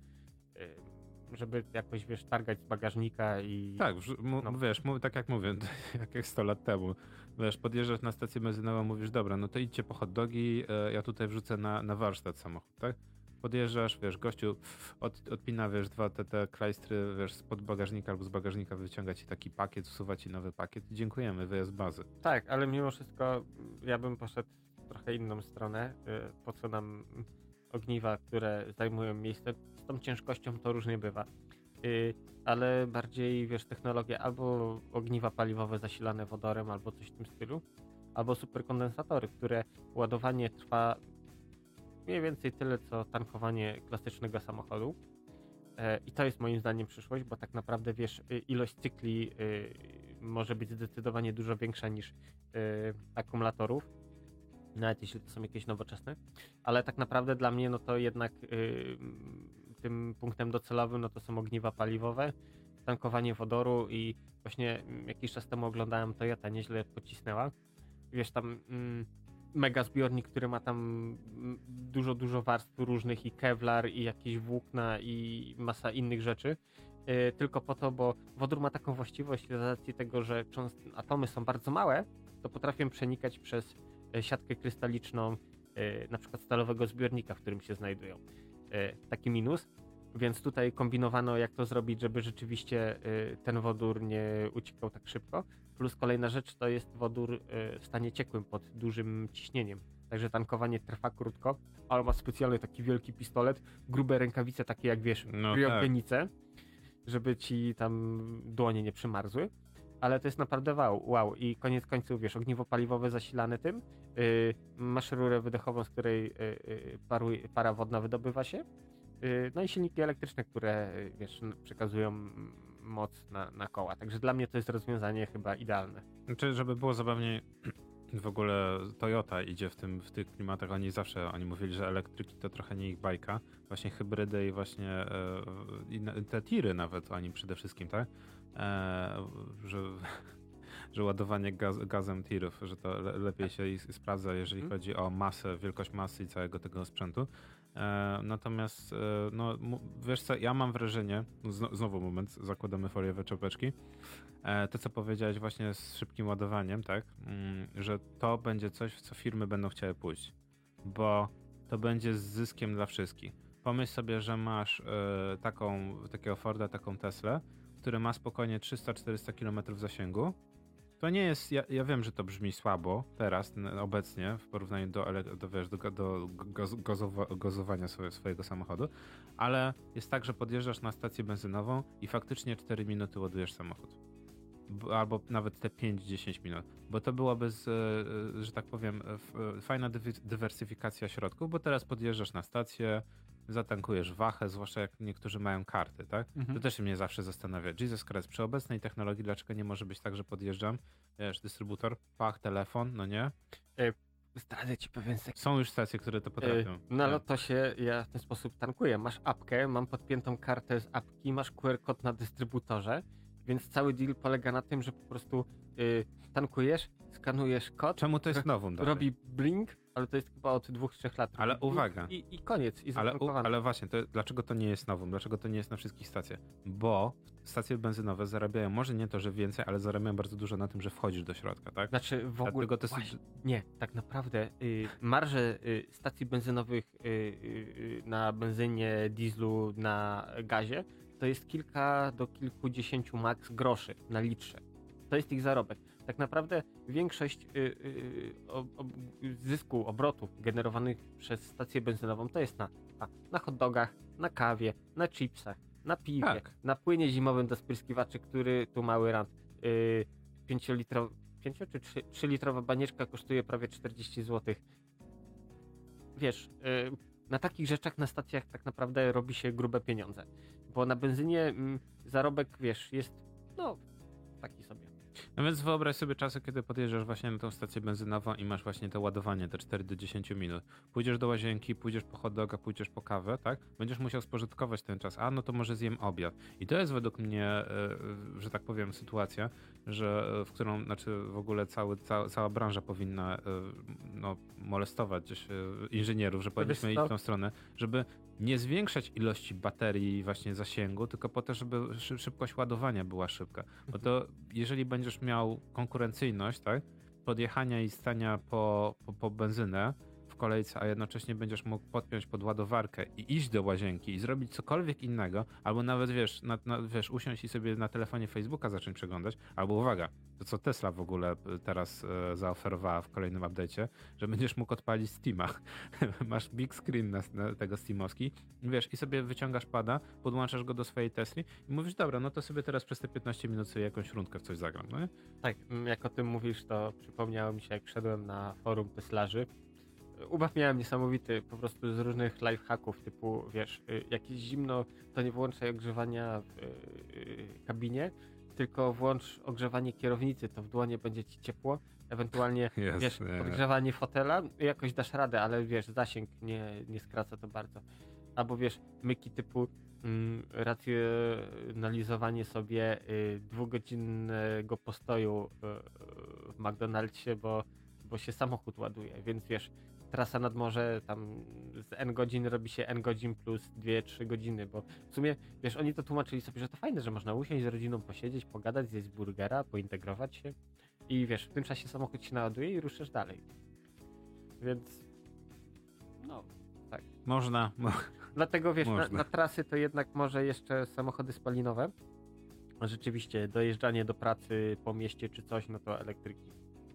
Ym, Żeby jakoś, wiesz, targać z bagażnika i... Tak, No. wiesz, tak jak mówię, jak, jak 100 lat temu. Wiesz, podjeżdżasz na stację benzynową, mówisz, dobra, no to idźcie po hot dogi, e, ja tutaj wrzucę na, na warsztat samochód, tak? Podjeżdżasz, wiesz, gościu od, odpina, wiesz, dwa te, te klajstry, wiesz, spod bagażnika albo z bagażnika wyciąga ci taki pakiet, usuwa ci nowy pakiet dziękujemy, wyjazd bazy. Tak, ale mimo wszystko ja bym poszedł w trochę inną stronę. y, Po co nam ogniwa, które zajmują miejsce? Z tą ciężkością to różnie bywa. y, ale bardziej, wiesz, technologia albo ogniwa paliwowe zasilane wodorem, albo coś w tym stylu, albo superkondensatory, które ładowanie trwa mniej więcej tyle, co tankowanie klasycznego samochodu. E, I to jest moim zdaniem przyszłość, bo tak naprawdę, wiesz, y, ilość cykli y, może być zdecydowanie dużo większa niż y, akumulatorów, nawet jeśli to są jakieś nowoczesne, ale tak naprawdę dla mnie, no to jednak tym punktem docelowym, no to są ogniwa paliwowe, tankowanie wodoru i właśnie mm, jakiś czas temu oglądałem Toyota, nieźle pocisnęła. Wiesz, tam mm, mega zbiornik, który ma tam dużo, dużo warstw różnych i kevlar i jakieś włókna i masa innych rzeczy. y, Tylko po to, bo wodór ma taką właściwość z racji tego, że atomy są bardzo małe, to potrafią przenikać przez e, siatkę krystaliczną e, na przykład stalowego zbiornika, w którym się znajdują. Taki minus. Więc tutaj kombinowano, jak to zrobić, żeby rzeczywiście ten wodór nie uciekał tak szybko. Plus kolejna rzecz to jest wodór e, w stanie ciekłym pod dużym ciśnieniem. Także tankowanie trwa krótko, ale ma specjalny taki wielki pistolet, grube rękawice takie jak wiesz, No tak. żeby ci tam dłonie nie przymarzły. Ale to jest naprawdę wow, wow. I koniec końców, wiesz, ogniwo paliwowe zasilane tym, yy, masz rurę wydechową, z której yy, paruje, para wodna wydobywa się, yy, no i silniki elektryczne, które, yy, wiesz, przekazują moc na, na koła. Także dla mnie to jest rozwiązanie chyba idealne. Znaczy, żeby było zabawniej, w ogóle Toyota idzie w tym w tych klimatach. Oni zawsze oni mówili, że elektryki to trochę nie ich bajka. Właśnie hybrydy i właśnie e, te tiry nawet oni przede wszystkim, tak? E, że, że ładowanie gaz, gazem tirów, że to le, lepiej się sprawdza, jeżeli Mhm. chodzi o masę, wielkość masy i całego tego sprzętu. E, natomiast, e, no, wiesz co, ja mam wrażenie, zno, znowu moment, zakładamy foliowe czapeczki, e, to co powiedziałeś właśnie z szybkim ładowaniem, tak, mm, że to będzie coś, w co firmy będą chciały pójść, bo to będzie z zyskiem dla wszystkich. Pomyśl sobie, że masz taką, takiego Forda, taką Teslę, który ma spokojnie 300-400 km zasięgu. To nie jest, ja, ja wiem, że to brzmi słabo teraz, obecnie, w porównaniu do, do, wiesz, do, do gazowania swoje, swojego samochodu, ale jest tak, że podjeżdżasz na stację benzynową i faktycznie 4 minuty ładujesz samochód. Albo nawet te 5-10 minut, bo to byłaby, z, e, że tak powiem, f- e, fajna dywersyfikacja środków, bo teraz podjeżdżasz na stację, zatankujesz wachę, zwłaszcza jak niektórzy mają karty, tak? To też mnie zawsze zastanawia. Jesus Christ, przy obecnej technologii dlaczego nie może być tak, że podjeżdżam, wiesz, dystrybutor, pach, telefon, no nie? Zdradzę ci pewien sekret. Są już stacje, które to potrafią. Yy, Na Tak. lotosie ja w ten sposób tankuję. Masz apkę, mam podpiętą kartę z apki, masz QR kod na dystrybutorze, więc cały deal polega na tym, że po prostu yy, tankujesz, skanujesz kod, Czemu to jest dalej? robi blink, ale to jest chyba od dwóch, trzech lat. Ale uwaga. I, I koniec, i Ale, u, ale właśnie, to, dlaczego to nie jest nowum? Dlaczego to nie jest na wszystkich stacjach? Bo stacje benzynowe zarabiają, może nie to, że więcej, ale zarabiają bardzo dużo na tym, że wchodzisz do środka, tak? Znaczy w ogóle. To jest- właśnie, nie, tak naprawdę y, marże y, stacji benzynowych y, y, y, na benzynie, dieslu, na gazie to jest kilka do kilkudziesięciu max groszy na litrze. To jest ich zarobek. Tak naprawdę większość y, y, ob, ob, zysku, obrotów generowanych przez stację benzynową to jest na, na, na hot dogach, na kawie, na chipsach, na piwie, Tak. na płynie zimowym do spryskiwaczy, który tu mały rant. Y, 5 litrowy 5 czy 3, 3 litrowa banieczka kosztuje prawie 40 zł. Wiesz, y, na takich rzeczach na stacjach tak naprawdę robi się grube pieniądze. Bo na benzynie mm, zarobek, wiesz, jest no taki sobie. No więc wyobraź sobie czasy, kiedy podjeżdżasz właśnie na tą stację benzynową i masz właśnie to ładowanie, te 4 do 10 minut. Pójdziesz do łazienki, pójdziesz po hot doga, pójdziesz po kawę, tak? Będziesz musiał spożytkować ten czas. A, no to może zjem obiad. I to jest według mnie, e, że tak powiem, sytuacja, że e, w którą, znaczy w ogóle cały, cała, cała branża powinna e, no, molestować inżynierów, że powinniśmy iść w tą stronę, żeby nie zwiększać ilości baterii właśnie zasięgu, tylko po to, żeby szy- szybkość ładowania była szybka. Bo to jeżeli będziesz miał konkurencyjność, tak, podjechania i stania po, po, po benzynę kolejce, a jednocześnie będziesz mógł podpiąć pod ładowarkę i iść do łazienki i zrobić cokolwiek innego, albo nawet wiesz, na, na, wiesz usiąść i sobie na telefonie Facebooka zacząć przeglądać, albo uwaga, to co Tesla w ogóle e, teraz e, zaoferowała w kolejnym update'cie, że będziesz mógł odpalić Steama. Masz big screen na, na tego Steamowski, wiesz, i sobie wyciągasz pada, podłączasz go do swojej Tesli i mówisz, dobra, no to sobie teraz przez te 15 minut sobie jakąś rundkę w coś zagram, no nie? Tak, mm, jak o tym mówisz, to przypomniało mi się, jak wszedłem na forum Teslarzy. Ubaw miałem niesamowity po prostu z różnych lifehacków, typu wiesz, y, jakieś zimno, to nie włączaj ogrzewania w y, y, kabinie, tylko włącz ogrzewanie kierownicy, to w dłonie będzie ci ciepło. Ewentualnie Jest, wiesz, nie. podgrzewanie fotela, jakoś dasz radę, ale wiesz, zasięg nie, nie skraca to bardzo. Albo wiesz, myki typu mm, racjonalizowanie sobie y, dwugodzinnego postoju y, y, w McDonald'sie, bo, bo się samochód ładuje, więc wiesz, trasa nad morze tam z n godzin robi się n godzin plus 2-3 godziny, bo w sumie, wiesz, oni to tłumaczyli sobie, że to fajne, że można usiąść z rodziną, posiedzieć, pogadać, zjeść burgera, pointegrować się i wiesz, w tym czasie samochód się naładuje i ruszysz dalej. Więc no, Można, mo- Dlatego wiesz, na, Można. na trasy to jednak może jeszcze samochody spalinowe. Rzeczywiście, dojeżdżanie do pracy po mieście czy coś, no to elektryki.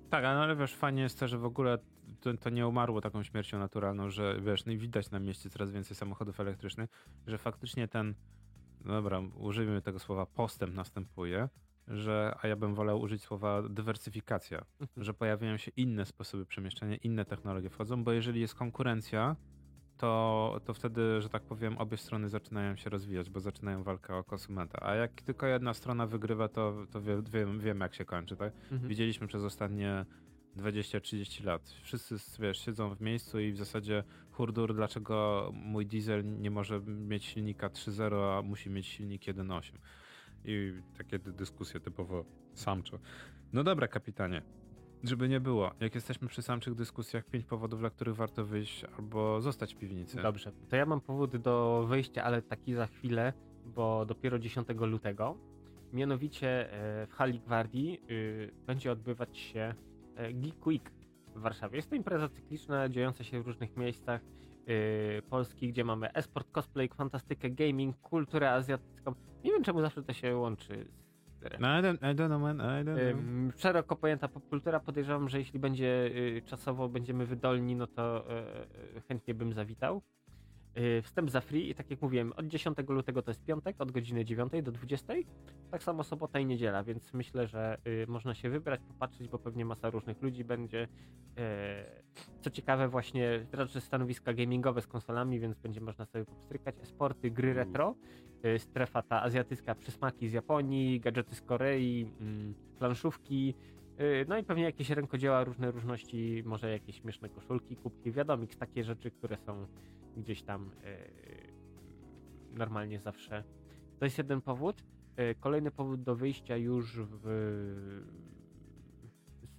Tak, no ale wiesz, fajnie jest to, że w ogóle to, to nie umarło taką śmiercią naturalną, że wiesz, no i widać na mieście coraz więcej samochodów elektrycznych, że faktycznie ten, no dobra, użyjmy tego słowa postęp następuje, że, a ja bym wolał użyć słowa dywersyfikacja, że pojawiają się inne sposoby przemieszczania, inne technologie wchodzą, bo jeżeli jest konkurencja, to, to wtedy, że tak powiem, obie strony zaczynają się rozwijać, bo zaczynają walkę o konsumenta. A jak tylko jedna strona wygrywa, to, to wie, wiem, wiemy, jak się kończy, tak? Mhm. widzieliśmy przez ostatnie 20-30 lat. Wszyscy wiesz, siedzą w miejscu i w zasadzie hurdur, dlaczego mój diesel nie może mieć silnika 3.0, a musi mieć silnik 1.8. I takie dy- dyskusje typowo samcze. No dobra, kapitanie. Żeby nie było, jak jesteśmy przy samczych dyskusjach, pięć powodów, dla których warto wyjść albo zostać w piwnicy. Dobrze, to ja mam powód do wyjścia, ale taki za chwilę, bo dopiero 10 lutego. Mianowicie e, w hali Gwardii y, będzie odbywać się Geek Week w Warszawie. Jest to impreza cykliczna, dziejąca się w różnych miejscach y, Polski, gdzie mamy esport, cosplay, fantastykę, gaming, kulturę azjatycką. Nie wiem czemu zawsze to się łączy z No, I, don't, I don't know, man, I don't know. Ym, szeroko pojęta popkultura. Podejrzewam, że jeśli będzie y, czasowo będziemy wydolni, no to chętnie bym zawitał. Y, Wstęp za free i tak jak mówiłem, od 10 lutego to jest piątek, od godziny 9 do 20. Tak samo sobota i niedziela, więc myślę, że y, można się wybrać, popatrzeć, bo pewnie masa różnych ludzi będzie. Y, Co ciekawe, właśnie raczej stanowiska gamingowe z konsolami, więc będzie można sobie popstrykać. Sporty, gry Mm. retro, strefa ta azjatycka, przysmaki z Japonii, gadżety z Korei, mm, planszówki, no i pewnie jakieś rękodzieła, różne różności, może jakieś śmieszne koszulki, kubki, wiadomix, takie rzeczy, które są gdzieś tam y, normalnie zawsze. To jest jeden powód. Y, Kolejny powód do wyjścia już w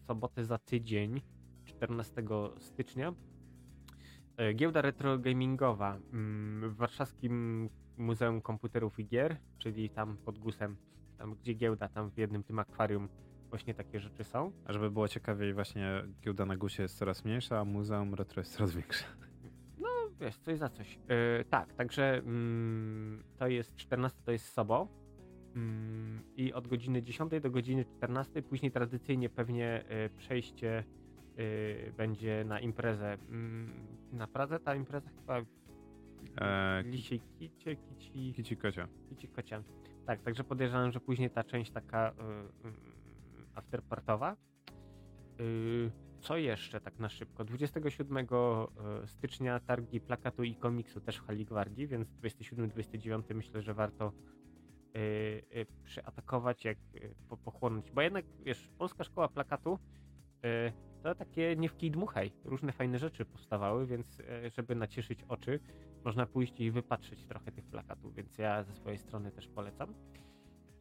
sobotę za tydzień, 14 stycznia. Giełda retro gamingowa mm, w warszawskim Muzeum Komputerów i Gier, czyli tam pod Gusem, tam gdzie giełda, tam w jednym tym akwarium właśnie takie rzeczy są. A żeby było ciekawiej, właśnie giełda na gusie jest coraz mniejsza, a muzeum retro jest coraz większe. No wiesz, coś za coś. Yy, tak, także mm, to jest 14, to jest Sobo. Mm, I od godziny 10 do godziny 14, później tradycyjnie pewnie y, przejście y, będzie na imprezę. Mm, na Pradze ta impreza chyba Eee, Lisiej Kicie, Kici, Kici kocia. Kici Kocia. Tak, także podejrzewam, że później ta część taka y, afterpartowa. Y, co jeszcze tak na szybko? 27 stycznia targi plakatu i komiksu też w Hali Gwardii, więc 27-29 myślę, że warto y, y, przyatakować, jak y, po, pochłonąć. Bo jednak, wiesz, Polska Szkoła Plakatu y, to takie nie w kij dmuchaj. Różne fajne rzeczy powstawały, więc y, żeby nacieszyć oczy, można pójść i wypatrzeć trochę tych plakatów, więc ja ze swojej strony też polecam.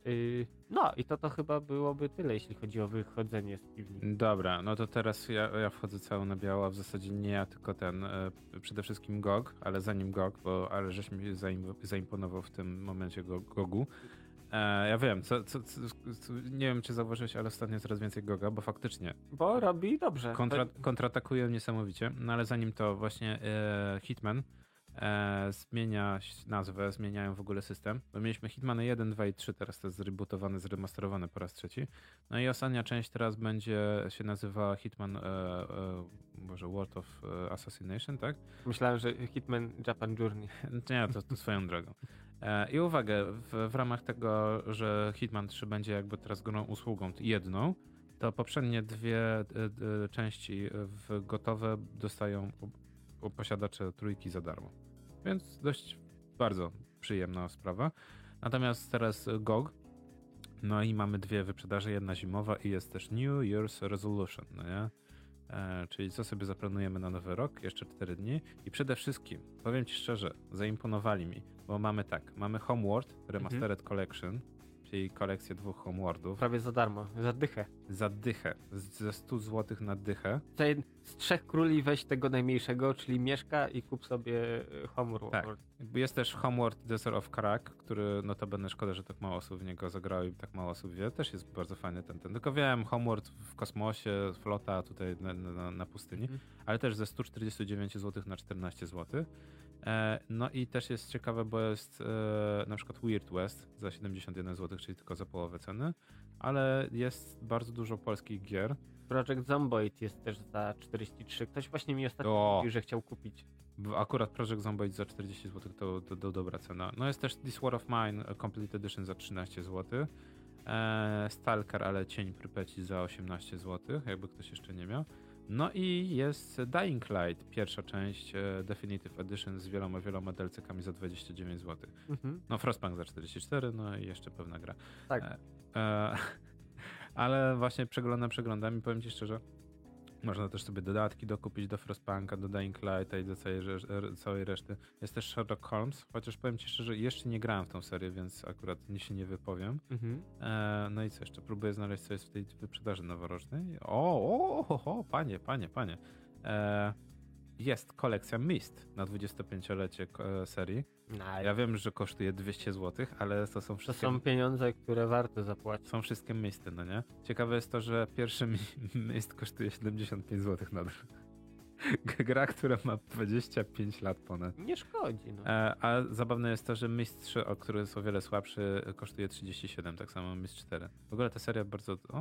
Yy, no i to to chyba byłoby tyle, jeśli chodzi o wychodzenie z piwnicy. Dobra, no to teraz ja, ja wchodzę cały na biało, a w zasadzie nie ja, tylko ten, e, przede wszystkim GOG, ale zanim GOG, bo ale żeś mi zaim, zaimponował w tym momencie go, GOGu. E, ja wiem, co, co, co, co, nie wiem, czy zauważyłeś, ale ostatnio coraz więcej Goga, bo faktycznie Bo robi dobrze. kontra, kontratakują niesamowicie, no ale zanim to właśnie e, Hitman e, zmienia nazwę, zmieniają w ogóle system, bo mieliśmy Hitman 1, 2 i 3, teraz to jest zrebootowane, zremasterowane po raz trzeci. No i ostatnia część teraz będzie się nazywa Hitman e, e, Boże, World of e, Assassination, tak? Myślałem, że Hitman Japan Journey. Nie, to, to swoją drogą. E, I uwagę, w, w ramach tego, że Hitman 3 będzie jakby teraz grą usługą jedną, to poprzednie dwie e, części w gotowe dostają po- po- posiadacze trójki za darmo. Więc dość bardzo przyjemna sprawa. Natomiast teraz GOG, no i mamy dwie wyprzedaże, jedna zimowa i jest też New Year's Resolution, no nie? E, czyli co sobie zaplanujemy na nowy rok, jeszcze 4 dni. I przede wszystkim, powiem Ci szczerze, zaimponowali mi, bo mamy tak, mamy Homeworld Remastered Collection, czyli kolekcję dwóch Homeworldów, Prawie za darmo, za dychę. za dychę, z- ze 100 zł na dychę. Tutaj z trzech króli weź tego najmniejszego, czyli mieszka i kup sobie e, Homeworld. Tak. Jest też Homeworld Desert of Karak, który notabene szkoda, że tak mało osób w niego zagrało i tak mało osób wie. Też jest bardzo fajny ten, ten. Tylko wiem, Homeworld w kosmosie, flota tutaj na, na, na pustyni, Mhm. ale też ze 149 zł na 14 zł. E, no i też jest ciekawe, bo jest e, na przykład Weird West za 71 zł, czyli tylko za połowę ceny, ale jest bardzo dużo polskich gier. Project Zomboid jest też za 43. Ktoś właśnie mi ostatnio O. mówił, że chciał kupić. Akurat Project Zomboid za 40 zł to, to, to dobra cena. No jest też This War of Mine e, Complete Edition za 13 zł. Stalker, ale Cień Prypeci za 18 zł, jakby ktoś jeszcze nie miał. No i jest Dying Light, pierwsza część e, Definitive Edition z wieloma, wieloma DLC-kami za 29 zł. Mhm. No Frostpunk za 44, no i jeszcze pewna gra. Tak. E, e, ale właśnie przeglądam przeglądam i powiem ci szczerze, można też sobie dodatki dokupić do Frostpunka, do Dying Lighta i do całej, całej reszty. Jest też Sherlock Holmes, chociaż powiem ci szczerze, jeszcze nie grałem w tą serię, więc akurat nie się nie wypowiem. Mhm. E, no i co jeszcze? Próbuję znaleźć, co jest w tej wyprzedaży noworocznej. O, o, o, o panie, panie, panie. E, jest kolekcja Mist na 25-lecie ko- e, serii. Nice. Ja wiem, że kosztuje 200 zł, ale to są To wszystkie, są pieniądze, które warto zapłacić. są wszystkie misty, no nie? Ciekawe jest to, że pierwszy mi- mist kosztuje 75 zł nadal. Gra, która ma 25 lat ponad. Nie szkodzi. No. E, a zabawne jest to, że Mist 3, o który jest o wiele słabszy, kosztuje 37, tak samo Mist 4. W ogóle ta seria bardzo... O,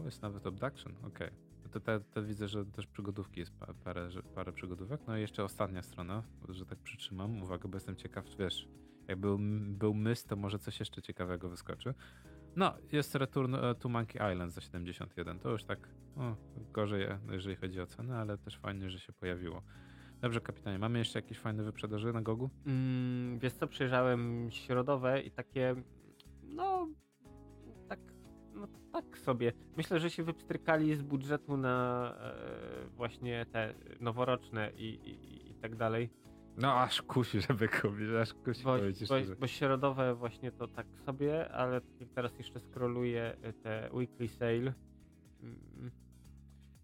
o, jest nawet Abduction, okej. To, to, to widzę, że też przygodówki jest pa- parę, parę przygodówek. No i jeszcze ostatnia strona, że tak przytrzymam. Uwaga, bo jestem ciekaw, wiesz, jak był, był Mist, to może coś jeszcze ciekawego wyskoczy. No, jest Return e, to Monkey Island za 71. To już tak o, gorzej, e, jeżeli chodzi o cenę, ale też fajnie, że się pojawiło. Dobrze, kapitanie, mamy jeszcze jakieś fajne wyprzedaży na Gogu? Mm, wiesz co, przejrzałem środowe i takie, no, no tak sobie. Myślę, że się wypstrykali z budżetu na e, właśnie te noworoczne i, i, i tak dalej. No, aż kusi, żeby kupić, aż kusi, Bo, powiedzieć bo, bo środowe właśnie to tak sobie, ale jak teraz jeszcze scrolluję e, te weekly sale, mm,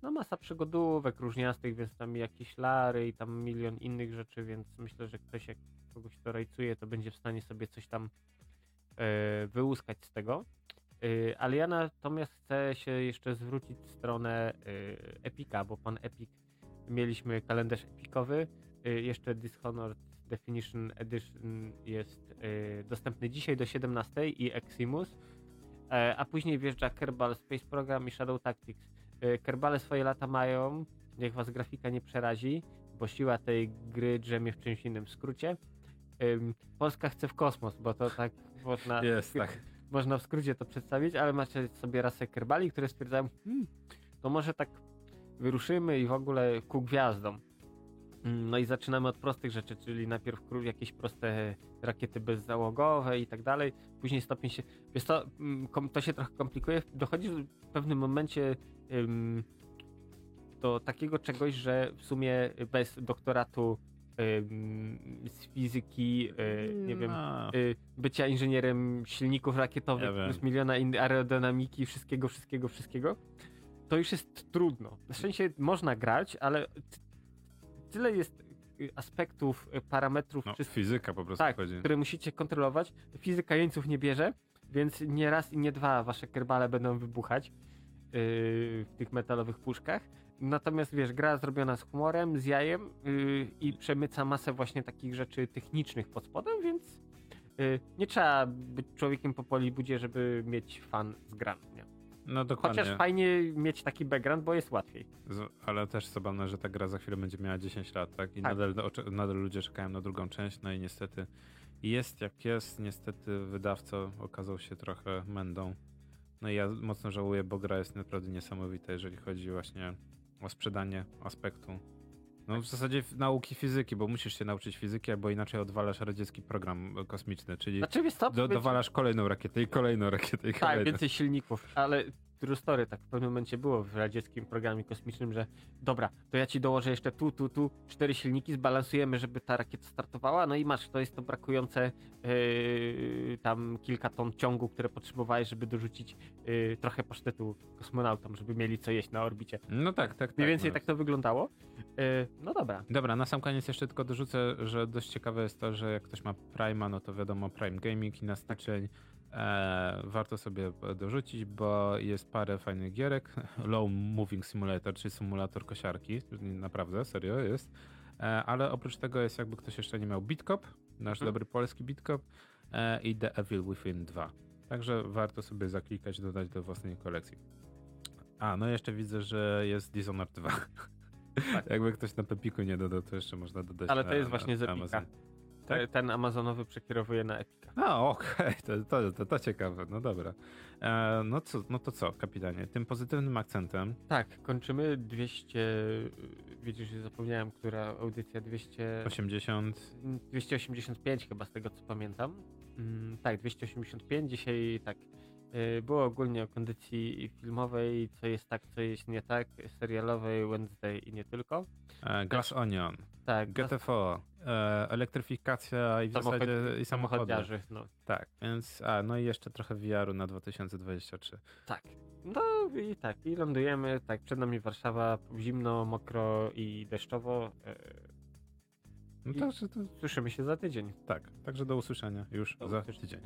no masa przygodówek różniastych, więc tam jakieś lary i tam milion innych rzeczy, więc myślę, że ktoś jak kogoś to rajcuje, to będzie w stanie sobie coś tam e, wyłuskać z tego. E, ale ja natomiast chcę się jeszcze zwrócić w stronę e, Epika, bo pan Epic mieliśmy kalendarz epikowy. E, jeszcze Dishonored Definition Edition jest dostępny dzisiaj do 17 i Eximus. E, a później wjeżdża Kerbal Space Program i Shadow Tactics. E, Kerbale swoje lata mają, niech was grafika nie przerazi, bo siła tej gry drzemie w czymś innym skrócie. Ym, Polska chce w kosmos, bo to tak można, Jest, tak. Można w skrócie to przedstawić, ale macie sobie rasę kerbali, które stwierdzają, hmm, to może tak wyruszymy i w ogóle ku gwiazdom. Mm, No i zaczynamy od prostych rzeczy, czyli najpierw jakieś proste rakiety bezzałogowe i tak dalej. Później stopień się. Wiesz co, mm, to się trochę komplikuje. Dochodzi w pewnym momencie do takiego czegoś, że w sumie bez doktoratu z fizyki, y, nie wiem, No. y, bycia inżynierem silników rakietowych, Ja plus miliona aerodynamiki, wszystkiego, wszystkiego, wszystkiego, to już jest trudno. Na szczęście można grać, ale ty- tyle jest y, aspektów, y, parametrów, No, fizyka po prostu tak, chodzi. które musicie kontrolować. Fizyka jeńców nie bierze, Więc nie raz i nie dwa wasze kerbale będą wybuchać yy, w tych metalowych puszkach. Natomiast wiesz, gra zrobiona z humorem, z jajem yy, i przemyca masę właśnie takich rzeczy technicznych pod spodem, więc yy, nie trzeba być człowiekiem po polibudzie, żeby mieć fan z grami. Nie? No dokładnie. Chociaż fajnie mieć taki background, bo jest łatwiej. Z- Ale też zabawne, że ta gra za chwilę będzie miała 10 lat, tak? I Tak. Nadal, nadal ludzie czekają na drugą część, no i niestety jest jak jest. Niestety wydawca okazał się trochę mędą. No i ja mocno żałuję, bo gra jest naprawdę niesamowita, jeżeli chodzi właśnie o sprzedanie aspektu. No w zasadzie nauki fizyki, bo musisz się nauczyć fizyki, albo inaczej odwalasz radziecki program kosmiczny, czyli Znaczy, do, dowalasz kolejną rakietę i kolejną rakietę i Tak, kolejną. więcej silników, ale true story, tak w pewnym momencie było w radzieckim programie kosmicznym, że dobra, to ja ci dołożę jeszcze tu, tu, tu cztery silniki, zbalansujemy, żeby ta rakieta startowała, no i masz, to jest to brakujące yy, tam kilka ton ciągu, które potrzebowałeś, żeby dorzucić yy, trochę pasztetu kosmonautom, żeby mieli co jeść na orbicie. No tak, tak, tak. Mniej więcej no. tak to wyglądało. Yy, no dobra. Dobra, na sam koniec jeszcze tylko dorzucę, że dość ciekawe jest to, że jak ktoś ma Prima, no to wiadomo Prime Gaming i na styczeń e, warto sobie dorzucić, bo jest parę fajnych gierek. Low Moving Simulator, czyli symulator kosiarki, naprawdę, serio jest. E, ale oprócz tego jest jakby ktoś jeszcze nie miał Bitcop, nasz Mhm. dobry polski Bitcop e, i The Evil Within 2. Także warto sobie zaklikać, dodać do własnej kolekcji. A, no jeszcze widzę, że jest Dishonored 2. Tak. Jakby ktoś na Pepiku nie dodał, to jeszcze można dodać Ale to na, jest właśnie z na Epica. Amazon. Tak? Te- Ten amazonowy przekierowuje na Epica. No, okej, to, to, to, to ciekawe, no dobra. E, no, co, no to co, kapitanie? Tym pozytywnym akcentem, Tak, kończymy 200. yy, Widzisz, zapomniałem, która audycja 200. 80, 285 chyba z tego co pamiętam. Mm, tak, 285. Dzisiaj tak. yy, Było ogólnie o kondycji filmowej, co jest tak, co jest nie tak, serialowej, Wednesday i nie tylko. e, Glass Onion, Tak, GTFO, e, elektryfikacja i w Samochod- zasadzie i. No, Tak, więc, a, no i jeszcze trochę VR-u na 2023. tak. No i tak, i lądujemy. Tak, przed nami Warszawa, zimno, mokro i deszczowo. Yy, No I- to, że to, Słyszymy się za tydzień. tak, także do usłyszenia już Do za usłyszenia. tydzień.